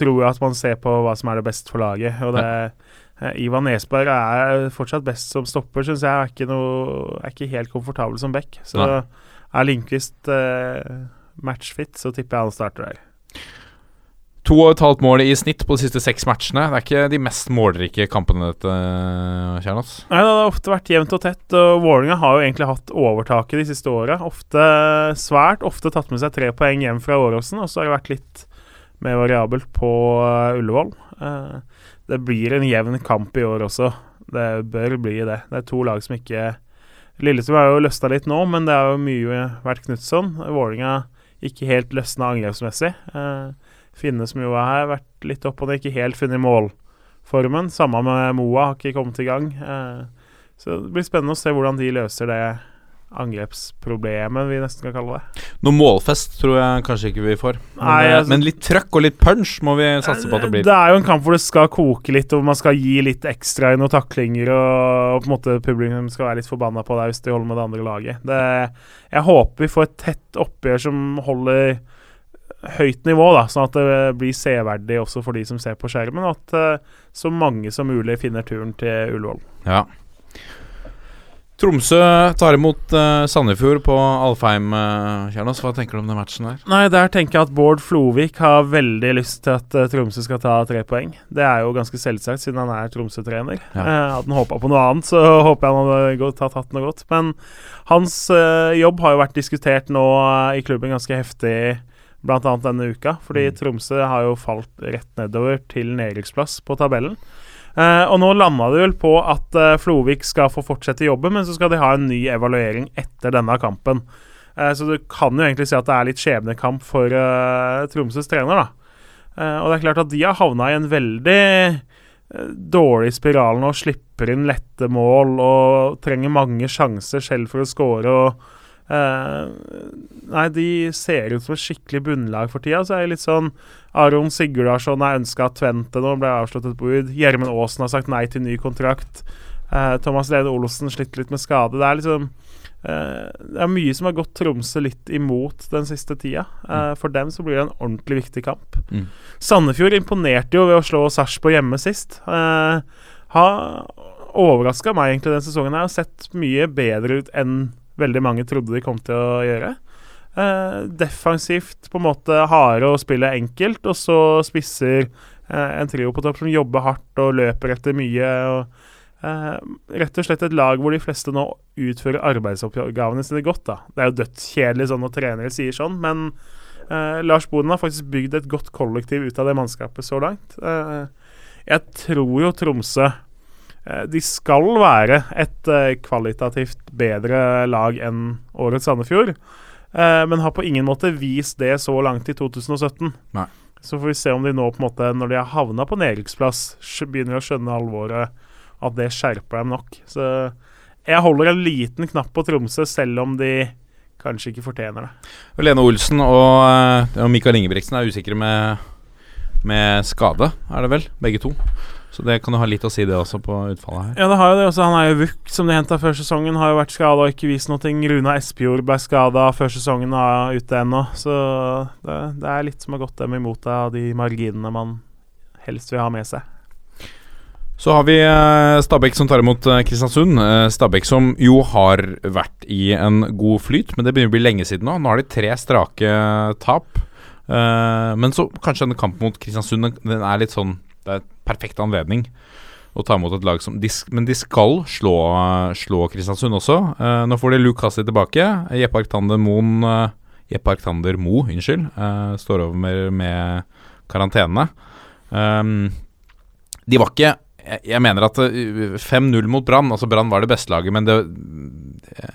tror at man ser på hva som er det beste for laget. Og det eh, Ivan Nesberg er fortsatt best som stopper, syns jeg. Er ikke, noe, er ikke helt komfortabel som back. Så Nei. er Lindqvist eh, matchfit, så tipper jeg han starter der. To og et halvt mål i snitt på de siste seks matchene. Det er ikke de mest målrike kampene, dette, Kjernos. Nei, Det har ofte vært jevnt og tett, og Vålerenga har jo egentlig hatt overtaket de siste åra. Ofte svært ofte tatt med seg tre poeng hjem fra Åråsen, og så har det vært litt mer variabelt på eh, Ullevål. Eh, det blir en jevn kamp i år også. Det bør bli det. Det er to lag som ikke Lillestrøm har jo løsna litt nå, men det har jo mye vært Knutson. Vålinga ikke helt løsna angrepsmessig. Eh, Finne som jo har vært litt opp og ned, ikke helt funnet målformen. Samme med Moa, har ikke kommet i gang. Eh, så det blir spennende å se hvordan de løser det angrepsproblemet, vi nesten kan kalle det. Noe målfest tror jeg kanskje ikke vi får. Men, Nei, eh, altså- men litt trøkk og litt punch må vi satse på at det blir. Det er jo en kamp hvor det skal koke litt, og man skal gi litt ekstra i noen taklinger, og på en måte publikum skal være litt forbanna på deg hvis de holder med det andre laget. Det, jeg håper vi får et tett oppgjør som holder høyt nivå, da, sånn at det blir severdig også for de som ser på skjermen, og at uh, så mange som mulig finner turen til Ullevål. Ja. Tromsø tar imot uh, Sandefjord på Alfheim. Uh, Kjernos, hva tenker du om den matchen der? Nei, der tenker jeg at Bård Flovik har veldig lyst til at uh, Tromsø skal ta tre poeng. Det er jo ganske selvsagt, siden han er Tromsø-trener. Ja. Uh, hadde han håpa på noe annet, så håper jeg han hadde gått, tatt hatt noe godt. Men hans eh, jobb har jo vært diskutert nå eh, i klubben ganske heftig, bl.a. denne uka. Fordi Mm. Tromsø har jo falt rett nedover til nedrykksplass på tabellen. Eh, og nå landa det vel på at uh, Flovik skal få fortsette jobben, men så skal de ha en ny evaluering etter denne kampen. Uh, så du kan jo egentlig si at det er litt skjebnekamp for eh, Tromsøs trener, da. Eh, og det er klart at de har havna i en veldig eh, dårlig spiral nå. Slipper inn lette mål og trenger mange sjanser selv for å score. Og, eh, nei, de ser ut som et skikkelig bunnlag for tida. Så er det litt sånn Aron Sigurdarsson er ønska av Tvente nå, ble avsluttet bud. Gjermund Aasen har sagt nei til ny kontrakt. Eh, Thomas Lene Olsen sliter litt med skade. Det er liksom eh, Det er mye som har gått Tromsø litt imot den siste tida. Eh, for dem så blir det en ordentlig viktig kamp. Mm. Sandefjord imponerte jo ved å slå Sarpsborg hjemme sist. Uh, har overraska meg egentlig denne sesongen. her Har sett mye bedre ut enn veldig mange trodde de kom til å gjøre. Eh, defensivt på en måte harde og spiller enkelt, og så spisser eh, en trio på topp som jobber hardt og løper etter mye. og eh, Rett og slett et lag hvor de fleste nå utfører arbeidsoppgavene sine godt. da. Det er jo dødskjedelig sånn når trenere sier sånn, men Lars Boden har faktisk bygd et godt kollektiv ut av det mannskapet så langt. Jeg tror jo Tromsø De skal være et eh, kvalitativt bedre lag enn årets Sandefjord. Eh, men har på ingen måte vist det så langt i 2017. Nei. Så får vi se om de nå, på en måte når de har havna på nedrykksplass, begynner å skjønne alvoret, at det skjerper dem nok. Så jeg holder en liten knapp på Tromsø, selv om de kanskje ikke fortjener det. Lene Olsen og, eh, og Mikael Ingebrigtsen er usikre med, med skade, er det vel? Begge to. Så det kan jo ha litt å si, det også, på utfallet her. Ja, det har jo det. Også, han er jo Vuk, som de henta før sesongen, har jo vært skada og ikke vist noe. Runa Espejord ble skada før sesongen er ute ennå. Så det, det er litt som har gått dem imot av de marginene man helst vil ha med seg. Så har vi eh, Stabæk som tar imot eh, Kristiansund. Eh, Stabæk som jo har vært i en god flyt, men det begynner å bli lenge siden nå. Nå har de tre strake tap. Men så kanskje denne kampen mot Kristiansund den- den er litt sånn Det er en perfekt anledning å ta imot et lag som de, Men de skal slå, slå Kristiansund også. Eh, nå får de Luke Hassi tilbake. Jeppe Arctander Moen eh, Jeppe Arctander Mo, unnskyld, eh, står over med, med karantene. Um, de var ikke jeg, jeg mener at uh, 5-0 mot Brann Altså Brann var det beste laget, men det uh,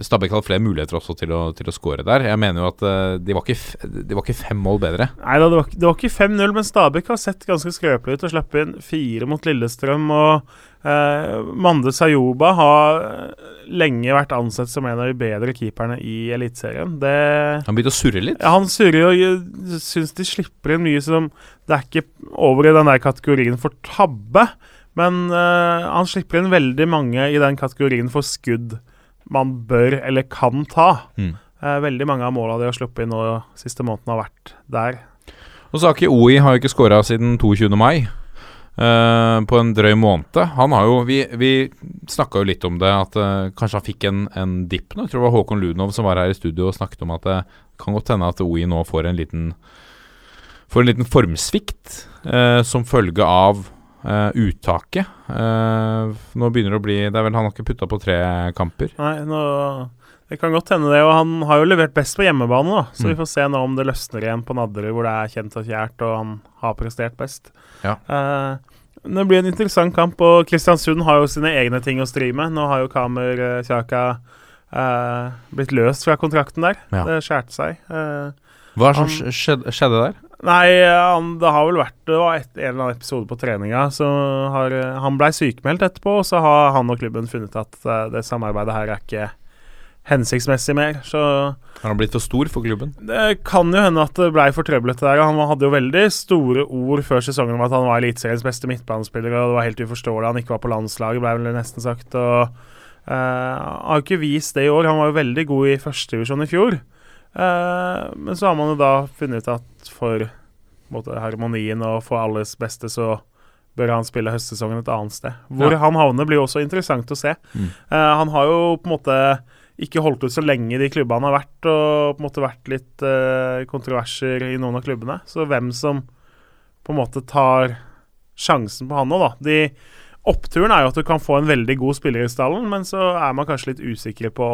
Stabæk hadde flere muligheter også til å, til å score der. Jeg mener jo at uh, de, var ikke, de var ikke fem mål bedre. Nei det var, det var ikke 5-0, men Stabæk har sett ganske skrøpelig ut og slapp inn fire mot Lillestrøm. Og eh, Mande Sayoba har eh, lenge vært ansett som en av de bedre keeperne i Eliteserien. Han begynte å surre litt. Ja, han surrer og syns de slipper inn mye som Det er ikke over i den der kategorien for tabbe, men eh, han slipper inn veldig mange i den kategorien for skudd man bør eller kan ta. Mm. Eh, veldig mange av måla de har sluppet inn nå siste måneden, har vært der. Og Saki Oi har jo ikke skåra siden 22. mai. eh, på en drøy måned. Han har jo Vi, vi snakka jo litt om det, at eh, kanskje han fikk en, en dipp nå. Jeg tror det var Håkon Ludnov som var her i studio og snakket om at det kan godt hende at Oi nå får en liten Får en liten formsvikt eh, som følge av eh, uttaket. uh, nå begynner det å bli Det er vel Han har ikke putta på tre kamper. Nei, nå Det kan godt hende det, og han har jo levert best på hjemmebane, da. Så Mm. vi får se nå om det løsner igjen på Nadderud, hvor det er kjent og kjært, og han har prestert best. Ja. Uh, det blir en interessant kamp, og Kristiansund har jo sine egne ting å stri med. Nå har jo Kamer uh, Kjaka uh, blitt løst fra kontrakten der. Ja. Det skjærte seg. Uh, Hva Han- skjedde, skjedde der? Nei, han, det har vel vært det var et, en eller annen episode på treninga. Så har, eh, han blei sykemeldt etterpå, og så har han og klubben funnet at eh, det samarbeidet her er ikke hensiktsmessig mer. Så Har han blitt for stor for klubben? det kan jo hende at det blei for trøblete der. Han hadde jo veldig store ord før sesongen om at han var Eliteseriens beste midtbanespiller, og det var helt uforståelig han ikke var på landslaget, ble vel nesten sagt. Og uh, har ikke vist det i år. Han var jo veldig god i førstedivisjon i fjor. Eh, men så har man jo da funnet ut at for måte, harmonien og for alles beste, så bør han spille høstsesongen et annet sted. Hvor Ja. han havner, blir jo også interessant å se. Mm. Uh, han har jo på en måte ikke holdt ut så lenge i de klubbene han har vært, og på en måte vært litt uh, kontroverser i noen av klubbene. Så hvem som på en måte tar sjansen på han nå, da. De, oppturen er jo at du kan få en veldig god spiller i stallen, men så er man kanskje litt usikker på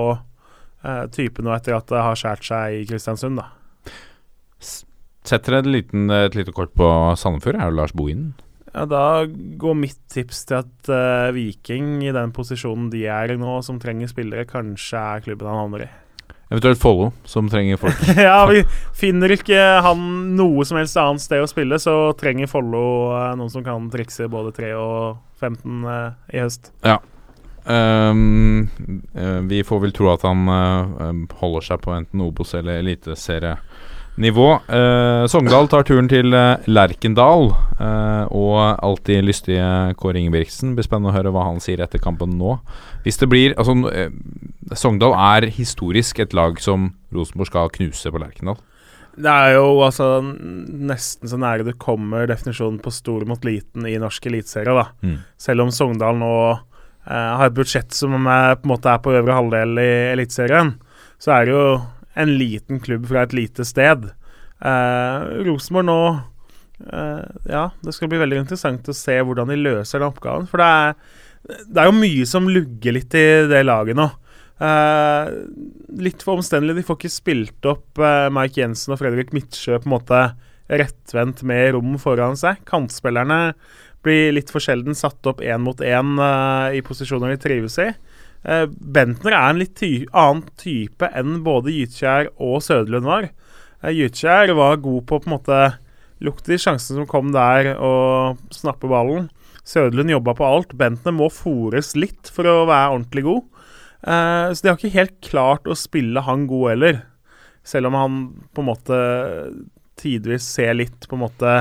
uh, typen nå etter at det har skåret seg i Kristiansund, da. Setter et, liten, et lite kort på Sandefjord, er jo Lars Bohinen. Ja, Da går mitt tips til at uh, Viking, i den posisjonen de er i nå, som trenger spillere, kanskje er klubben han havner i. Eventuelt Follo, som trenger folk. ja, vi finner ikke han noe som helst annet sted å spille, så trenger Follo uh, noen som kan trikse både 3 og 15 uh, i høst. Ehm, eh, vi får vel tro at han uh, holder seg på enten Obos eller eliteserienivå. Uh, Sogndal tar turen til Lerkendal, uh, og alltid lystige Kåre Ingebrigtsen. Blir spennende å høre hva han sier etter kampen nå. Hvis det blir Altså, Sogndal er historisk et lag som Rosenborg skal knuse på Lerkendal. Det er jo altså nesten så nære det kommer definisjonen på stor mot liten i norsk eliteserie, da. Mm. Selv om Sogndal nå har et budsjett som er, på en måte er på øvre halvdel i Eliteserien, så er det jo en liten klubb fra et lite sted. Eh, Rosenborg nå eh, Ja, det skal bli veldig interessant å se hvordan de løser den oppgaven. For det er, det er jo mye som lugger litt i det laget nå. Eh, litt for omstendelig. De får ikke spilt opp eh, Mike Jensen og Fredrik Midtsjø på en måte rettvendt med rom foran seg. Kantspillerne blir litt for sjelden satt opp én mot én uh, i posisjoner de trives i. Uh, Bentner er en litt ty annen type enn både Gytkjær og Søderlund var. Eh, Gytkjær var god på på en måte lukte de sjansene som kom der, og snappe ballen. Søderlund jobba på alt. Bentner må fòres litt for å være ordentlig god. Uh, så de har ikke helt klart å spille han god heller. Selv om han på en måte tidvis ser litt på en måte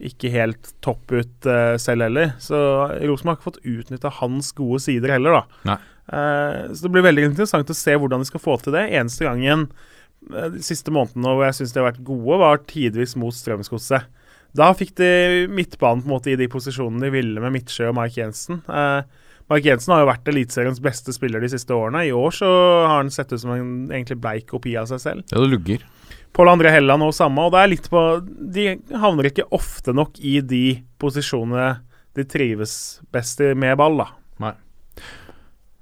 ikke helt topp ut uh, selv heller. Så Rosenborg har ikke fått utnytta hans gode sider heller, da. Eh, så det blir veldig interessant å se hvordan de skal få til det. Eneste gangen uh, de siste månedene hvor jeg syns de har vært gode, var tidvis mot Strømsgodset. Da fikk de midtbanen på en måte i de posisjonene de ville med Midtsjø og Mark Jensen. Mark Jensen har jo vært Eliteseriens beste spiller de siste årene. I år så har han sett ut som en egentlig bleik kopi av seg selv. Ja, det lugger. Pål André Helland og samme, og det er litt på De havner ikke ofte nok i de posisjonene de trives best i med ball, da.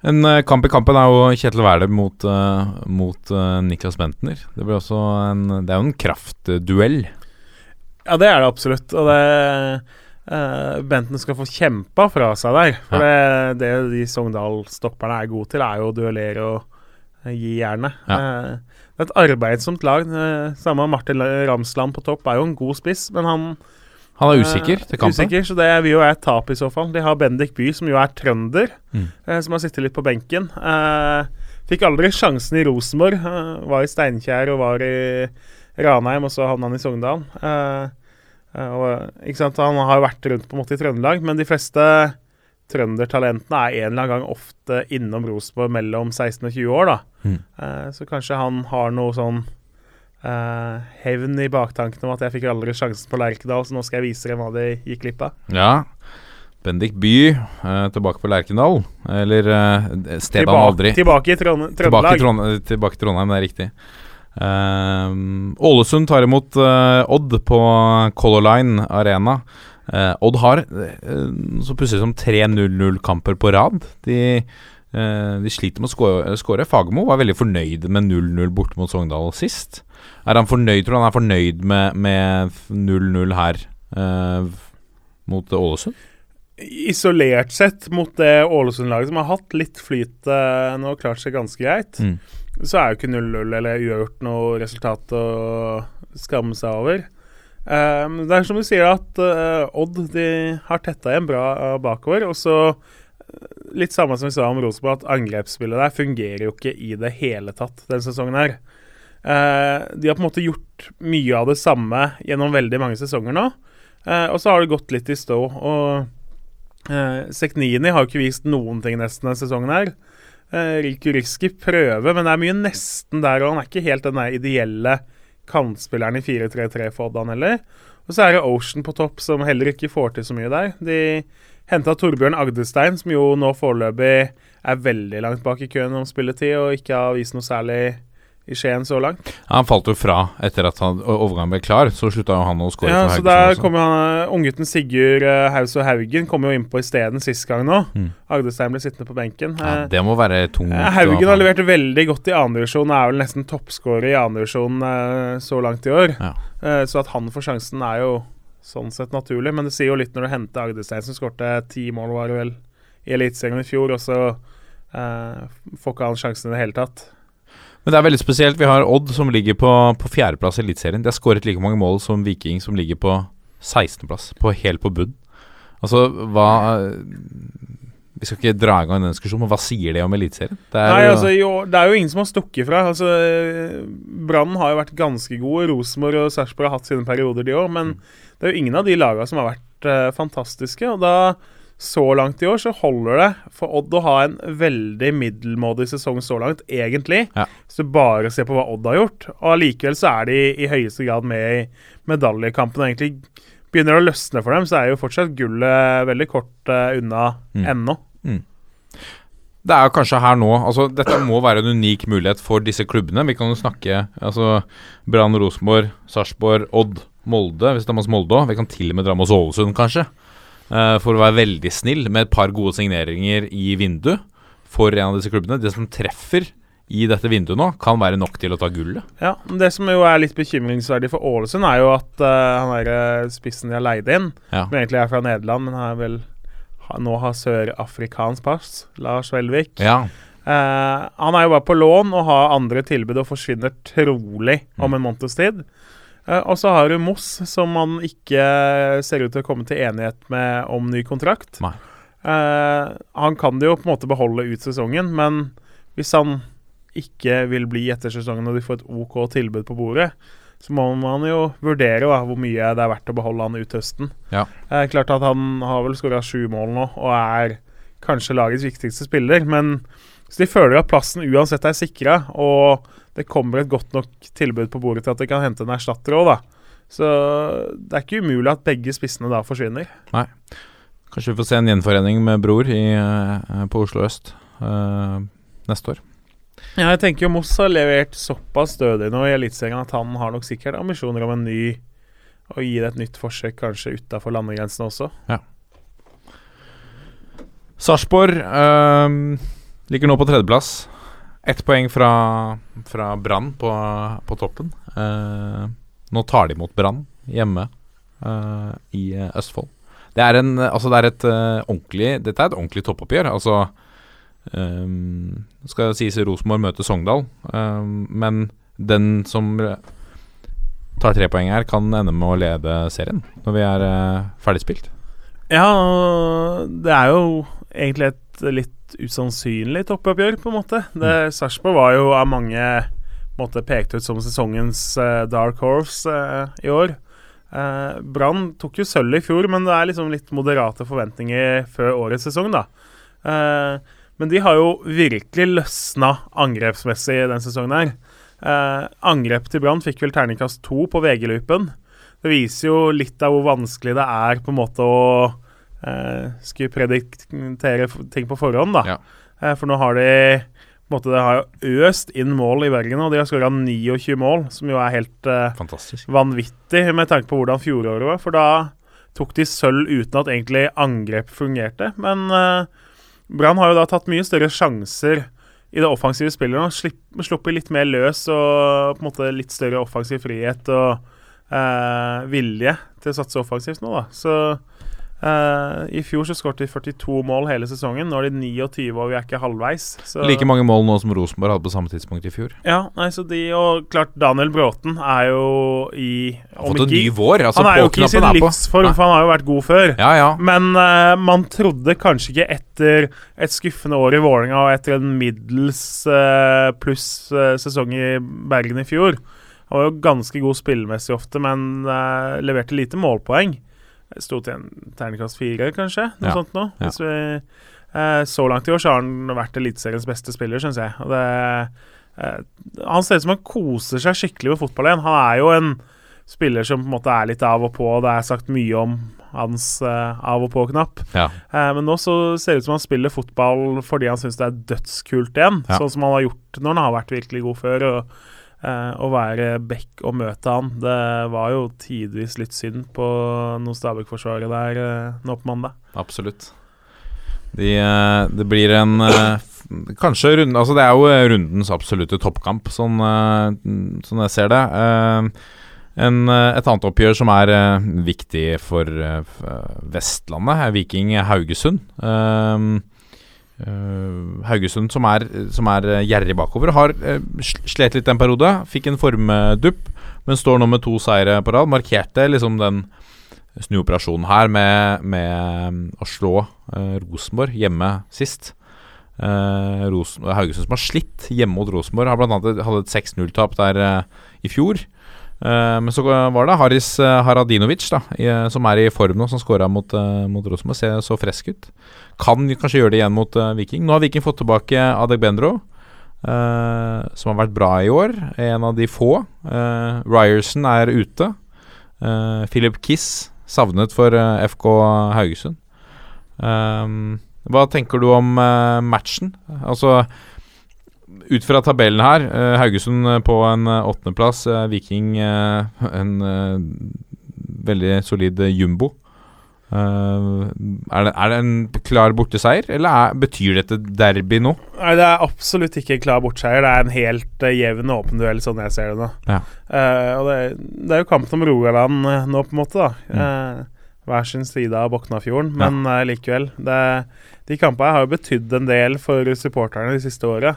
En uh, kamp i kampen er jo Kjetil Wæler mot, uh, mot uh, Niklas Bentner. Det blir også en Det er jo en kraftduell. Ja, det er det absolutt. Og det Benten skal få kjempa fra seg der. For det, det de Sogndal-stopperne er gode til, er jo å duellere og gi jernet. Eh, det er et arbeidsomt lag. Uh, samme Martin Ramsland på topp er jo en god spiss, men han Han er usikker til kampen. Usikker, så det vil jo være et tap i så fall. De har Bendik By, som jo er trønder, Mm. eh, som har sittet litt på benken. Eh, fikk aldri sjansen i Rosenborg. Eh, var i Steinkjer og var i Ranheim, og så havna han i Sogndal. Eh, eh, og? Han har jo vært rundt på en måte i Trøndelag, men de fleste trøndertalentene er en eller annen gang ofte innom Rosenborg mellom 16 og 20 år, da. Mm. Eh, så kanskje han har noe sånn eh, hevn i baktanken om at jeg fikk aldri sjansen på Lerkendal, så nå skal jeg vise dem hva de gikk glipp av. Ja. Bendik By eh, tilbake på Lerkendal. Eller eh, stedet han aldri tilbake i Trond Tilbake, Trøndelag. Tilbake i Trondheim, det er riktig. Ehm, Ålesund tar imot eh, Odd på Color Line Arena. Eh, Odd har uh, så pussig som tre 0-0-kamper på rad. De, eh, de sliter med å skåre-. Fagermo var veldig fornøyd med 0-0 borte mot Sogndal sist. Er han fornøyd, tror du han er fornøyd med, med 0-0 her eh, mot Ålesund? Isolert sett mot det Ålesund-laget som har hatt litt flyt nå og klart seg ganske greit, Mm. så er jo ikke 0-0 eller uavgjort noe resultat å skamme seg over. Eh, det er som du sier at uh, Odd de har tetta igjen bra uh, bakover. Og så eh, litt samme som vi sa om Rosenborg, at angrepsspillet der fungerer jo ikke i det hele tatt denne sesongen her. Uh, de har på en måte gjort mye av det samme gjennom veldig mange sesonger nå. Og så har det gått litt i stå. Og Seknini har jo ikke vist noen ting nesten denne sesongen her. Uh, Riku prøver, men det er mye nesten der, og han er ikke helt den der ideelle kantspilleren i 4-3-3 for Odd, han heller. Og så er det Ocean på topp, som heller ikke får til så mye der. De henta Torbjørn Agdestein, som jo nå foreløpig er veldig langt bak i køen om spilletid, og ikke har vist noe særlig i Skien så langt. Ja, han falt jo fra etter at han, overgangen ble klar. Så slutta jo han å skåre Ja, for så der kommer kom han, Unggutten Sigurd uh, Haus og Haugen kom jo innpå isteden sist gang nå. Mm. Agdestein ble sittende på benken. Ja, Eh, det må være tungt. Eh, Haugen har levert veldig godt i andredivisjon, er vel nesten toppskårer i andredivisjon uh, så langt i år. Ja. Eh, så at han får sjansen, er jo sånn sett naturlig. Men det sier jo litt når du henter Agdestein, som skårte ti mål, var det vel, i Eliteserien i fjor, og så eh, får ikke han sjansen i det hele tatt. Men det er veldig spesielt. Vi har Odd som ligger på, på fjerdeplass i Eliteserien. De har skåret like mange mål som Viking, som ligger på 16.-plass, på, helt på bunn. Altså, hva Vi skal ikke dra i gang den diskusjonen, men hva sier det om Eliteserien? Det Nei, jo- altså, jo, det er jo ingen som har stukket fra. Altså, Brann har jo vært ganske gode. Rosenborg og Sarpsborg har hatt sine perioder, de òg. Men det er jo ingen av de lagene som har vært uh, fantastiske. Og da, så langt i år, så holder det for Odd å ha en veldig middelmådig sesong så langt, egentlig. Ja. Hvis du bare ser på hva Odd har gjort. Og allikevel så er de i høyeste grad med i medaljekampen. Og egentlig begynner det å løsne for dem, så er jo fortsatt gullet veldig kort uh, unna Mm. ennå. Det er kanskje her nå altså Dette må være en unik mulighet for disse klubbene. Vi kan jo snakke altså Brann, Rosenborg, Sarpsborg, Odd, Molde. Hvis det er masse Molde òg. Vi kan til og med dra med oss Ålesund, kanskje. Eh, for å være veldig snill med et par gode signeringer i vinduet for en av disse klubbene. Det som treffer i dette vinduet nå, kan være nok til å ta gullet. Ja, Det som jo er litt bekymringsverdig for Ålesund, er jo at uh, han der eh, spissen de har leid inn, Ja. som egentlig er fra Nederland, men har vel ha, nå har sørafrikansk pass, Lars Velvik. Ja. Eh, han er jo bare på lån og har andre tilbud og forsvinner trolig om en måneds tid. Eh, og så har du Moss, som man ikke ser ut til å komme til enighet med om ny kontrakt. Nei. Uh, han kan det jo på en måte beholde ut sesongen, men hvis han ikke vil bli etter sesongen og de får et OK tilbud på bordet, så må man jo vurdere da, hvor mye det er verdt å beholde han ut høsten. Ja. Uh, klart at Han har vel skåra sju mål nå og er kanskje lagets viktigste spiller, men så de føler at plassen uansett er sikra, og det kommer et godt nok tilbud på bordet til at de kan hente en erstatter òg, da. Så det er ikke umulig at begge spissene da forsvinner. Kanskje vi får se en gjenforening med Bror i, eh, på Oslo øst eh, neste år. Ja, jeg tenker jo Moss har levert såpass stødig nå i Eliteserien at han har nok sikkert ambisjoner om en ny Å gi det et nytt forsøk, kanskje utafor landegrensene også. Sarpsborg øh, ligger nå på tredjeplass. Ett poeng fra, fra Brann på, på toppen. Eh, nå tar de imot Brann hjemme eh, i eh, Østfold. Det er, en, altså det er et uh, ordentlig Dette er et ordentlig toppoppgjør. Altså um, Skal sies Rosenborg møter Sogndal, um, men den som tar tre poeng her, kan ende med å lede serien når vi er uh, ferdigspilt. Ja, det er jo egentlig et litt usannsynlig toppoppgjør, på en måte. Det Sarpsborg var jo av mange måte pekt ut som sesongens uh, dark horse uh, i år. Uh, Brann tok jo sølv i fjor, men det er liksom litt moderate forventninger før årets sesong, da. Men de har jo virkelig løsna angrepsmessig den sesongen her. Angrep til Brann fikk vel terningkast to på VG-loopen. Det viser jo litt av hvor vanskelig det er på en måte å eh, skulle prediktere ting på forhånd, da. Ja. Eh, for nå har de på en måte, Det har jo øst inn mål i Bergen, og de har skåra 29 mål, som jo er helt eh, vanvittig med tanke på hvordan fjoråret var. For da tok de sølv uten at egentlig angrep fungerte. Men eh, Brann har jo da tatt mye større sjanser i det offensive spillet nå. Sluppet litt mer løs og på en måte litt større offensiv frihet og eh, vilje til å satse offensivt nå, da. Så Eh, I fjor så skåret de 42 mål hele sesongen. Nå er de 29, og vi er ikke halvveis. Så, Like mange mål nå som Rosenborg hadde på samme tidspunkt i fjor. Ja, nei, så de Og klart, Daniel Bråten er jo i Har fått en ny vår. Altså, Han er jo ikke i sin livsform, for han har jo vært god før. Ja, ja. Men uh, man trodde kanskje ikke etter et skuffende år i Vålerenga og etter en middels uh, pluss sesong i Bergen i fjor. Han var jo ganske god spillemessig ofte, men leverte lite målpoeng. Sto til en terningkast fire, kanskje? Noe Ja, sånt noe. ja. Vi, eh, så langt i år så har han vært Eliteseriens beste spiller, syns jeg. Det, eh, han ser ut som han koser seg skikkelig med fotball igjen. Han er jo en spiller som på en måte er litt av og på, det er sagt mye om hans eh, av og på-knapp. Ja. Eh, men nå så ser det ut som han spiller fotball fordi han syns det er dødskult igjen. Sånn som han har gjort når han har vært virkelig god før. Og, eh, å være back og møte han, det var jo tidvis litt synd på noe Stabæk-forsvaret der eh, nå på mandag. Absolutt. De, eh, det blir en eh, Kanskje runde Altså, det er jo eh, rundens absolutte toppkamp, sånn, sånn jeg ser det. En, et annet oppgjør som er eh, viktig for eh, Vestlandet, er Viking Haugesund. Eh, Haugesund som er, som er eh, gjerrig bakover. Har eh, slet litt en periode. Fikk en formdupp, men står nå med to seire på rad. Markerte liksom den snuoperasjonen her med, med å slå eh, Rosenborg hjemme sist. Eh, Rosen, Haugesund som har slitt hjemme mot Rosenborg, har blant annet hadde et 6-0-tap der eh, i fjor. Eh, men så var det Haris eh, Haradinovic, da, eh, som er i form nå, som skåra mot, uh, mot Rosenborg. Ser så frisk ut. Kan kanskje gjøre det igjen mot eh, Viking. Nå har Viking fått tilbake Adegbendro, eh, som har vært bra i år. En av de få. Uh, Ryerson er ute. Eh, Philip Kiss savnet for eh, FK Haugesund. Hva tenker du om eh, matchen? Altså ut fra tabellen her, eh, Haugesund eh, på en eh, åttendeplass, Viking en veldig solid jumbo. Uh, er, det, er det en klar borteseier, eller er, betyr dette derby nå? Nei, Det er absolutt ikke en klar borteseier. Det er en helt uh, jevn og åpen duell, sånn jeg ser det nå. Ja. Uh, og det, det er jo kampen om Rogaland nå, på en måte. da Eh, Hver sin side av Boknafjorden, men eh, likevel. Det, de kampene har jo betydd en del for supporterne de siste åra.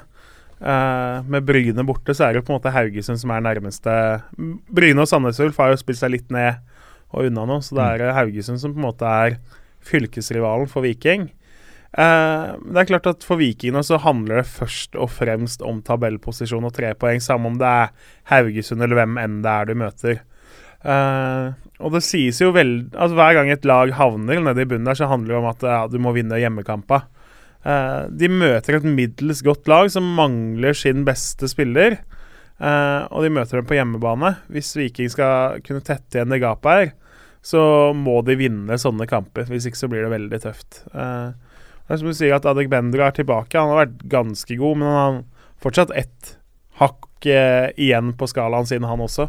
Eh, med Bryne borte så er det jo på en måte Haugesund som er nærmeste. Bryne og Sandnes Ulf har jo spilt seg litt ned og unna nå, så det er Haugesund som på en måte er fylkesrivalen for Viking. Uh, det er klart at For Vikingene så handler det først og fremst om tabellposisjon og tre poeng, samme om det er Haugesund eller hvem enn det er du møter. Uh, og det sies jo vel altså Hver gang et lag havner nede i bunnen der, så handler det om at ja, du må vinne hjemmekampa. Eh, de møter et middels godt lag som mangler sin beste spiller. Uh, og de møter dem på hjemmebane. Hvis Viking skal kunne tette igjen det gapet her, så må de vinne sånne kamper. Hvis ikke så blir det veldig tøft. Uh, det er som du sier at Adek Bendra er tilbake. Han har vært ganske god, men han har fortsatt ett hakk igjen på skalaen sin, han også.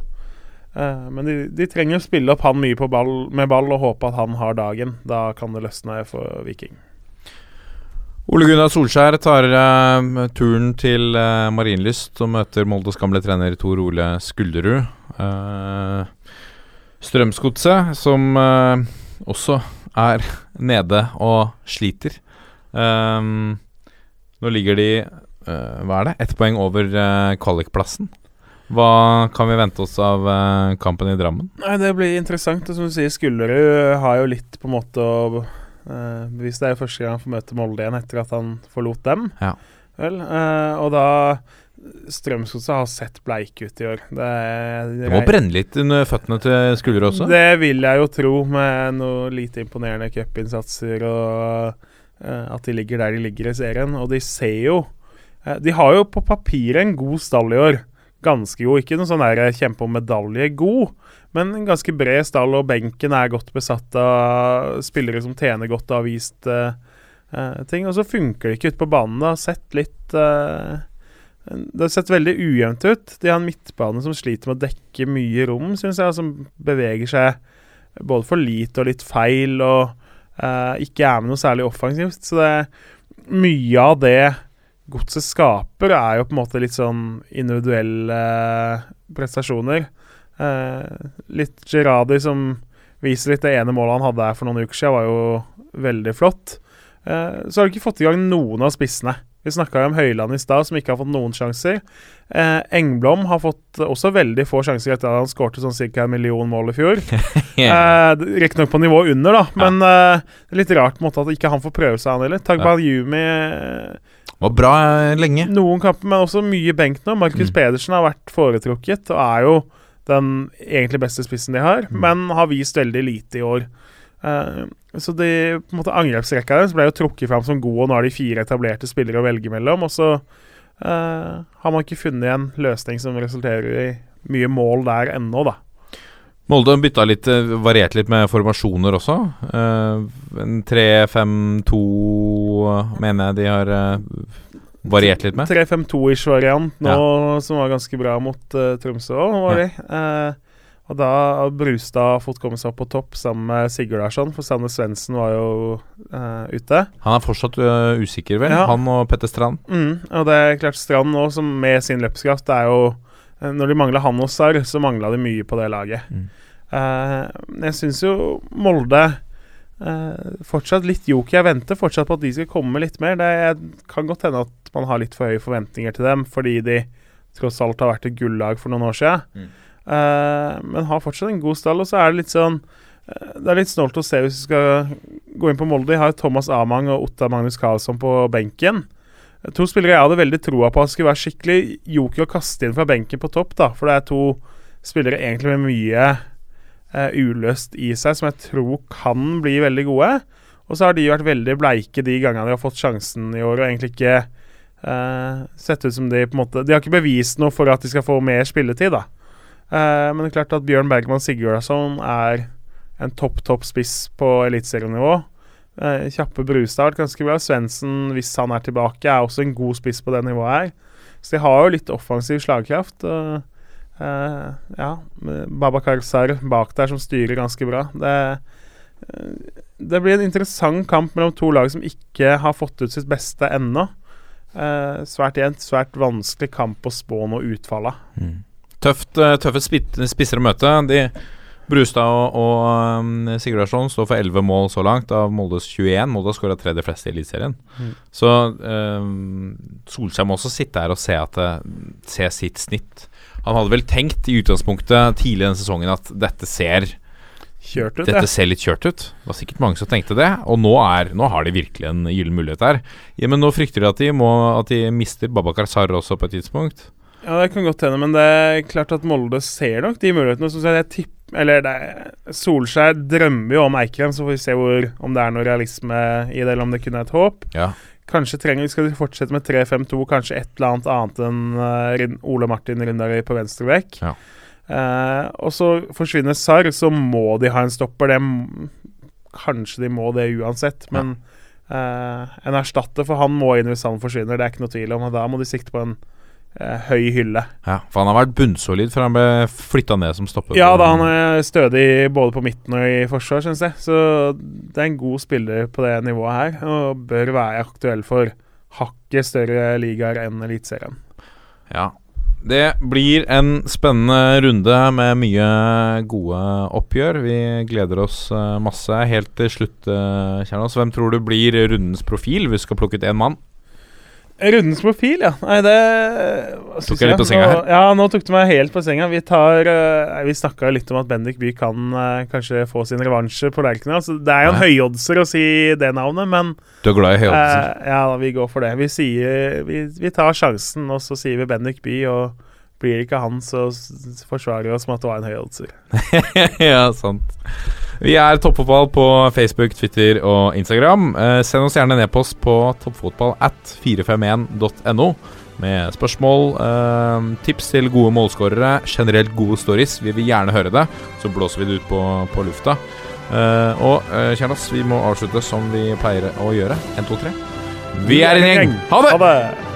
Men de, de trenger å spille opp han mye ball, med ball og håpe at han har dagen. Da kan det løsne for Viking. Ole Gunnar Solskjær tar uh, turen til uh, Marienlyst og møter Moldes gamle trener Tor Ole Skulderud. Uh, Strømsgodset, som uh, også er nede og sliter. Um, nå ligger de Hva er det? Ett poeng over kvalikplassen. Hva kan vi vente oss av kampen i Drammen? Nei, Det blir interessant. Som du sier, Skullerud har jo litt på en måte å uh, hvis Det er jo første gang han får møte Molde igjen etter at han forlot dem. Ja. Vel, uh, og da Strømsgodset har sett bleike ut i år. Det, Det må brenne litt under føttene til skuldre også. Det vil jeg jo tro, med noe lite imponerende cupinnsatser og uh, at de ligger der de ligger i serien. Og de ser jo De har jo på papiret en god stall i år. Ganske god. Ikke noe sånn der kjempe om medalje god, men en ganske bred stall, og benken er godt besatt av spillere som tjener godt og har vist eh, eh, ting. Og så funker det ikke ute på banen. Det har sett litt uh, det har sett veldig ujevnt ut. De har en midtbane som sliter med å dekke mye rom, syns jeg. Som beveger seg både for lite og litt feil, og uh, ikke er med noe særlig offensivt. Så det mye av det godset skaper, er jo på en måte litt sånn individuelle prestasjoner. Eh, litt Gerradi som viser litt. Det ene målet han hadde her for noen uker siden, var jo veldig flott. Eh, så har de ikke fått i gang noen av spissene. Vi snakka om Høyland i stad, som ikke har fått noen sjanser. Eh, Engblom har fått også veldig få sjanser etter at han skårte sånn ca. en million mål i fjor. eh, Riktignok på nivå under, da, men eh, det er litt rart på en måte at ikke han får prøve seg, han heller. Tagbayumi ja. Var bra eh, lenge. noen kamper, men også mye benk nå. Markus Mm. Pedersen har vært foretrukket og er jo den egentlig beste spissen de har, Mm. men har vist veldig lite i år. Uh, så de, på en måte angrepsrekka deres ble jo trukket fram som god, og nå har de fire etablerte spillere å velge mellom. Og så uh, har man ikke funnet en løsning som resulterer i mye mål der ennå, da. Molde bytta litt, eh, variert litt med formasjoner også. Uh, en 3-5-2 mener jeg de har variert litt med. 3-5-2-ish variant nå, som var ganske bra mot uh, Tromsø òg, var de. Eh, og da har Brustad fått komme seg opp på topp sammen med Sigurdarsson, for Sanne Svendsen var jo uh, ute. Han er fortsatt usikker, vel? Ja. Han og Petter Strand. Mm, og det er klart Strand nå, som med sin løpskraft, det er jo Når de mangla han og Sarr, så mangla de mye på det laget. Mm. Jeg syns jo Molde eh, fortsatt litt joker. Jeg venter fortsatt på at de skal komme litt mer. Det kan godt hende at man har litt for høye forventninger til dem, fordi de tross alt har vært et gullag for noen år siden. Mm. Uh, men har fortsatt en god stall. Og så er det litt sånn uh, Det er litt snålt å se hvis vi skal gå inn på Molde. De har Thomas Amang og Otta Magnus Carlsson på benken. To spillere jeg hadde veldig troa på at skulle være skikkelig joker å kaste inn fra benken på topp. da For det er to spillere egentlig med mye uløst i seg, som jeg tror kan bli veldig gode. Og så har de vært veldig bleike de gangene de har fått sjansen i år, og egentlig ikke uh, sett ut som de på en måte De har ikke bevist noe for at de skal få mer spilletid, da. Uh, men det er klart at Bjørn Bergman Sigurdarsson er en topp, topp spiss på eliteserienivå. Uh, Kjappe Brustad har vært ganske bra. Svendsen, hvis han er tilbake, er også en god spiss på det nivået her. Så de har jo litt offensiv slagkraft. Og, eh, ja, Babakar Sar bak der som styrer ganske bra. Det, eh, det blir en interessant kamp mellom to lag som ikke har fått ut sitt beste ennå. Uh, svært jevnt, svært vanskelig kamp å spå noe utfall av. Tøft, eh, tøffe spisser å møte. De Brustad og, og Sigurdarsson står for 11 mål så langt av Moldes 21. Molde har skåra tredje fleste i Eliteserien. Mm. Så um, Solskjær må også sitte her og se, at, se sitt snitt. Han hadde vel tenkt i utgangspunktet tidlig i denne sesongen at dette ser Kjørt ut, Dette ser litt kjørt ut. Det var sikkert mange som tenkte det. Og nå, er, nå har de virkelig en gyllen mulighet her. Ja, men nå frykter de at de, må, at de mister Babakar Sarr også på et tidspunkt. Ja, det kan godt hende, men det er klart at Molde ser nok de mulighetene. Så jeg tipp, eller det er, Solskjær drømmer jo om Eikrem, så får vi se hvor, om det er noe realisme i det, eller om det kun er et håp. Ja. Kanskje trenger skal de fortsette med 3-5-2, kanskje et eller annet annet enn uh, Ole Martin Rindari på venstre bekk. Ja. Uh, og så forsvinner Sarr, så må de ha en stopper. Det Kanskje de må det uansett, men eh, en erstatter for han må inn hvis han forsvinner, det er ikke noe tvil om. Og da må de sikte på en høy hylle. Ja, for han har vært bunnsolid før han ble flytta ned som stopper. Ja da, han er stødig både på midten og i forsvar, syns jeg. Så det er en god spiller på det nivået her, og bør være aktuell for hakket større ligaer enn Eliteserien. Ja. Det blir en spennende runde med mye gode oppgjør. Vi gleder oss eh, masse. Helt til slutt, uh, Kjernos, hvem tror du blir rundens profil? Vi skal plukke ut én mann. Rundens profil, ja. Nei, det Tok jeg litt på senga nå, her? Ja, nå tok du meg helt på senga. Vi tar eh, Vi snakka litt om at Bendik By kan uh, kanskje få sin revansje på Lerkendal. Altså, det er jo en høyoddser å si det navnet, men Du er glad i høyoddser? Uh, Ja, vi går for det. Vi sier Vi, vi tar sjansen, og så sier vi Bendik By, og blir det ikke han, så forsvarer vi oss med at det var en høyoddser. ja, sant. Vi er Toppfotball på Facebook, Twitter og Instagram. Eh, send oss gjerne en e-post på toppfotball at 451.no med spørsmål, eh, tips til gode målskårere, generelt gode stories. Vi vil gjerne høre det, så blåser vi det ut på, på lufta. Eh, og uh, Kjernas, vi må avslutte som vi pleier å gjøre. 1, 2, 3. Vi er en gjeng! Ha det!